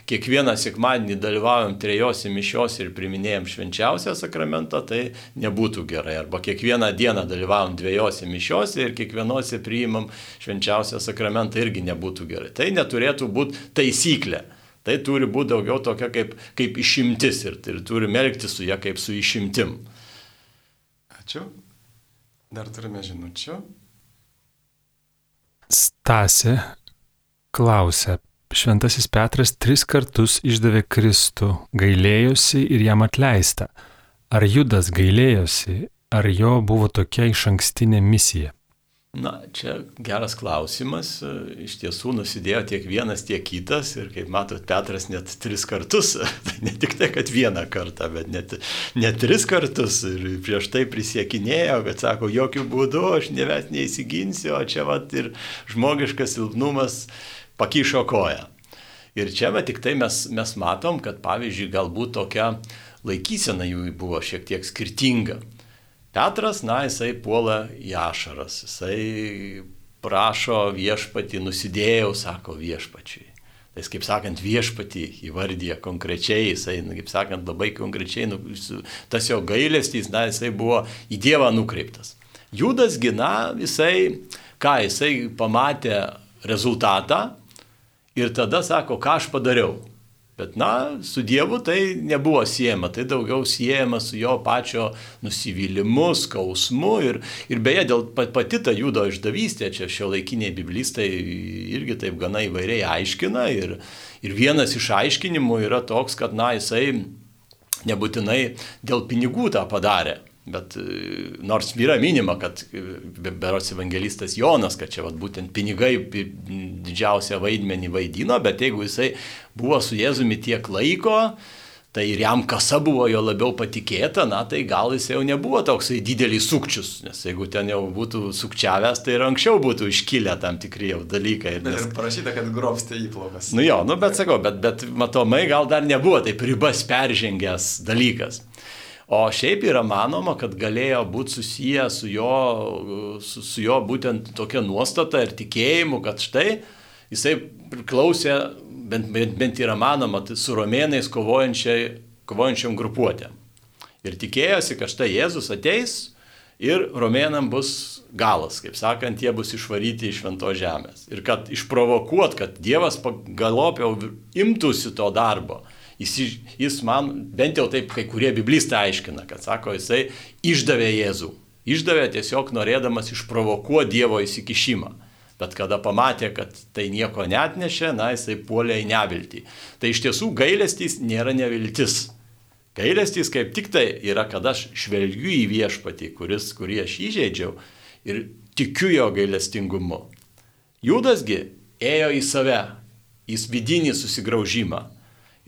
kiekvieną sekmadienį dalyvaujam trejose mišios ir priminėjom švenčiausią sakramentą, tai nebūtų gerai. Arba kiekvieną dieną dalyvaujam dviejose mišiose ir kiekvienose priimam švenčiausią sakramentą irgi nebūtų gerai. Tai neturėtų būti taisyklė. Tai turi būti daugiau tokia kaip, kaip išimtis ir, ir turi melkti su ją kaip su išimtim. Ačiū. Dar turime žinučių. Stasė klausia. Šventasis Petras tris kartus išdavė Kristų, gailėjosi ir jam atleista. Ar Judas gailėjosi, ar jo buvo tokia iš ankstinė misija? Na, čia geras klausimas. Iš tiesų nusidėjo tiek vienas, tiek kitas. Ir kaip matot, Petras net tris kartus, tai ne tik tai, kad vieną kartą, bet net, net tris kartus. Ir prieš tai prisiekinėjo, kad sako, jokių būdų aš neves neįsiginsiu, o čia vat ir žmogiškas silpnumas pakišo koją. Ir čia va tik tai mes, mes matom, kad pavyzdžiui, galbūt tokia laikysena jų buvo šiek tiek skirtinga. Petras, na, jisai puola į ašaras, jisai prašo viešpatį, nusidėjau, sako viešpačiui. Tai jis, kaip sakant, viešpatį įvardyja konkrečiai, jisai, nu, kaip sakant, labai konkrečiai, nu, tas jo gailestys, na, jisai buvo į Dievą nukreiptas. Judas gina, jisai, ką jisai pamatė rezultatą ir tada sako, ką aš padariau. Bet, na, su Dievu tai nebuvo siejama, tai daugiau siejama su jo pačio nusivylimu, skausmu ir, ir beje, dėl pati ta judo išdavystė, čia šio laikiniai biblistai irgi taip gana įvairiai aiškina ir, ir vienas iš aiškinimų yra toks, kad, na, jisai nebūtinai dėl pinigų tą padarė. Bet e, nors yra minima, kad e, berots evangelistas Jonas, kad čia vat, būtent pinigai didžiausią vaidmenį vaidino, bet jeigu jisai buvo su Jėzumi tiek laiko, tai ir jam kasa buvo jo labiau patikėta, na tai gal jis jau nebuvo toksai didelis sukčius, nes jeigu ten jau būtų sukčiavęs, tai ir anksčiau būtų iškilę tam tikri jau dalykai. Bet Nes... ir parašyta, kad grobstė įplaukas. Nu jo, nu bet sakau, bet, bet matomai gal dar nebuvo taip ribas peržengęs dalykas. O šiaip yra manoma, kad galėjo būti susiję su jo, su, su jo būtent tokia nuostata ir tikėjimu, kad štai jisai priklausė, bent, bent, bent yra manoma, tai su romėnais kovojančiam grupuotėm. Ir tikėjosi, kad štai Jėzus ateis ir romėnam bus galas, kaip sakant, jie bus išvaryti iš švento žemės. Ir kad išprovokuot, kad Dievas galopiau imtųsi to darbo Jis, jis man, bent jau taip kai kurie biblistai aiškina, kad sako, jisai išdavė Jėzų. Išdavė tiesiog norėdamas išprovokuoti Dievo įsikišimą. Bet kada pamatė, kad tai nieko net nešė, na, jisai puolė į neviltį. Tai iš tiesų gailestys nėra neviltis. Gailestys kaip tik tai yra, kad aš žvelgiu į viešpatį, kuris, kurį aš įžeidžiau ir tikiu jo gailestingumu. Judasgi ėjo į save, į vidinį susigraužimą.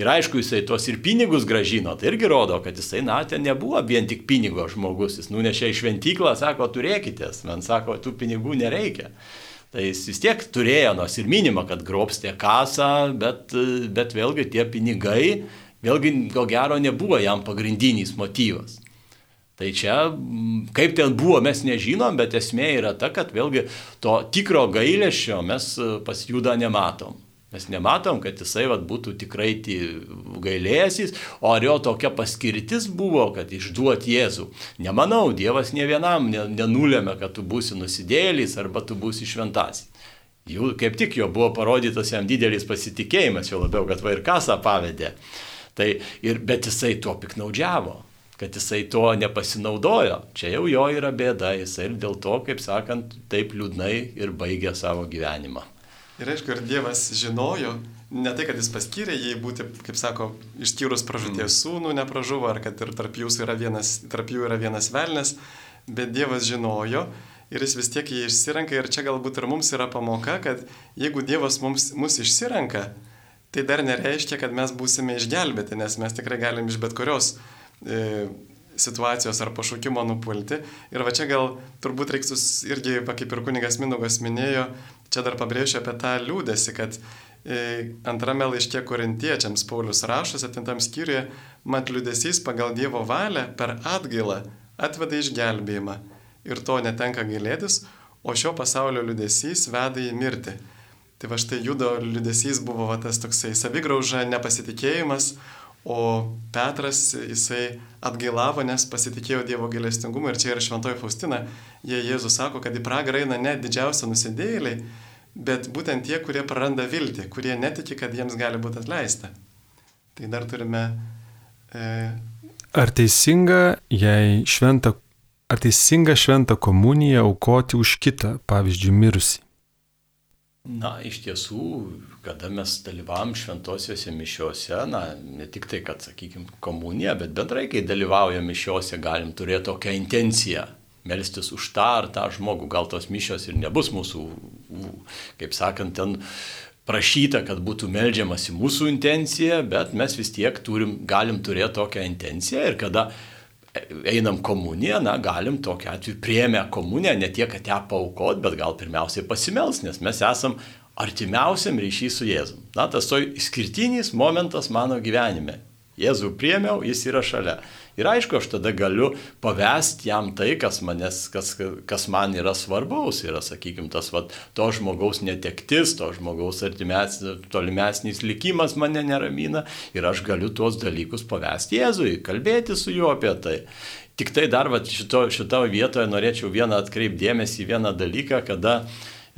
Ir aišku, jisai tuos ir pinigus gražino, tai irgi rodo, kad jisai, na, ten nebuvo vien tik pinigo žmogus, jis nunešė į šventyklą, sako, turėkitės, man sako, tų pinigų nereikia. Tai jis vis tiek turėjo, nors ir minima, kad grobstė kasą, bet, bet vėlgi tie pinigai, vėlgi ko gero nebuvo jam pagrindinis motyvas. Tai čia, kaip ten buvo, mes nežinom, bet esmė yra ta, kad vėlgi to tikro gailėšio mes pas judą nematom. Mes nematom, kad jisai vat, būtų tikrai gailėsis, o ar jo tokia paskirtis buvo, kad išduoti Jėzų. Nemanau, Dievas ne vienam nenulėmė, kad tu būsi nusidėlis arba tu būsi šventasis. Jų kaip tik jo buvo parodytas jam didelis pasitikėjimas, jo labiau, kad va ir kasą pavedė. Tai ir, bet jisai tuo piknaudžiavo, kad jisai to nepasinaudojo. Čia jau jo yra bėda, jisai ir dėl to, kaip sakant, taip liūdnai ir baigė savo gyvenimą. Ir aišku, ir Dievas žinojo, ne tai, kad jis paskyrė jį būti, kaip sako, išskyrus pražūties sūnų nepražuvo, ar kad ir tarp, yra vienas, tarp jų yra vienas velnes, bet Dievas žinojo ir jis vis tiek jį išsirenka ir čia galbūt ir mums yra pamoka, kad jeigu Dievas mums, mus išsirenka, tai dar nereiškia, kad mes būsime išgelbėti, nes mes tikrai galim iš bet kurios e, situacijos ar pašaukimo nupulti. Ir va čia gal turbūt reiktų irgi, kaip ir kunigas Minugas minėjo, čia dar pabrėšiu apie tą liūdėsi, kad e, antrame laiške korintiečiams Paulius rašo, septintam skyriuje, mat liūdėsys pagal Dievo valią per atgailą atveda išgelbėjimą. Ir to netenka gailėtis, o šio pasaulio liūdėsys veda į mirtį. Tai va štai judo liūdėsys buvo va, tas toksai savigrauža, nepasitikėjimas, o Petras jisai atgailavo, nes pasitikėjo Dievo gailestingumu ir čia yra šventoji Faustina, jie Jėzus sako, kad į pragarą eina ne didžiausia nusidėjėliai, bet būtent tie, kurie praranda viltį, kurie netiki, kad jiems gali būti atleista. Tai dar turime... E... Ar teisinga, jei šventą, ar teisinga šventą komuniją aukoti už kitą, pavyzdžiui, mirusį? Na, iš tiesų, kada mes dalyvavom šventosiuose mišiuose, na, ne tik tai, kad, sakykime, komunija, bet bendrai, kai dalyvaujame mišiuose, galim turėti tokią intenciją melstis už tą ar tą žmogų. Gal tos mišios ir nebus mūsų, kaip sakant, ten prašyta, kad būtų melžiamas į mūsų intenciją, bet mes vis tiek turim, galim turėti tokią intenciją ir kada einam komuniją, na, galim tokiu atveju priemę komuniją, ne tiek, kad ją paukot, bet gal pirmiausiai pasimels, nes mes esam artimiausiam ryšys su Jėzum. Na, tas to išskirtinis momentas mano gyvenime. Jėzų priemiau, jis yra šalia. Ir aišku, aš tada galiu pavesti jam tai, kas, manęs, kas, kas man yra svarbaus. Yra, sakykime, tas vat, to žmogaus netektis, to žmogaus tolimesnis likimas mane neramina. Ir aš galiu tuos dalykus pavesti Jėzui, kalbėti su juo apie tai. Tik tai dar vat, šito, šito vietoje norėčiau vieną atkreipdėmėsi į vieną dalyką, kada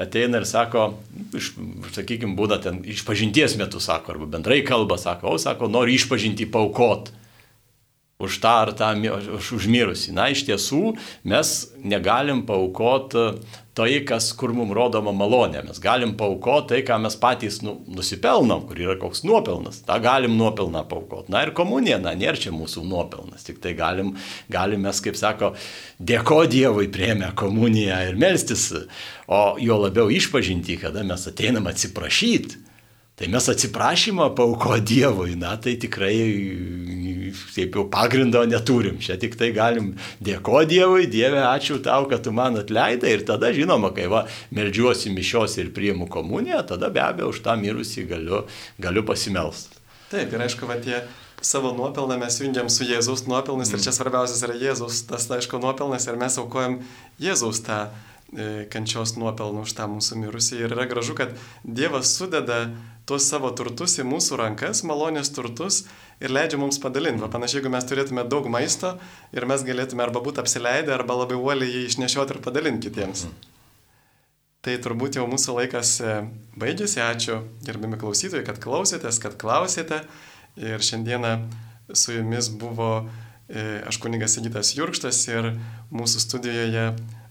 ateina ir sako, iš, sakykime, būna ten išpažinties metu, sako, arba bendrai kalba, sako, o, sako, nori išpažinti paukot už tą ar tą už užmirusį. Na, iš tiesų mes negalim paukoti tai, kas, kur mums rodoma malonė. Mes galim paukoti tai, ką mes patys nu, nusipelnom, kur yra koks nuopelnas. Ta galim nuopelną paukoti. Na ir komunija, na, nėra čia mūsų nuopelnas. Tik tai galim, galim mes, kaip sako, dėko Dievui priemę komuniją ir melstis. O jo labiau išpažinti, kada mes ateinam atsiprašyti. Tai mes atsiprašymą pauko Dievui, na tai tikrai taip jau pagrindo neturim. Čia tik tai galim dėko Dievui, Dieve, ačiū tau, kad tu man atleidai ir tada žinoma, kai va, melžiuosi mišios ir priimu komuniją, tada be abejo už tą mirusį galiu, galiu pasimelsti. Taip, ir aišku, va tie savo nuopelną mes jungiam su Jėzaus nuopelnais mm. ir čia svarbiausias yra Jėzaus, tas aišku nuopelnas ir mes aukojam Jėzaus tą e, kančios nuopelnų už tą mūsų mirusį. Ir yra gražu, kad Dievas sudeda tuos savo turtus į mūsų rankas, malonės turtus ir leidžia mums padalinti. Panašiai, jeigu mes turėtume daug maisto ir mes galėtume arba būti apsileidę, arba labai uoliai jį išnešioti ir padalinti kitiems. Mm. Tai turbūt jau mūsų laikas e, baigėsi. Ačiū gerbimi klausytojai, kad klausėtės, kad klausėte. Ir šiandieną su jumis buvo e, aš kunigas Sigitas Jurkštas ir mūsų studijoje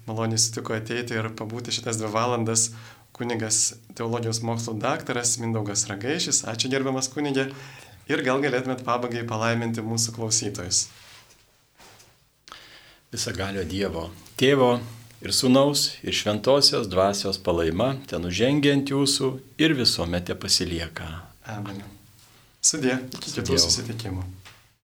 maloniai sutiko ateiti ir pabūti šitas dvi valandas kunigas teologijos mokslo daktaras Mindaugas Ragaišis. Ačiū gerbiamas kunigė. Ir gal galėtumėt pabaigai palaiminti mūsų klausytojus. Visagalio Dievo, Tėvo ir Sūnaus ir Šventosios dvasios palaima ten užžengiant jūsų ir visuomet pasilieka. Amen. Sudė, iki kitų susitikimų.